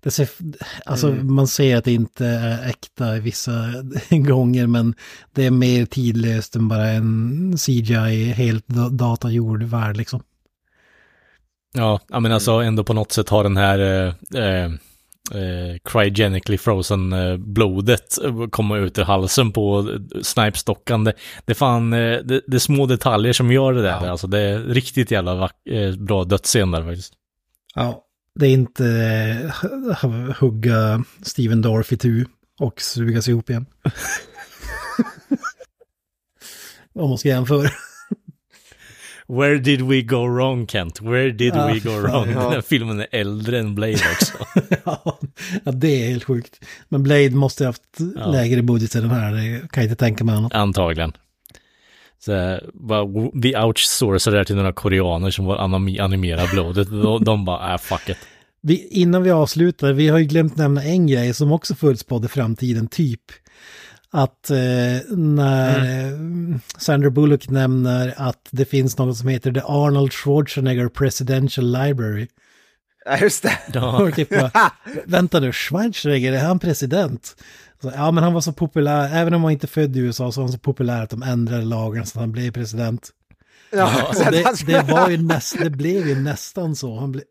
det ser, alltså mm. man ser att det inte är äkta vissa gånger men det är mer tidlöst än bara en CGI helt datagjord värld liksom. Ja, menar alltså ändå på något sätt har den här eh, eh, eh cryogenically frozen eh, blodet komma ut ur halsen på snipestockan. Det, det fan, eh, det, det, är små detaljer som gör det där. Ja. Alltså det är riktigt jävla eh, bra dödsscen där faktiskt. Ja, det är inte hugga Steven Dorff i tu och sugas ihop igen. Om man ska jämföra. Where did we go wrong Kent? Where did Ja, we go wrong? ja. Den här filmen är äldre än Blade också. ja, det är helt sjukt. Men Blade måste ha haft lägre budget än den här, det kan jag inte tänka mig annat. Antagligen. Så, bara, vi outsourcade det här till några koreaner som var animera blodet. De, de bara, äh, fuck it. Vi, innan vi avslutar, vi har ju glömt nämna en grej som också förutspådde framtiden, typ. Att eh, när eh, Sandra Bullock nämner att det finns något som heter The Arnold Schwarzenegger Presidential Library. Ja, just det. Ja. Typ bara, vänta nu, Schwarzenegger, är han president? Så, ja, men han var så populär, även om han inte född i USA så var han så populär att de ändrade lagen så att han blev president. Ja, det, det, var ju näst, det blev ju nästan så. Han ble,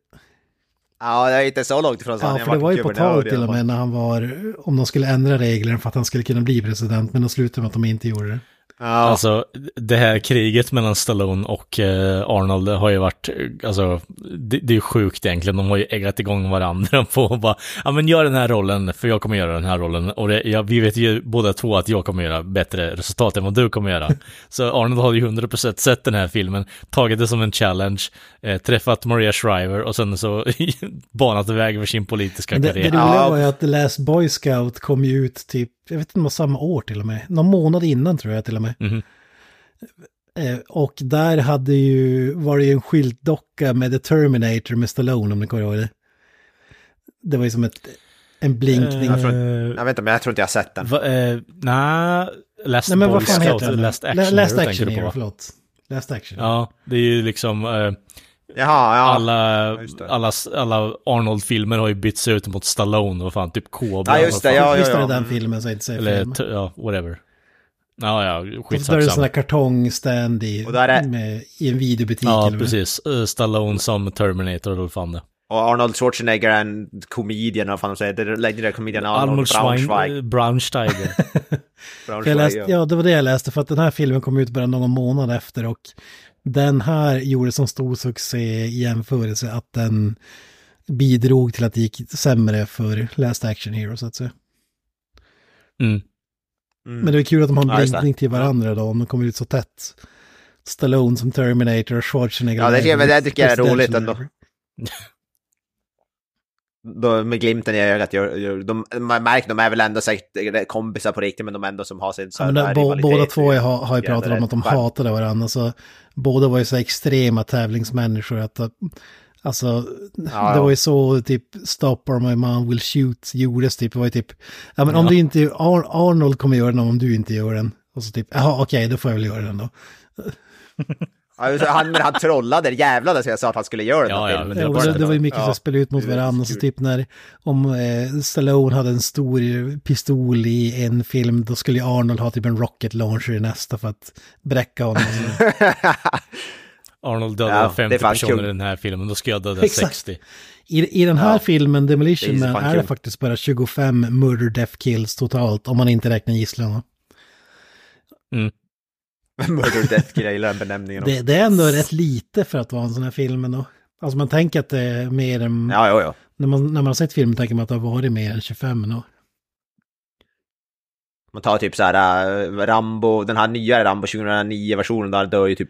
ja, det är inte så långt ifrån så ja, för det var ju på tal till och med när han var, om de skulle ändra reglerna för att han skulle kunna bli president, men de slutade med att de inte gjorde det. Ja, Alltså, det här kriget mellan Stallone och eh, Arnold har ju varit, alltså, det, det är ju sjukt egentligen. De har ju äggat igång varandra på att bara, ja men gör den här rollen, för jag kommer göra den här rollen. Och det, ja, vi vet ju båda två att jag kommer göra bättre resultat än vad du kommer göra. Så Arnold har ju 100% sett den här filmen, tagit det som en challenge, eh, träffat Maria Shriver och sen så banat iväg för sin politiska Men det, det karriär. roliga var ju att The Last Boy Scout kom ju ut typ, jag vet inte om det var samma år till och med, någon månad innan tror jag till och med. Mhm. Eh, och där hade ju, var det ju en skyltdocka med The Terminator med Stallone om ni kommer ihåg det. Det var ju som ett, en blinkning. jag, tror, Eh, jag vet inte, men jag tror inte jag har sett den. Va, eh, nej, Last Nej men vad fan Scout, heter den? Last Action, La- Last Action Hero, förlåt. Last Action. Ja, det är ju liksom eh, Jaha, ja. alla, just det. alla, alla Arnold-filmer har ju bytts ut mot Stallone och fan typ Cobra. Ja, just det, ja, ja, Visst är det ja. den Mm. filmen så jag inte säger Eller, fel. t- ja, whatever. Ja, ja, Och så är det en skitsamma. sån där kartongstand i, är- med, i en videobutik. Ja, precis. Eh, Stallone som Terminator, eller vad fan det Och Arnold Schwarzenegger är en comedian, vad fan de säger, det längre comedian Arnold, Arnold Schwein, Braunschweig. eh, Braunsteiger. Braunschweig, läste, ja. ja, det var det jag läste för att den här filmen kom ut bara någon månad efter och den här gjorde som stor succé i jämförelse att den bidrog till att det gick sämre för Last Action Hero så att säga. Mm. Mm. Men det är kul att de har en Ja, blinkning till varandra då om de kommer ut så tätt. Stallone som Terminator och Schwarzenegger. Ja, det tycker jag- det tycker jag är roligt ändå. Då, med glimten i ögat, de, man märker de är väl ändå säkert kompisar på riktigt, men de ändå som har sin Ja, men det, här bo, båda två har, har ju pratat är om att de hatade varandra. Så båda var ju så extrema tävlingsmänniskor. Att, alltså, det ja. var ju så typ Stop or my mom will shoot gjordes typ. Det var ju typ, ja men om Ja. du inte, Ar Arnold kommer göra den om du inte gör den. Och så typ, jaha okej då får jag väl göra den då. Det, han, men han trollade, jävlade så jag sa att han skulle göra den Ja, här ja, det Ja, det, det var ju mycket Ja. så att spela ut mot Det varandra. Så typ när, om eh, Stallone hade en stor pistol i en film, då skulle ju Arnold ha typ en rocket launcher i nästa för att bräcka honom. Arnold dödade Ja, det är 50 fan personer kul. i den här filmen, då ska jag döda Exakt. 60. I, I den här Ja. filmen, Demolition är Man, är det faktiskt bara 25 murder death kills totalt, om man inte räknar gisslarna. Murder Death Kill, jag gillar den benämningen. Det, det är ändå rätt lite för att vara en sån här film ändå. Alltså man tänker att det är mer än... Ja, ja, ja. När, man, när man har sett filmen tänker man att det har varit mer än 25 ändå. Man tar typ så här äh, Rambo, den här nya Rambo 2009-versionen, där dör ju typ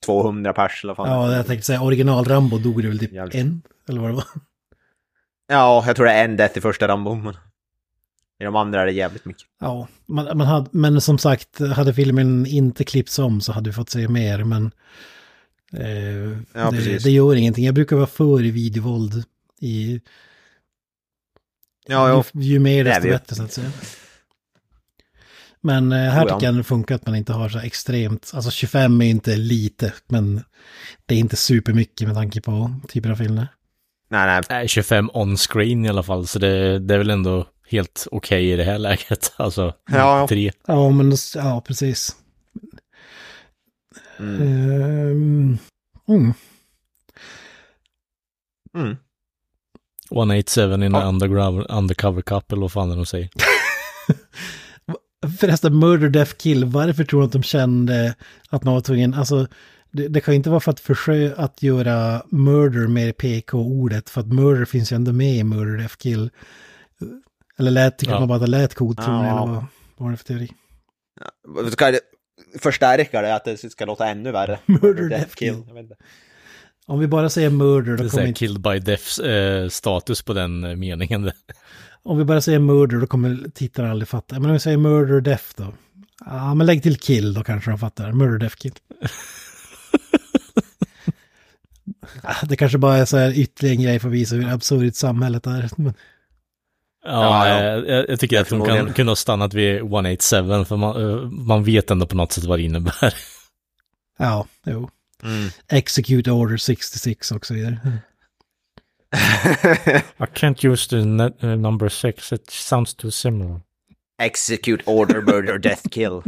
200 pers eller fan. Ja, jag tänkte säga original Rambo dog det väl typ Jävligt. en, eller vad det var. Ja, jag tror det är en death i första Rambo, men i de andra är det jävligt mycket. Ja, man, man hade, men som sagt, hade filmen inte klippts om så hade vi fått se mer, men eh, Ja, det, det gör ingenting. Jag brukar vara för videovåld i... Ja. Ju, ju mer desto bättre så att säga. Men eh, här Oh, ja. tycker jag det funkar att man inte har så extremt, alltså 25 är inte lite, men det är inte supermycket med tanke på typen av filmer. Nej, nej. Nej, 25 on-screen i alla fall, så det, det är väl ändå helt okej i det här läget. Alltså, Ja, ja. tre. Ja, men ja, precis. Mm. Ehm, mm. Mm. 187 in Ja. underground, undercover couple, vad fan är det de säger? Förresten, Murder Death Kill, varför tror du att de kände att man var tvungen, alltså det, det kan ju inte vara för att försöka att göra murder med PK-ordet, för att murder finns ju ändå med i Murder Death Kill. Eller lät, tycker Ja. man bara att det lät coolt, tror Ja. eller vad var det för teori? Ska det- förstärka det, att det ska låta ännu värre. Murder, death, kill. Jag vet inte. Om vi bara säger murder, Det då är så kommer här inte... killed by death eh, status på den eh, meningen. Om vi bara säger murder, då kommer tittaren aldrig fatta. Men om vi säger murder, death då? Ja, men lägg till kill, då kanske de fattar. Murder, death, kill. Ah, det kanske bara är så här ytterligare en grej för att visa hur absurt samhället är. Men, Ja, Ja, ja. eh, Jag, jag tycker att de kan, kunde ha stannat vid 187 för man, eh, man vet ändå på något sätt vad det innebär. ja, jo. Mm. Execute order 66 och så vidare. I can't use the number six, it sounds too similar. Execute order, murder, death, kill.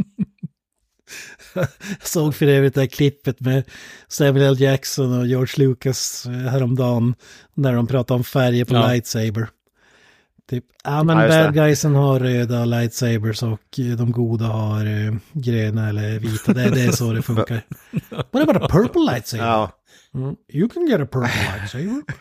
Jag såg för övrigt det här klippet med Samuel L. Jackson och George Lucas eh, häromdagen. När de pratar om färger på Ja. lightsaber. Typ, ja men Ja, bad guysen har röda lightsabers och eh, de goda har eh, gröna eller vita. Det, det är så det funkar. What about a purple lightsaber? Ja. Mm, you can get a purple lightsaber.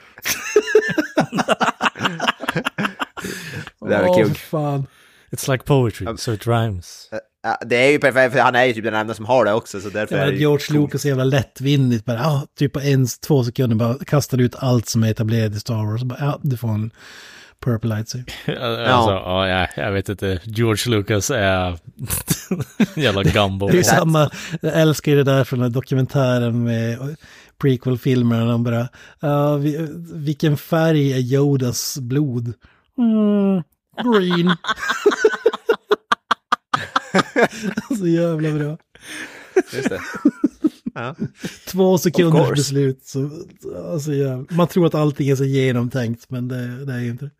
Det Åh, kul. fan. It's like poetry, so it rhymes. Ja, Det är ju perfekt, för han är ju typ den enda som har det också, så därför Ja, är det George coolt. Lucas är jävla lättvindigt. Bara, ja, typ på en, två sekunder bara kastar ut allt som är etablerat i Star Wars. Bara, ja, du får en purple lightsaber. Alltså, ja, ja, jag vet inte. George Lucas är jävla gumbo. Det är samma, jag älskar ju det där från den här dokumentären med prequel-filmerna. De bara, ja, vi, vilken färg är Yodas blod? Mm, green. Så jävla bra. Just det. Ja. Två sekunders beslut. Så, alltså, jävla, man tror att allting är så genomtänkt, men det, det är ju inte det.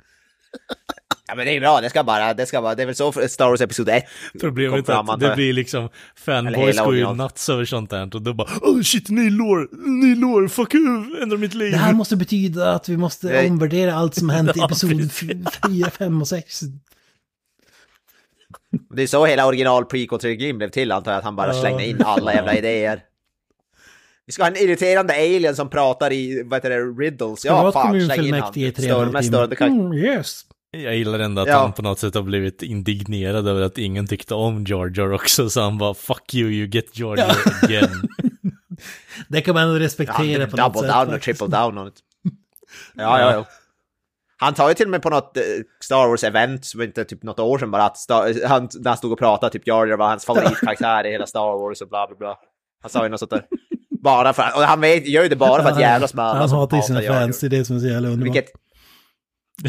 Ja, men det är bra, det ska bara, det ska bara, det är väl så för Star Wars Episod 1 Problemet är att det blir liksom, fanboys går ju nuts över sånt där och då bara oh shit, ny lore, ny lore, fuck you, ändra mitt liv. Det här måste betyda att vi måste Nej. omvärdera allt som hänt i episod precis. 4, 5 och 6. Det är så hela original prequel-trilogin blev till antar jag, att han bara slängde in alla jävla idéer. Vi ska ha en irriterande alien som pratar i, vad heter det, riddles. Ja, ett fan, släng in kommunfullmäktige i han. tre kan... Mm, yes. Jag gillar ändå att Ja. han på något sätt har blivit indignerad över att ingen tyckte om Jar också, så han bara fuck you, you get Jar Jar again. Det kan man Ja, respektera han på något double sätt. down och triple down on it. Ja, ja, ja. Han tar ju till och med på något eh, Star Wars-event, som inte typ något år sedan bara, att Star, han, när han stod och pratade, typ Jar var hans favoritkaraktär i hela Star Wars och bla bla bla. Han sa ju något sånt där. Bara för och han vet, gör ju det bara för att jävlas med alla Han som hatar ju sina fans, det är det som är så jävla underbart. Vilket...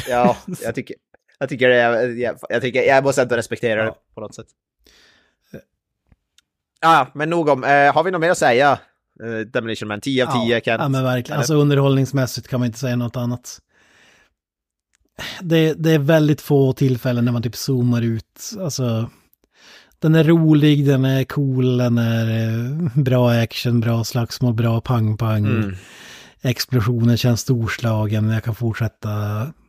Ja, jag tycker... Jag tycker det är, jag, jag tycker, jag måste ändå respektera det på något sätt. Ja, men nog om, eh, har vi något mer att säga? Eh, Demolition Man, 10 av 10 ja, Kent. Ja, men verkligen. Eller? Alltså underhållningsmässigt kan man inte säga något annat. Det, det är väldigt få tillfällen när man typ zoomar ut. Alltså, den är rolig, den är cool, den är eh, bra action, bra slagsmål, bra pang-pang. Mm. Explosionen känns storslagen, jag kan fortsätta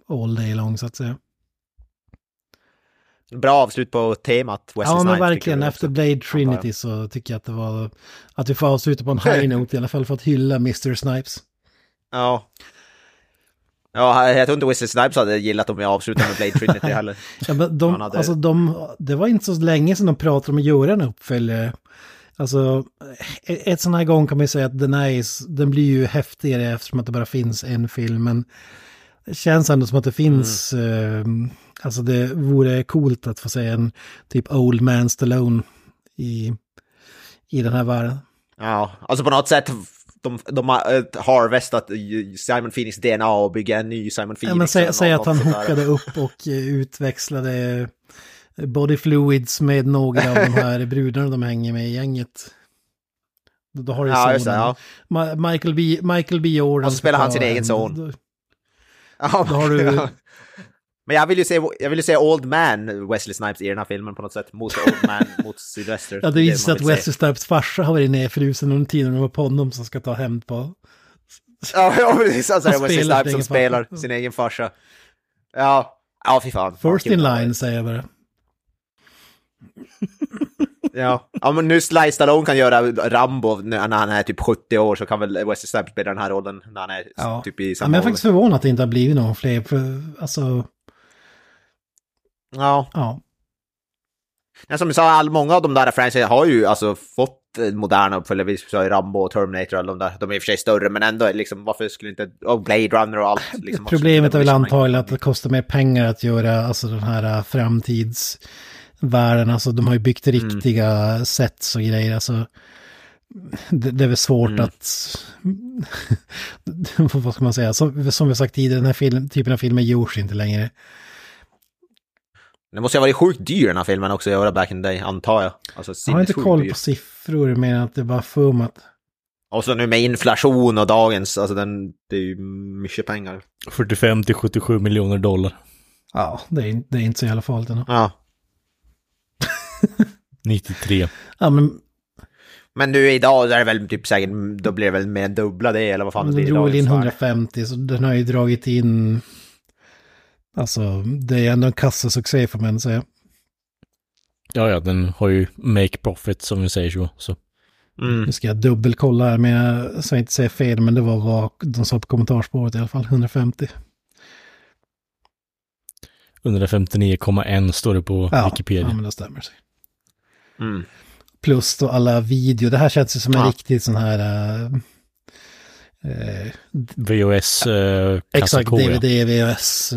all day long så att säga. Bra avslut på temat Wesley ja, men Snipes, verkligen. Efter. Blade Trinity så tycker jag att det var... Att vi får avsluta på en high note i alla fall för att hylla Mr. Snipes. Ja. Ja, jag tror inte Wesley Snipes hade gillat om vi avslutade med Blade Trinity heller. Ja, men de, hade- alltså de, det var inte så länge sedan de pratade om att göra en uppföljare. Alltså, ett, ett sån här gång kan man ju säga att den, är, den blir ju häftigare eftersom att det bara finns en film. Men det känns ändå som att det finns, eh, alltså det vore coolt att få se en typ Old Man Stallone i, i den här världen. Ja, alltså på något sätt, de, de har eh, harvestat Simon Phoenix DNA och bygger en ny Simon Phoenix. Ja, men säg, säg att han hookade upp och eh, utväxlade body fluids med några av de här brudarna de hänger med i gänget. Då, har du Ja, just det, ja. Ma- Michael B. Michael B. Jordan. Och så spelar han sin egen en- son. Ja, Då har du-. Men jag vill ju se, jag vill ju se Old Man Wesley Snipes i den här filmen på något sätt. Mot Old Man, mot Sylvester. Ja, det visar sig att. Wesley Snipes farsa har varit nedfrusen under tiden det var på honom som ska ta hämnd på. Ja, ja precis. Alltså, Wesley Snipes som spelar farsa. sin egen farsa. Ja, ja fy fan. First in line säger jag bara. Ja. ja, men nu Sly Stallone kan göra Rambo när han är typ 70 år så kan väl Wesley Snipes spela den här rollen när han är Ja. typ i Ja, samma men jag är faktiskt förvånad att det inte har blivit någon fler. För, alltså, Ja, ja. Men som du sa, all, många av de där franchise har ju alltså fått moderna uppföljare. Vi sa ju Rambo och Terminator och alla de där. De är i och för sig större, men ändå liksom varför skulle inte... Och Blade Runner och allt. Liksom, Problemet är väl antagligen att det kostar mer pengar att göra alltså den här äh, framtidsvärlden. Alltså de har ju byggt Mm. riktiga sets och grejer. Alltså, det, det är väl svårt Mm. att... vad ska man säga? Som, som vi sagt tidigare, den här film, typen av filmer görs inte längre. Det måste ju ha varit sjukt dyr den här filmen också att göra back in the day, antar jag. Alltså, Jag har inte koll dyr. på siffror, men att det bara fummat. Och så nu med inflation och dagens, alltså den, det är ju mycket pengar. 45 till 77 miljoner dollar. Ja, det är, det är inte så jävla farligt ändå. Ja. 93. Ja, men Men nu idag är det väl typ säkert, då blir det väl mer än dubbla det, eller vad fan det den blir i drog väl in dagens värld. 150, så den har ju dragit in... Alltså, det är ändå en kassasuccé får man säga. Ja, ja, den har ju make profit som vi säger så. så. Mm. Nu ska jag dubbelkolla här, men jag ska inte säga fel, men det var vad de sa på kommentarspåret i alla fall, 150. 159,1 står det på Ja, Wikipedia. ja men det stämmer. Mm. Plus då alla video, det här känns ju som en Ja. riktig sån här... äh, eh, VOS eh, exakt, kassako, ja. DVD, VHS,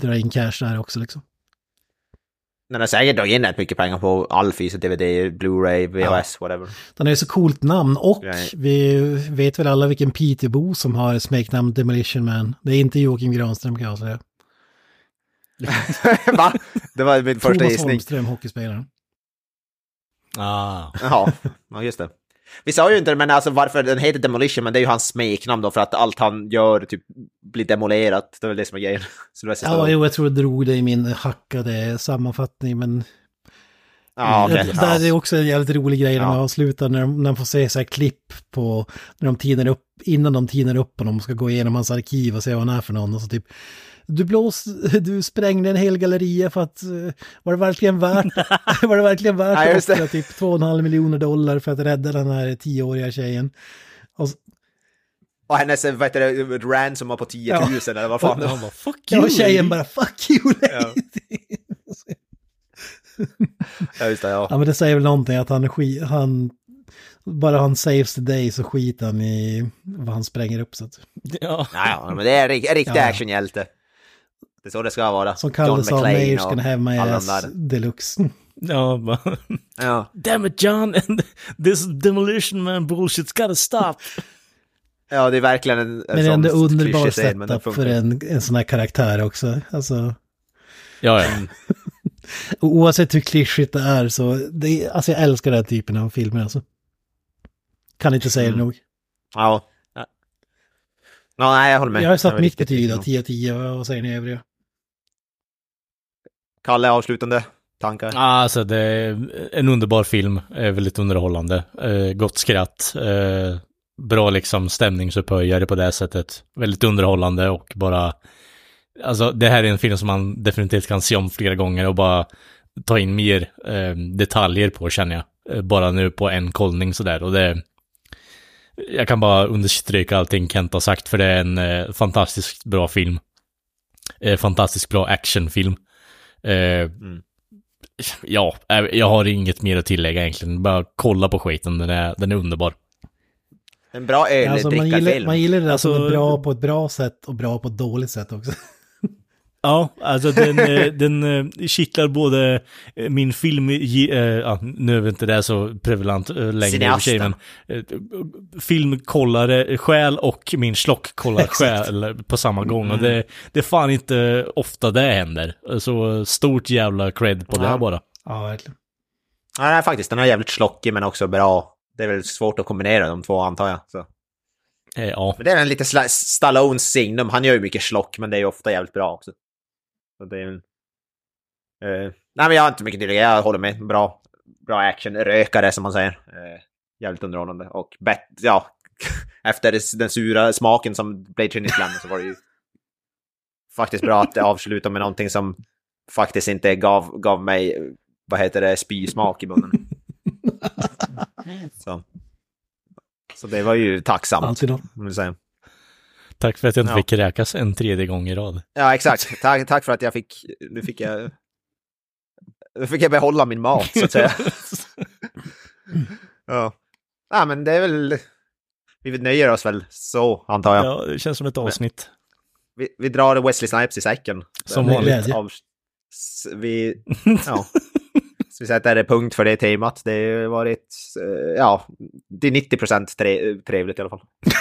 dra in cash där också liksom. Den har säkert dragit in rätt mycket pengar på all fysisk DVD, Blu-ray, VHS, whatever. Den ju så coolt namn och Nej. vi vet väl alla vilken Peter Bo som har smeknamn Demolition Man. Det är inte Joakim Granström kan jag säga. Va? Det var min första Thomas gissning. Holmström, hockeyspelaren. Ah. Ja, ja, just det. Vi sa ju inte det, men alltså varför den heter Demolition, men det är ju hans smeknamn då, för att allt han gör typ blir demolerat. Det är väl det som är grejen. Så det Ja, jo, jag tror jag drog det i min hackade sammanfattning, men ja, okej. det där är också en jävligt rolig grej när man Ja. avslutar, när, de, när man får se så här klipp på, när de tinar upp, innan de tinar upp och de ska gå igenom hans arkiv och se vad han är för någon och så typ du blås, du sprängde en hel galleria för att, eh, var det verkligen värt, var det verkligen värt Ja, att offra typ 2,5 miljoner dollar för att rädda den här tioåriga tjejen? Och, Och hennes, vad heter det, ransom på 10 000 eller vad fan det var. fuck ja, you! och tjejen bara fuck you Ja. Ja, just det, ja. Ja men det säger väl någonting att han, han bara han saves the day så skiter han i vad han spränger upp så att. Ja. Ja, ja, men det är en rik- en riktig Ja, ja. actionhjälte. Det är så det ska vara. Som kallades av McClane Mayors och can have my ass deluxe. Ja, bara, Ja. Damn it John, this demolition man bullshit's gotta stop. ja, det är verkligen en, en Men det är ändå underbar setup för en, en sån här karaktär också. Alltså, Ja, ja. och oavsett hur klyschigt det är så, det, alltså jag älskar den här typen av filmer alltså. Kan inte säga Mm. det nog. Ja. ja. Nej, jag håller med. Jag har satt mitt betyg då, riktigt 10 av 10, vad säger ni övriga? Kalle, avslutande tankar? Alltså det är en underbar film, är väldigt underhållande. Eh, gott skratt, eh, bra liksom stämningsupphöjare på det sättet. Väldigt underhållande och bara... Alltså det här är en film som man definitivt kan se om flera gånger och bara ta in mer eh, detaljer på känner jag. Eh, bara nu på en kollning sådär och det... Jag kan bara understryka allting Kent har sagt för det är en eh, fantastiskt bra film. Eh, fantastiskt bra actionfilm. Eh, Ja, eh, jag har inget mer att tillägga egentligen. Bara kolla på skiten, den är, den är underbar. En bra Alltså, man, gillar, man gillar det där som Alltså- är bra på ett bra sätt och bra på ett dåligt sätt också. Ja, alltså den, eh, den eh, kittlar både eh, min film, ja, nu är väl inte det så prevalent längre i och för sig, men filmkollare själ och min slockkollare själ på samma gång. Och det, det är fan inte ofta det händer. Så stort jävla cred på det Ja. bara. Ja, verkligen. Ja, nej, faktiskt. Den är jävligt slockig men också bra. Det är väl svårt att kombinera de två antar jag. Så. Ja, Men det är en lite Stallones signum. Han gör ju mycket slock men det är ju ofta jävligt bra också. Så det är ju... Eh, nej men jag har inte mycket till Jag håller med. Bra, bra action. Rökare som man säger. Eh, jävligt underhållande. Och bet- ja, efter den sura smaken som Blade Trinity lämnade så var det ju faktiskt bra att det avslutar med någonting som faktiskt inte gav, gav mig, vad heter det, spysmak i munnen. så. så det var ju tacksamt. Alltid då. Tack för att jag inte Ja. fick kräkas en tredje gång i rad. Ja, exakt. Tack, tack för att jag fick... Nu fick jag Då fick jag behålla min mat så att säga. ja. ja, men det är väl... Vi nöjer oss väl så, antar jag. Ja, det känns som ett avsnitt. Vi, vi drar Wesley Snipes i säcken. Som vanligt. Av, vi, ja. Så vi sätter punkt för det temat. Det har varit, eh, ja, det är 90 procent tre, trevligt i alla fall.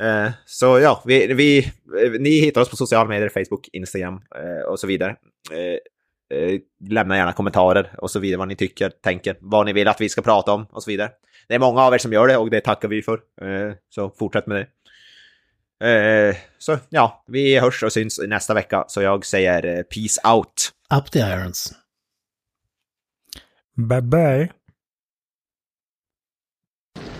Eh, Så ja, vi, vi, ni hittar oss på sociala medier, Facebook, Instagram eh, och så vidare. Eh, eh, Lämna gärna kommentarer och så vidare vad ni tycker, tänker, vad ni vill att vi ska prata om och så vidare. Det är många av er som gör det och det tackar vi för. Eh, Så fortsätt med det. Eh, Så ja, vi hörs och syns nästa vecka. Så jag säger eh, peace out. Up the irons. Bye bye.